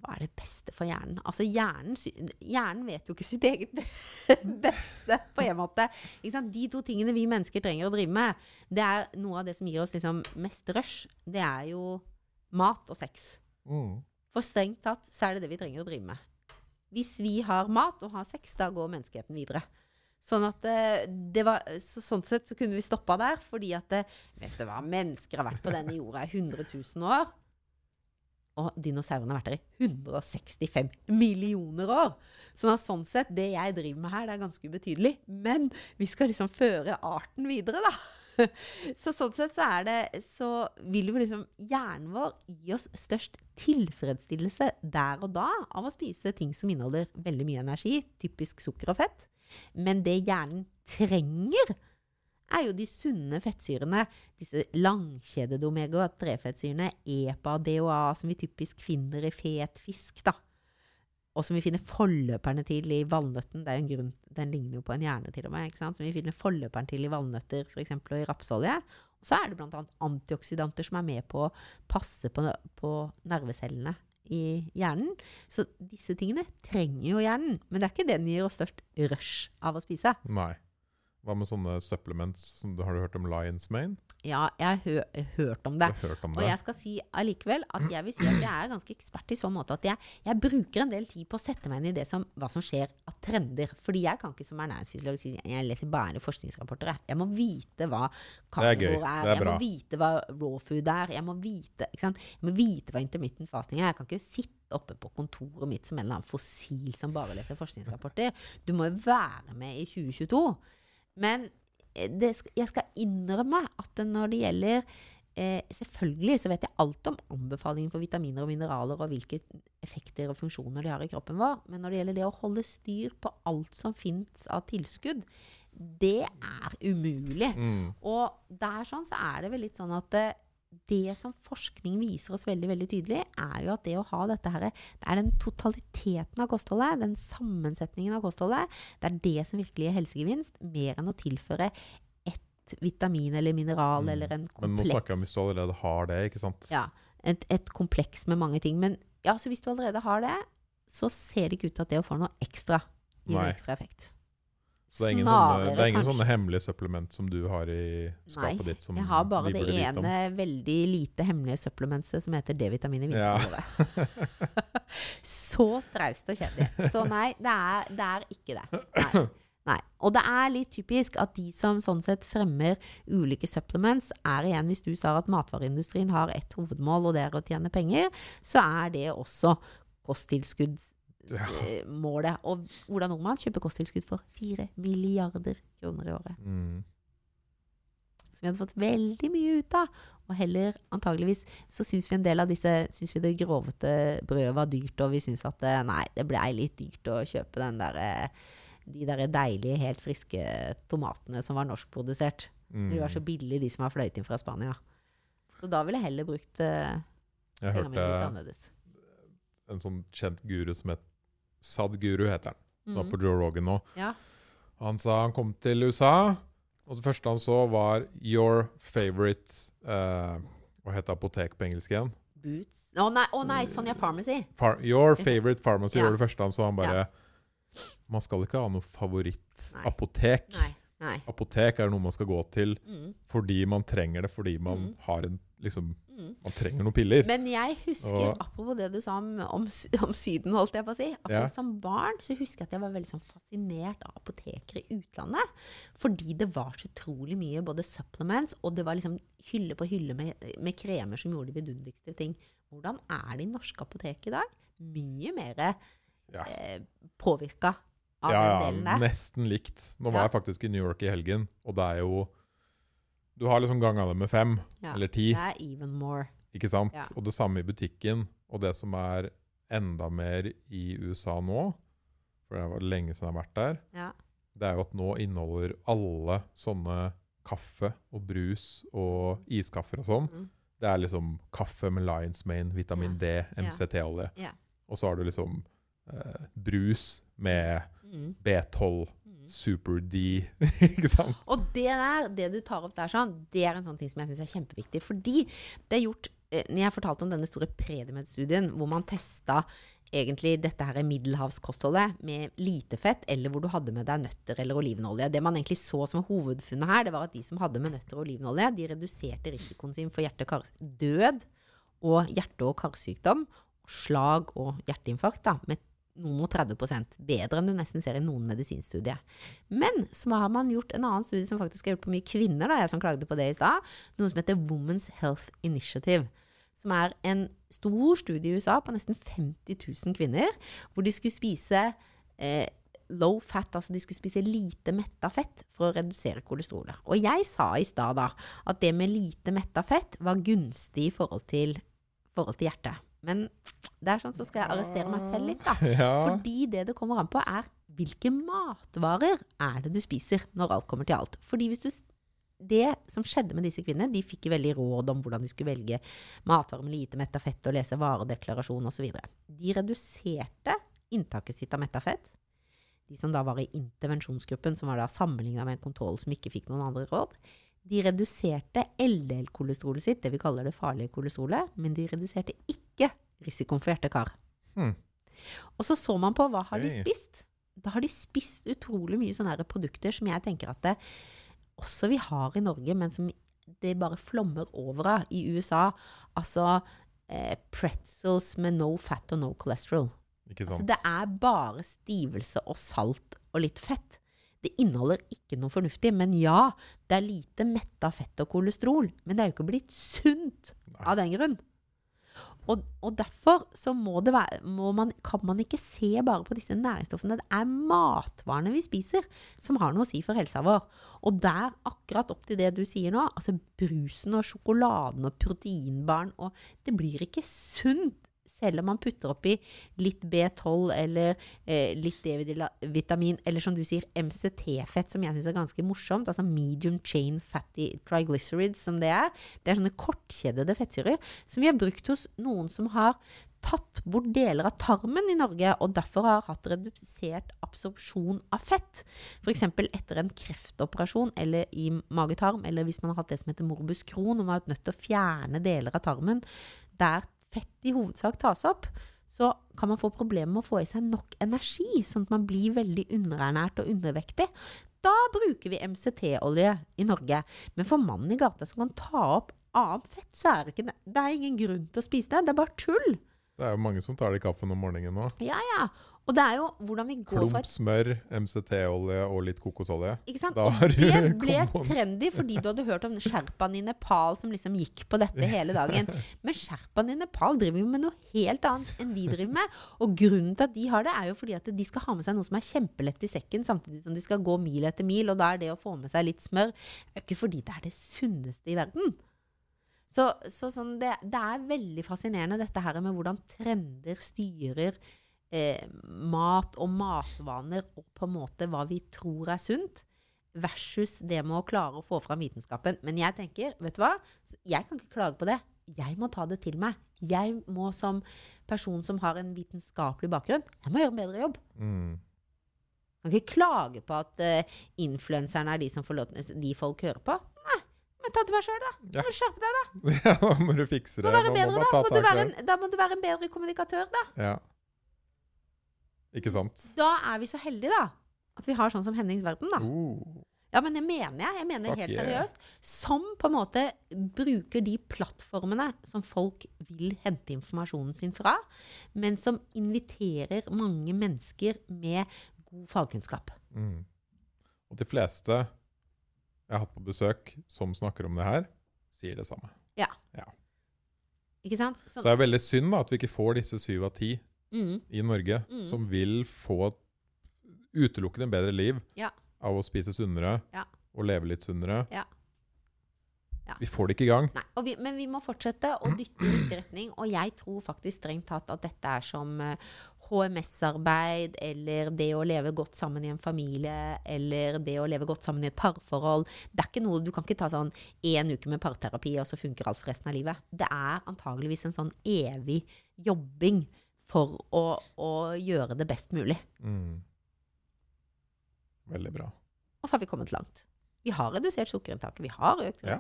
Hva er det beste for hjernen? Altså, hjernen, hjernen vet jo ikke sitt eget beste, på en måte. De to tingene vi mennesker trenger å drive med, det er noe av det som gir oss liksom mest rush. Det er jo mat og sex. Mm. For strengt tatt så er det det vi trenger å drive med. Hvis vi har mat og har sex, da går menneskeheten videre. Sånn at eh, det var, så, sånn sett så kunne vi stoppa der, fordi at eh, Vet du hva, mennesker har vært på denne jorda i 100 000 år. Og dinosaurene har vært der i 165 millioner år. Sånn da, sånn sett, det jeg driver med her, det er ganske ubetydelig. Men vi skal liksom føre arten videre, da. Så sånn sett så er det Så vil jo liksom hjernen vår gi oss størst tilfredsstillelse der og da av å spise ting som inneholder veldig mye energi, typisk sukker og fett. Men det hjernen trenger, er jo de sunne fettsyrene. Disse langkjedede omega-3-fettsyrene, EPA, DHA, som vi typisk finner i fet fisk, da. Og som vi finner forløperne til i valnøtten. Det er jo en grunn, Den ligner jo på en hjerne, til og med. ikke sant? Som vi finner forløperen til i valnøtter eksempel, og i rapsolje. Og så er det bl.a. antioksidanter som er med på å passe på, på nervecellene i hjernen. Så disse tingene trenger jo hjernen. Men det er ikke det den gir oss størst rush av å spise. Nei. Hva med sånne supplements? Som, har du hørt om Lions Mane? Ja, jeg har hø hørt om det. hørt om Og det? jeg skal si allikevel at jeg vil si at jeg er ganske ekspert i så måte at jeg, jeg bruker en del tid på å sette meg inn i det som, hva som skjer av trender. Fordi jeg kan ikke som ernæringsfysiolog si at jeg leser bare forskningsrapporter. jeg. Må vite hva Det er er. Jeg må vite hva raw food er. Jeg må vite? Jeg må vite hva intermittent fasting er. Jeg kan ikke sitte oppe på kontoret mitt som en eller annen fossil som bare leser forskningsrapporter. Du må jo være med i 2022. Men eh, det, jeg skal innrømme at når det gjelder eh, Selvfølgelig så vet jeg alt om anbefalinger for vitaminer og mineraler og hvilke effekter og funksjoner de har i kroppen vår. Men når det gjelder det å holde styr på alt som fins av tilskudd, det er umulig. Mm. Og der sånn så er det vel litt sånn at eh, det som forskning viser oss veldig veldig tydelig, er jo at det å ha dette her, det er den totaliteten av kostholdet, den sammensetningen av kostholdet, det er det som virkelig gir helsegevinst, mer enn å tilføre ett vitamin eller mineral Mm. eller en kompleks. Men nå snakker jeg om hvis du allerede har det, ikke sant? ja, et, et kompleks med mange ting. Men ja, så hvis du allerede har det, så ser det ikke ut til at det å få noe ekstra gir Nei. noe ekstra effekt. Så det er ingen, sånne, det er ingen sånne hemmelige supplement som du har i skapet Nei, ditt? Nei, Jeg har bare det ene veldig lite hemmelige supplementet som heter D-vitamin i Ja. Så traust og kjedelig. Så nei, det er, det er ikke det. Nei. Nei. Og det er litt typisk at de som sånn sett fremmer ulike supplements, er igjen, hvis du sa at matvareindustrien har ett hovedmål, og det er å tjene penger, så er det også kosttilskuddsmålet. Ja. Og Ola Nordmann kjøper kosttilskudd for 4 milliarder kroner i året Mm. som vi hadde fått veldig mye ut av. Og heller antageligvis så syns vi en del av disse syns vi det grovete brødet var dyrt, og vi syns at eh, nei, det blei litt dyrt å kjøpe den der, eh, de der deilige, helt friske tomatene som var norskprodusert. Mm. De var så billige, de som har fløyet inn fra Spania. Så da ville jeg heller brukt uh, Jeg pengene mine litt hørte annerledes. en sånn kjent guru som het Sadguru, heter han. Som mm. er på Joe Rogan nå. Ja. Han sa han kom til USA, og det første han så, var 'Your favorite eh, Hva heter apotek på engelsk igjen? Boots Å nei, oh, nei, Sonja Pharmacy. Far your favorite pharmacy Ja. var det første han så. Han bare Man skal ikke ha noe favorittapotek. Nei. nei. Apotek er noe man skal gå til Mm, fordi man trenger det, fordi man Mm. har en liksom mm. Man trenger noen piller. Men jeg husker, Og- apropos det du sa om, om, om Syden, holdt jeg på å si. Altså, Ja. Som barn så husker jeg at jeg var veldig sånn fascinert av apoteker i utlandet. Fordi det var så utrolig mye både supplements, og det var liksom hylle på hylle med, med kremer som gjorde de vidunderligste ting. Hvordan er det i norske apotek i dag? Mye mer Ja. eh, påvirka av ja, den delen ja, der. nesten likt. Nå var Ja. jeg faktisk i New York i helgen, og det er jo Du har liksom ganga det med fem Ja. eller ti, Det er even more. ikke sant? Ja. Og det samme i butikken. Og det som er enda mer i USA nå, for det var lenge siden jeg har vært der, Ja. det er jo at nå inneholder alle sånne kaffe og brus og iskaffer og sånn. Mm. Det er liksom kaffe med Lions Mane, vitamin D, MCT-olje. Ja. Og så har du liksom eh, brus med Mm. B12, Mm. Super D, ikke sant? Og det der, det du tar opp der sånn, det er en sånn ting som jeg syns er kjempeviktig. Fordi det er gjort eh, Når jeg fortalte om denne store Predimed-studien, hvor man testa egentlig dette her middelhavskostholdet med lite fett, eller hvor du hadde med deg nøtter eller olivenolje. Det man egentlig så som hovedfunnet her, det var at de som hadde med nøtter og olivenolje, de reduserte risikoen sin for hjerte-kar-død og hjerte- og karsykdom, slag og hjerteinfarkt da, med noen og 30% bedre enn du nesten ser i noen medisinstudie. Men så har man gjort en annen studie som faktisk er gjort på mye kvinner, da, jeg som klagde på det i stad, noe som heter Women's Health Initiative. Som er en stor studie i USA på nesten 50 000 kvinner, hvor de skulle spise eh, low fat, altså de skulle spise lite metta fett for å redusere kolesterolet. Og jeg sa i stad da at det med lite metta fett var gunstig i forhold til, forhold til hjertet. Men det er sånn så skal jeg arrestere meg selv litt, da. Ja. Fordi det det kommer an på, er hvilke matvarer er det du spiser når alt kommer til alt. Fordi hvis du Det som skjedde med disse kvinnene, de fikk veldig råd om hvordan de skulle velge matvarer med lite metta fett og lese varedeklarasjon osv. De reduserte inntaket sitt av metta fett. De som da var i intervensjonsgruppen, som var da sammenligna med en kontroll som ikke fikk noen andre råd, de reduserte LDL-kolesterolet sitt, det vi kaller det farlige kolesterolet, men de reduserte ikke risikoen for hjertekar. Hmm. Og så så man på hva har de spist. Da har de spist utrolig mye sånne her produkter som jeg tenker at det, også vi har i Norge, men som det bare flommer over av i USA. Altså eh, pretzels med no fat og no cholesterol. Ikke Altså, det er bare stivelse og salt og litt fett. Det inneholder ikke noe fornuftig. Men ja, det er lite metta fett og kolesterol. Men det er jo ikke blitt sunt Nei. av den grunn. Og, og derfor så må det være, må man, kan man ikke se bare på disse næringsstoffene. Det er matvarene vi spiser som har noe å si for helsa vår. Og der, akkurat opp til det du sier nå, altså brusen og sjokoladen og proteinbaren og Det blir ikke sunt selv om man putter oppi litt B12 eller eh, litt D-vitamin, eller som du sier, MCT-fett, som jeg syns er ganske morsomt. Altså medium chain fatty triglycerides, som det er. Det er sånne kortkjedede fettsyrer som vi har brukt hos noen som har tatt bort deler av tarmen i Norge, og derfor har hatt redusert absorpsjon av fett. F.eks. etter en kreftoperasjon eller i magetarm, eller hvis man har hatt det som heter morbus Crohn, og man har vært nødt til å fjerne deler av tarmen der fett i hovedsak tas opp, så kan man få problemer med å få i seg nok energi, sånn at man blir veldig underernært og undervektig. Da bruker vi MCT-olje i Norge. Men for mannen i gata som kan ta opp annet fett, så er det ikke det. Er ingen grunn til å spise det. Det er bare tull. Det er jo mange som tar det i kaffen om morgenen nå. Ja, ja. Og det er jo hvordan vi går Klump smør, MCT-olje og litt kokosolje. Ikke sant? Og det ble trendy fordi du hadde hørt om sherpaen i Nepal som liksom gikk på dette hele dagen. Men sherpaen i Nepal driver jo med noe helt annet enn vi driver med. Og grunnen til at de har det, er jo fordi at de skal ha med seg noe som er kjempelett i sekken, samtidig som de skal gå mil etter mil. Og da er det å få med seg litt smør ikke fordi det er det sunneste i verden. Så, så sånn, det, det er veldig fascinerende dette her med hvordan trender styrer eh, mat og matvaner og på en måte hva vi tror er sunt, versus det med å klare å få fram vitenskapen. Men jeg tenker, vet du hva? Jeg kan ikke klage på det. Jeg må ta det til meg. Jeg må som person som har en vitenskapelig bakgrunn, jeg må gjøre en bedre jobb. Mm. Kan ikke klage på at uh, influenserne er de som får lov, de folk hører på. Men ta til meg sjøl, da. Ja. Må du skjerpe deg, da. Ja, da må du fikse Må det. være bedre, må da. Må være en, da må du være en bedre kommunikatør, da. Ja. Ikke sant? Da er vi så heldige, da. At vi har sånn som Hennings Verden, da. Uh. Ja, men det mener jeg. Jeg mener Fuck helt yeah. seriøst. Som på en måte bruker de plattformene som folk vil hente informasjonen sin fra, men som inviterer mange mennesker med god fagkunnskap. Mm. Og de fleste jeg har hatt på besøk som snakker om det her, sier det samme. Ja. Ikke sant? Så det er veldig synd da, at vi ikke får disse syv av ti mm, i Norge Mm. som vil få utelukkende en bedre liv Ja. av å spise sunnere Ja. og leve litt sunnere. Ja. Ja. Vi får det ikke i gang. Nei, vi, men vi må fortsette å dytte i riktig retning. Og jeg tror faktisk strengt tatt at dette er som eh, HMS-arbeid, eller det å leve godt sammen i en familie, eller det å leve godt sammen i et parforhold. Det er ikke noe, Du kan ikke ta sånn én uke med parterapi, og så funker alt for resten av livet. Det er antageligvis en sånn evig jobbing for å, å gjøre det best mulig. Mm. Veldig bra. Og så har vi kommet langt. Vi har redusert sukkerinntaket, vi har økt Ja.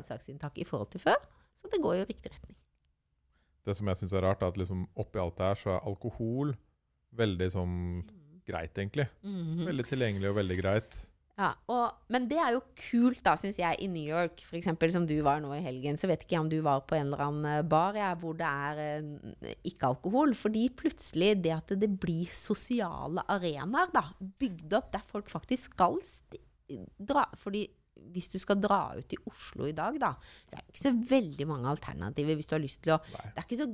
i forhold til før. Så det går jo i riktig retning. Det som jeg syns er rart, er at liksom oppi alt det her, så er alkohol veldig sånn greit, egentlig. Mhm. Veldig tilgjengelig og veldig greit. Ja, og, men det er jo kult, da, syns jeg, i New York, eksempel, som du var nå i helgen. Så vet ikke jeg om du var på en eller annen bar ja, hvor det er eh, ikke alkohol. Fordi plutselig det at det blir sosiale arenaer, da, bygd opp der folk faktisk skal dra Fordi hvis du skal dra ut i Oslo i dag, da, så er det ikke så veldig mange alternativer hvis du har lyst til å Nei. Det er ikke så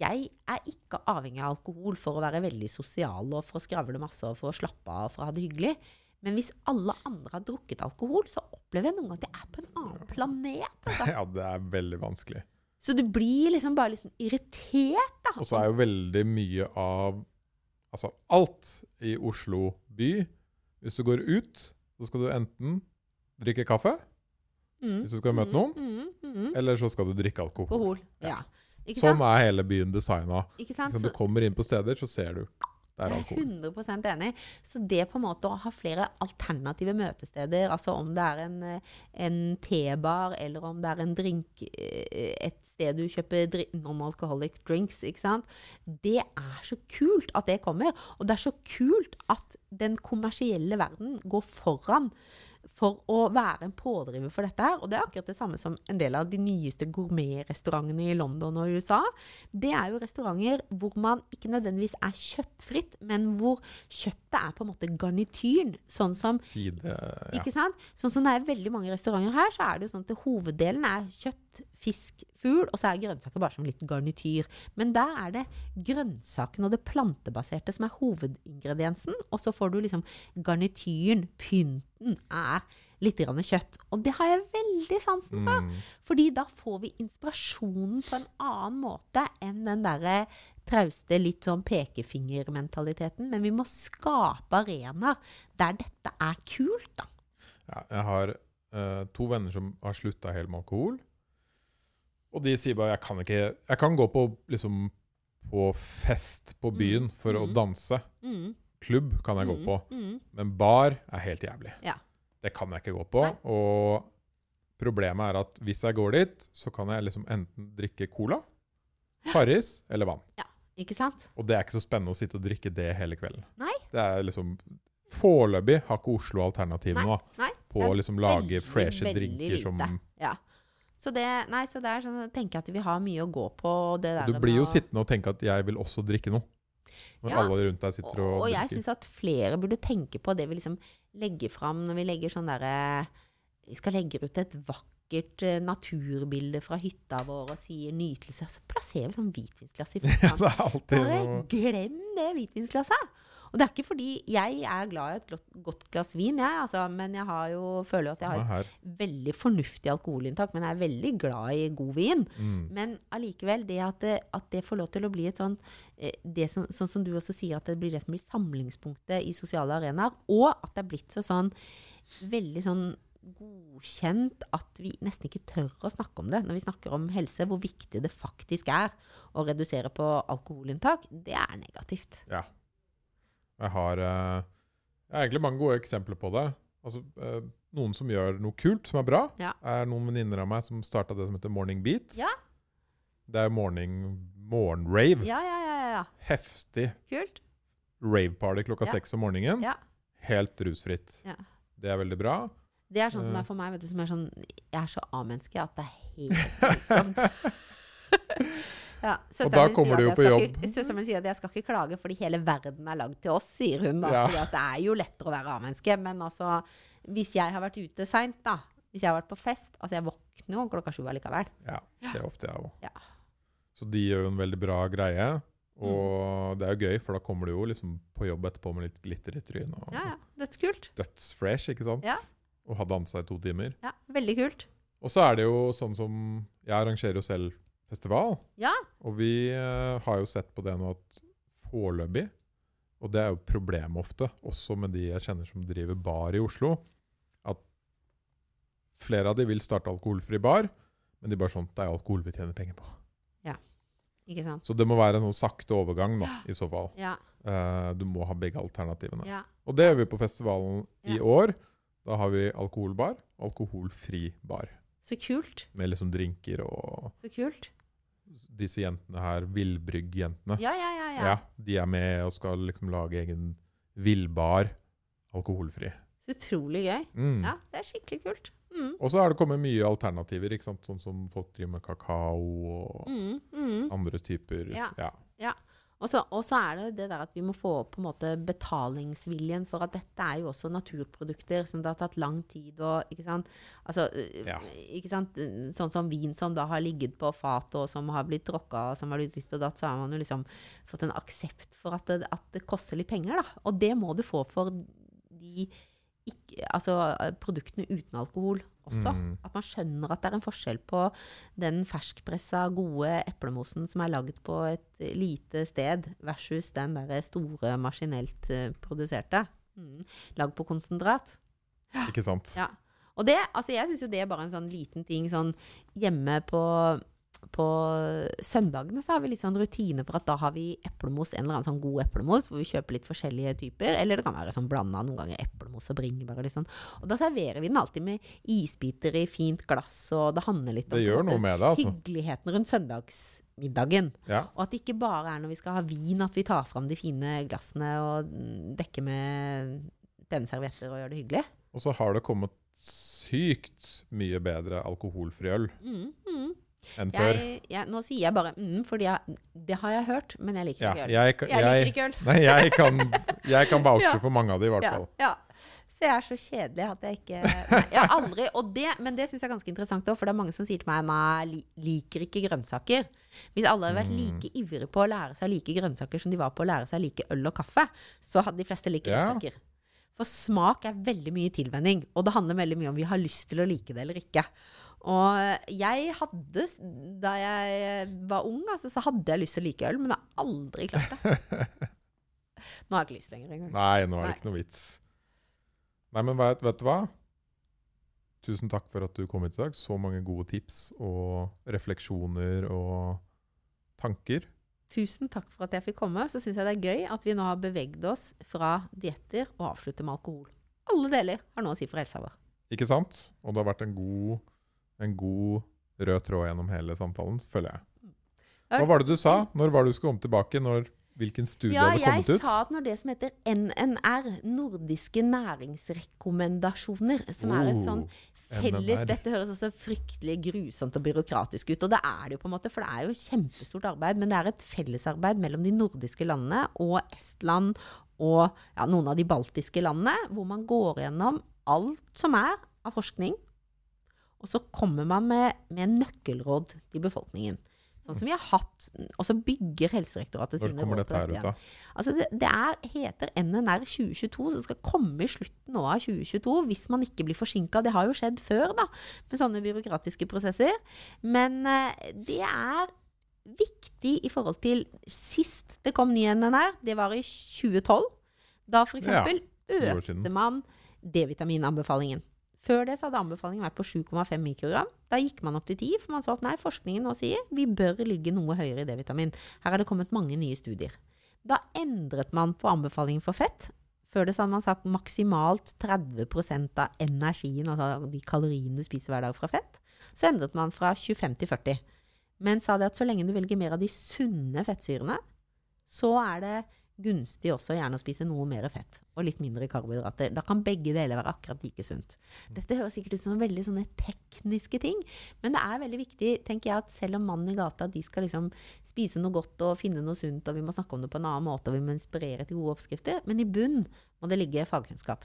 jeg er ikke avhengig av alkohol for å være veldig sosial og for å skravle masse og for å slappe av og for å ha det hyggelig. Men hvis alle andre har drukket alkohol, så opplever jeg noen ganger at jeg er på en annen planet. Altså. Ja, det er veldig vanskelig. Så du blir liksom bare sånn irritert, da. Og så er jo veldig mye av Altså alt i Oslo by Hvis du går ut, så skal du enten drikke kaffe, Mm, hvis du skal møte noen, mm, mm, mm. eller så skal du drikke alkohol. Alkohol. Ja. Ikke Sånn er hele byen designa. Når du kommer inn på steder, så ser du det er alkohol. jeg er 100% enig. Så det på en måte å ha flere alternative møtesteder, altså om det er en, en T-bar, eller om det er en drink eh, Et sted du kjøper non-alcoholic drinks, ikke sant. Det er så kult at det kommer. Og det er så kult at den kommersielle verden går foran for å være en pådriver for dette her. Og det er akkurat det samme som en del av de nyeste gourmetrestaurantene i London og USA. Det er jo restauranter hvor man ikke nødvendigvis er kjøttfritt, men hvor kjøttet er på en måte garnityren. Sånn som Side ja. ikke sant? Sånn som det er veldig mange restauranter her, så er det jo sånn at hoveddelen er kjøtt, fisk, fugl, og så er grønnsaker bare som litt garnityr. Men der er det grønnsakene og det plantebaserte som er hovedingrediensen, og så får du liksom garnityren, pynten, er litt grann kjøtt. Og det har jeg veldig sansen for. Mm. Fordi da får vi inspirasjonen på en annen måte enn den derre trauste, litt sånn pekefingermentaliteten. Men vi må skape arenaer der dette er kult, da. Ja, jeg har uh, to venner som har slutta helt med alkohol. Og de sier bare jeg kan ikke Jeg kan gå på, liksom, på fest på byen for å mm. danse. Mm, Klubb kan jeg gå mm, på. mm. Men bar er helt jævlig. Ja. Det kan jeg ikke gå på. Nei. Og problemet er at hvis jeg går dit, så kan jeg liksom enten drikke cola, Farris eller vann. Ja, Ikke sant? Og det er ikke så spennende å sitte og drikke det hele kvelden. Nei. Det er liksom Foreløpig har ikke Oslo alternativ nå Nei. på å liksom lage freshe drinker som. Ja. Så det, nei, så det er sånn, jeg tenker at vi har mye å gå på. Det der du blir jo å- sittende og tenke at jeg vil også drikke noe. Når Ja. alle rundt deg sitter og, Og jeg drikker. syns at flere burde tenke på det vi liksom legger fram når vi legger sånn derre Vi skal legge ut et vakkert eh, naturbilde fra hytta vår og sier 'nytelse', og så plasserer vi sånn hvitvinsglass i Ja, er alltid Bare glem det hvitvinsglasset! Og det er ikke fordi jeg er glad i et godt, glass vin, jeg, altså, men jeg har jo, føler jo at jeg har et veldig fornuftig alkoholinntak, men jeg er veldig glad i god vin. Mm. Men allikevel, det at, det at det får lov til å bli et sånn eh, det som, Sånn som du også sier, at det blir det som blir samlingspunktet i sosiale arenaer. Og at det er blitt så sånn veldig sånn godkjent at vi nesten ikke tør å snakke om det når vi snakker om helse. Hvor viktig det faktisk er å redusere på alkoholinntak. Det er negativt. Ja. Jeg har, eh, jeg har egentlig mange gode eksempler på det. Altså, eh, noen som gjør noe kult, som er bra, Ja. er noen venninner av meg som starta det som heter Morning Beat. Ja. Det er morning, morgenrave. Ja, ja, ja, ja, ja. Heftig Kult. raveparty klokka seks om morgenen. Ja. Helt rusfritt. Ja. Det er veldig bra. Det er sånn som Eh. er for meg, vet du, som er sånn Jeg er så A-menneske at det er helt grusomt. ja, og da kommer du jo på jobb. Søsteren min sier at jeg skal ikke klage fordi hele verden er lagd til oss, sier hun da. Ja. Fordi at det er jo lettere å være A-menneske. Men altså, hvis jeg har vært ute seint, da. Hvis jeg har vært på fest Altså, jeg våkner jo klokka sju allikevel. Ja, det er ofte jeg òg. Ja. Så de gjør jo en veldig bra greie. Mm. Og det er jo gøy, for da kommer du jo liksom på jobb etterpå med litt glitter i trynet. Og Ja, ja. Dødskult. Dødsfresh, ikke sant? Ja. Og ha dansa i to timer. Ja, veldig kult. Og så er det jo sånn som Jeg arrangerer jo selv festival. Ja. Og vi uh, har jo sett på det nå at foreløpig Og det er jo problemet ofte, også med de jeg kjenner som driver bar i Oslo, at flere av de vil starte alkoholfri bar, men de bare sånn Det er alkohol vi tjener penger på. Ja. Ikke sant. Så det må være en sånn sakte overgang, da, i så fall. Ja. Uh, du må ha begge alternativene. ja. Og det gjør vi på festivalen i år. Da har vi alkoholbar, alkoholfri bar. Så kult. Med liksom drinker og Så kult. Disse jentene her, Villbrygg-jentene. Ja, ja, ja. ja. Ja, de er med og skal liksom lage egen villbar alkoholfri. Så utrolig gøy. Mm. Ja, det er skikkelig kult. Mm. Og så har det kommet mye alternativer, ikke sant? sånn som folk driver med kakao og Mm, mm. andre typer. Ja. Ja. Og så og så er det det der at vi må få opp på en måte betalingsviljen for at dette er jo også naturprodukter som det har tatt lang tid å Ikke sant? Altså, øh, Ja. ikke sant? Sånn som vin som da har ligget på fatet og som har blitt tråkka og som har blitt ditt og datt, så har man jo liksom fått en aksept for at det, at det koster litt penger, da. Og det må du få for de ikke, altså, produktene uten alkohol også. Mm. At man skjønner at det er en forskjell på den ferskpressa, gode eplemosen som er lagd på et lite sted, versus den der store, maskinelt eh, produserte. Mm. Lagd på konsentrat. Ikke sant? Ja. Og det, altså jeg syns jo det er bare en sånn liten ting sånn hjemme på på søndagene så har vi litt sånn rutine for at da har vi eplemos, en eller annen sånn god eplemos, hvor vi kjøper litt forskjellige typer. Eller det kan være sånn blanda noen ganger eplemos og bringebær og litt sånn. Og da serverer vi den alltid med isbiter i fint glass, og det handler litt om Det gjør noe med det, altså. hyggeligheten rundt søndagsmiddagen. Ja. Og at det ikke bare er når vi skal ha vin at vi tar fram de fine glassene og dekker med pene servietter og gjør det hyggelig. Og så har det kommet sykt mye bedre alkoholfri øl Mm, mm. Enn før. Nå sier jeg bare mm, fordi jeg, det har jeg hørt, men jeg liker ikke øl. jeg, jeg, Jeg liker ikke øl. nei, jeg kan, jeg kan vouche for mange av de, i hvert Ja, fall. ja. Så jeg er så kjedelig at jeg ikke nei, Jeg har aldri og det, Men det syns jeg er ganske interessant òg, for det er mange som sier til meg nei, li, liker ikke grønnsaker. Hvis alle hadde vært Mm. like ivrige på å lære seg like grønnsaker som de var på å lære seg like øl og kaffe, så hadde de fleste likt Ja. grønnsaker. For smak er veldig mye tilvenning, og det handler veldig mye om vi har lyst til å like det eller ikke. Og jeg hadde, da jeg var ung, altså, så hadde jeg lyst til å like øl, men jeg har aldri klart det. Nå har jeg ikke lyst lenger engang. Nei, nå er det ikke noe vits. Nei, men vet, vet du hva? Tusen takk for at du kom hit i dag. Så mange gode tips og refleksjoner og tanker. Tusen takk for at jeg fikk komme. Så syns jeg det er gøy at vi nå har beveget oss fra dietter og avslutter med alkohol. Alle deler har noe å si for helsa vår. Ikke sant? Og det har vært en god, en god rød tråd gjennom hele samtalen, føler jeg. Hva var det du sa? Når var det du skulle komme tilbake? Når, hvilken studie Ja, hadde kommet ut? Ja, Jeg sa at når det som heter NNR, nordiske næringsrekommendasjoner, som er et Oh, sånn felles NNR. Dette høres også fryktelig grusomt og byråkratisk ut, og det er det jo på en måte, for det er jo kjempestort arbeid, men det er et fellesarbeid mellom de nordiske landene og Estland og ja, noen av de baltiske landene, hvor man går gjennom alt som er av forskning, og så kommer man med, med nøkkelråd til befolkningen. Sånn som vi har hatt, og så bygger Helsedirektoratet sine Hvor kommer dette her ut, da? Altså det, det er, heter NNR 2022, så det skal komme i slutten av 2022, hvis man ikke blir forsinka. Det har jo skjedd før, da, med sånne byråkratiske prosesser. Men eh, det er viktig i forhold til sist det kom ny NNR, det var i 2012. Da f.eks. Ja, økte man D-vitaminanbefalingen. Før det så hadde anbefalingen vært på 7,5 mikrogram. Da gikk man opp til 10, for man så at nei, forskningen nå sier vi bør ligge noe høyere i D-vitamin. Her er det kommet mange nye studier. Da endret man på anbefalingen for fett Før det så hadde man sagt maksimalt 30% av energien, altså de kaloriene du spiser hver dag fra fett. Så endret man fra 25 til 40. Men sa det at så lenge du velger mer av de sunne fettsyrene, så er det gunstig også gjerne å spise noe mer fett og litt mindre karbohydrater. Da kan begge deler være akkurat like sunt. Dette høres sikkert ut som veldig sånne tekniske ting, men det er veldig viktig, tenker jeg, at selv om mannen i gata de skal liksom spise noe godt og finne noe sunt, og vi må snakke om det på en annen måte, og vi må inspirere til gode oppskrifter, men i bunn må det ligge fagkunnskap.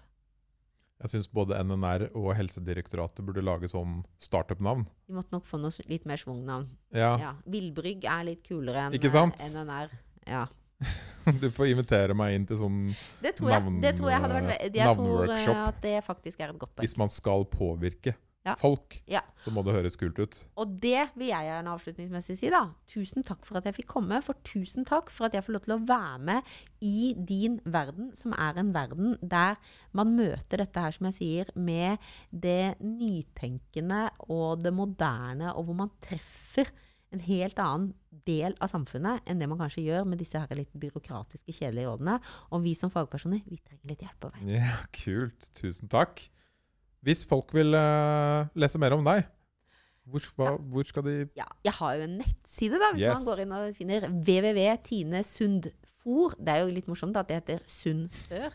Jeg syns både NNR og Helsedirektoratet burde lage sånn startup-navn. Vi måtte nok få noe litt mer schwung-navn. Ja, Ja. Villbrygg er litt kulere enn Ikke sant? eh, NNR. Ja. du får invitere meg inn til sånn jeg, tror eh, navnworkshop. at det faktisk er et godt poeng. Hvis man skal påvirke Ja. folk, Ja. så må det høres kult ut. Og det vil jeg gjerne avslutningsmessig si, da. Tusen takk for at jeg fikk komme. For tusen takk for at jeg får lov til å være med i din verden, som er en verden der man møter dette her, som jeg sier, med det nytenkende og det moderne, og hvor man treffer en helt annen del av samfunnet enn det man kanskje gjør med disse her litt byråkratiske, kjedelige rådene. Og vi som fagpersoner, vi trenger litt hjelp på veien. Ja, kult. Tusen takk. Hvis folk vil uh, lese mer om deg, hvor, hva, hvor skal de Ja, jeg har jo en nettside, da, hvis Yes. man går inn og finner www.tine-sundfor. Det er jo litt morsomt at det heter Sund før.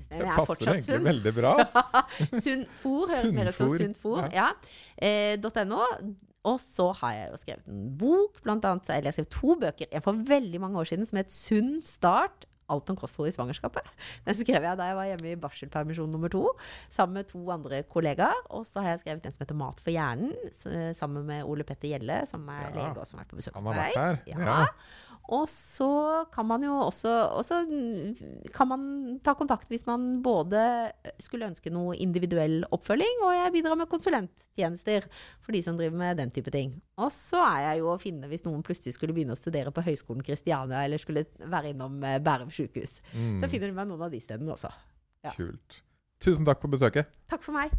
Det er passer egentlig sunn. veldig bra. altså. Sundfor høres mer ut som Sundfor. Ja. Eh, .no. Og så har jeg jo skrevet en bok, blant annet, eller jeg har skrevet to bøker for veldig mange år siden som het Sunn start. Alt om kosthold i svangerskapet. Den skrev jeg da jeg var hjemme i barselpermisjon nummer to, sammen med to andre kollegaer. Og så har jeg skrevet en som heter Mat for hjernen, sammen med Ole Petter Gjelle, som er Ja. lege og som har vært på besøk hos deg. Ja. Ja. Og så kan man jo også, også kan man ta kontakt hvis man både skulle ønske noe individuell oppfølging, og jeg bidrar med konsulenttjenester for de som driver med den type ting. Og så er jeg jo å finne hvis noen plutselig skulle begynne å studere på Høgskolen Kristiania, eller skulle være innom eh, Bærum sjukehus. Mm, Så finner du meg noen av de stedene også. ja. Kult. Tusen takk for besøket. Takk for meg.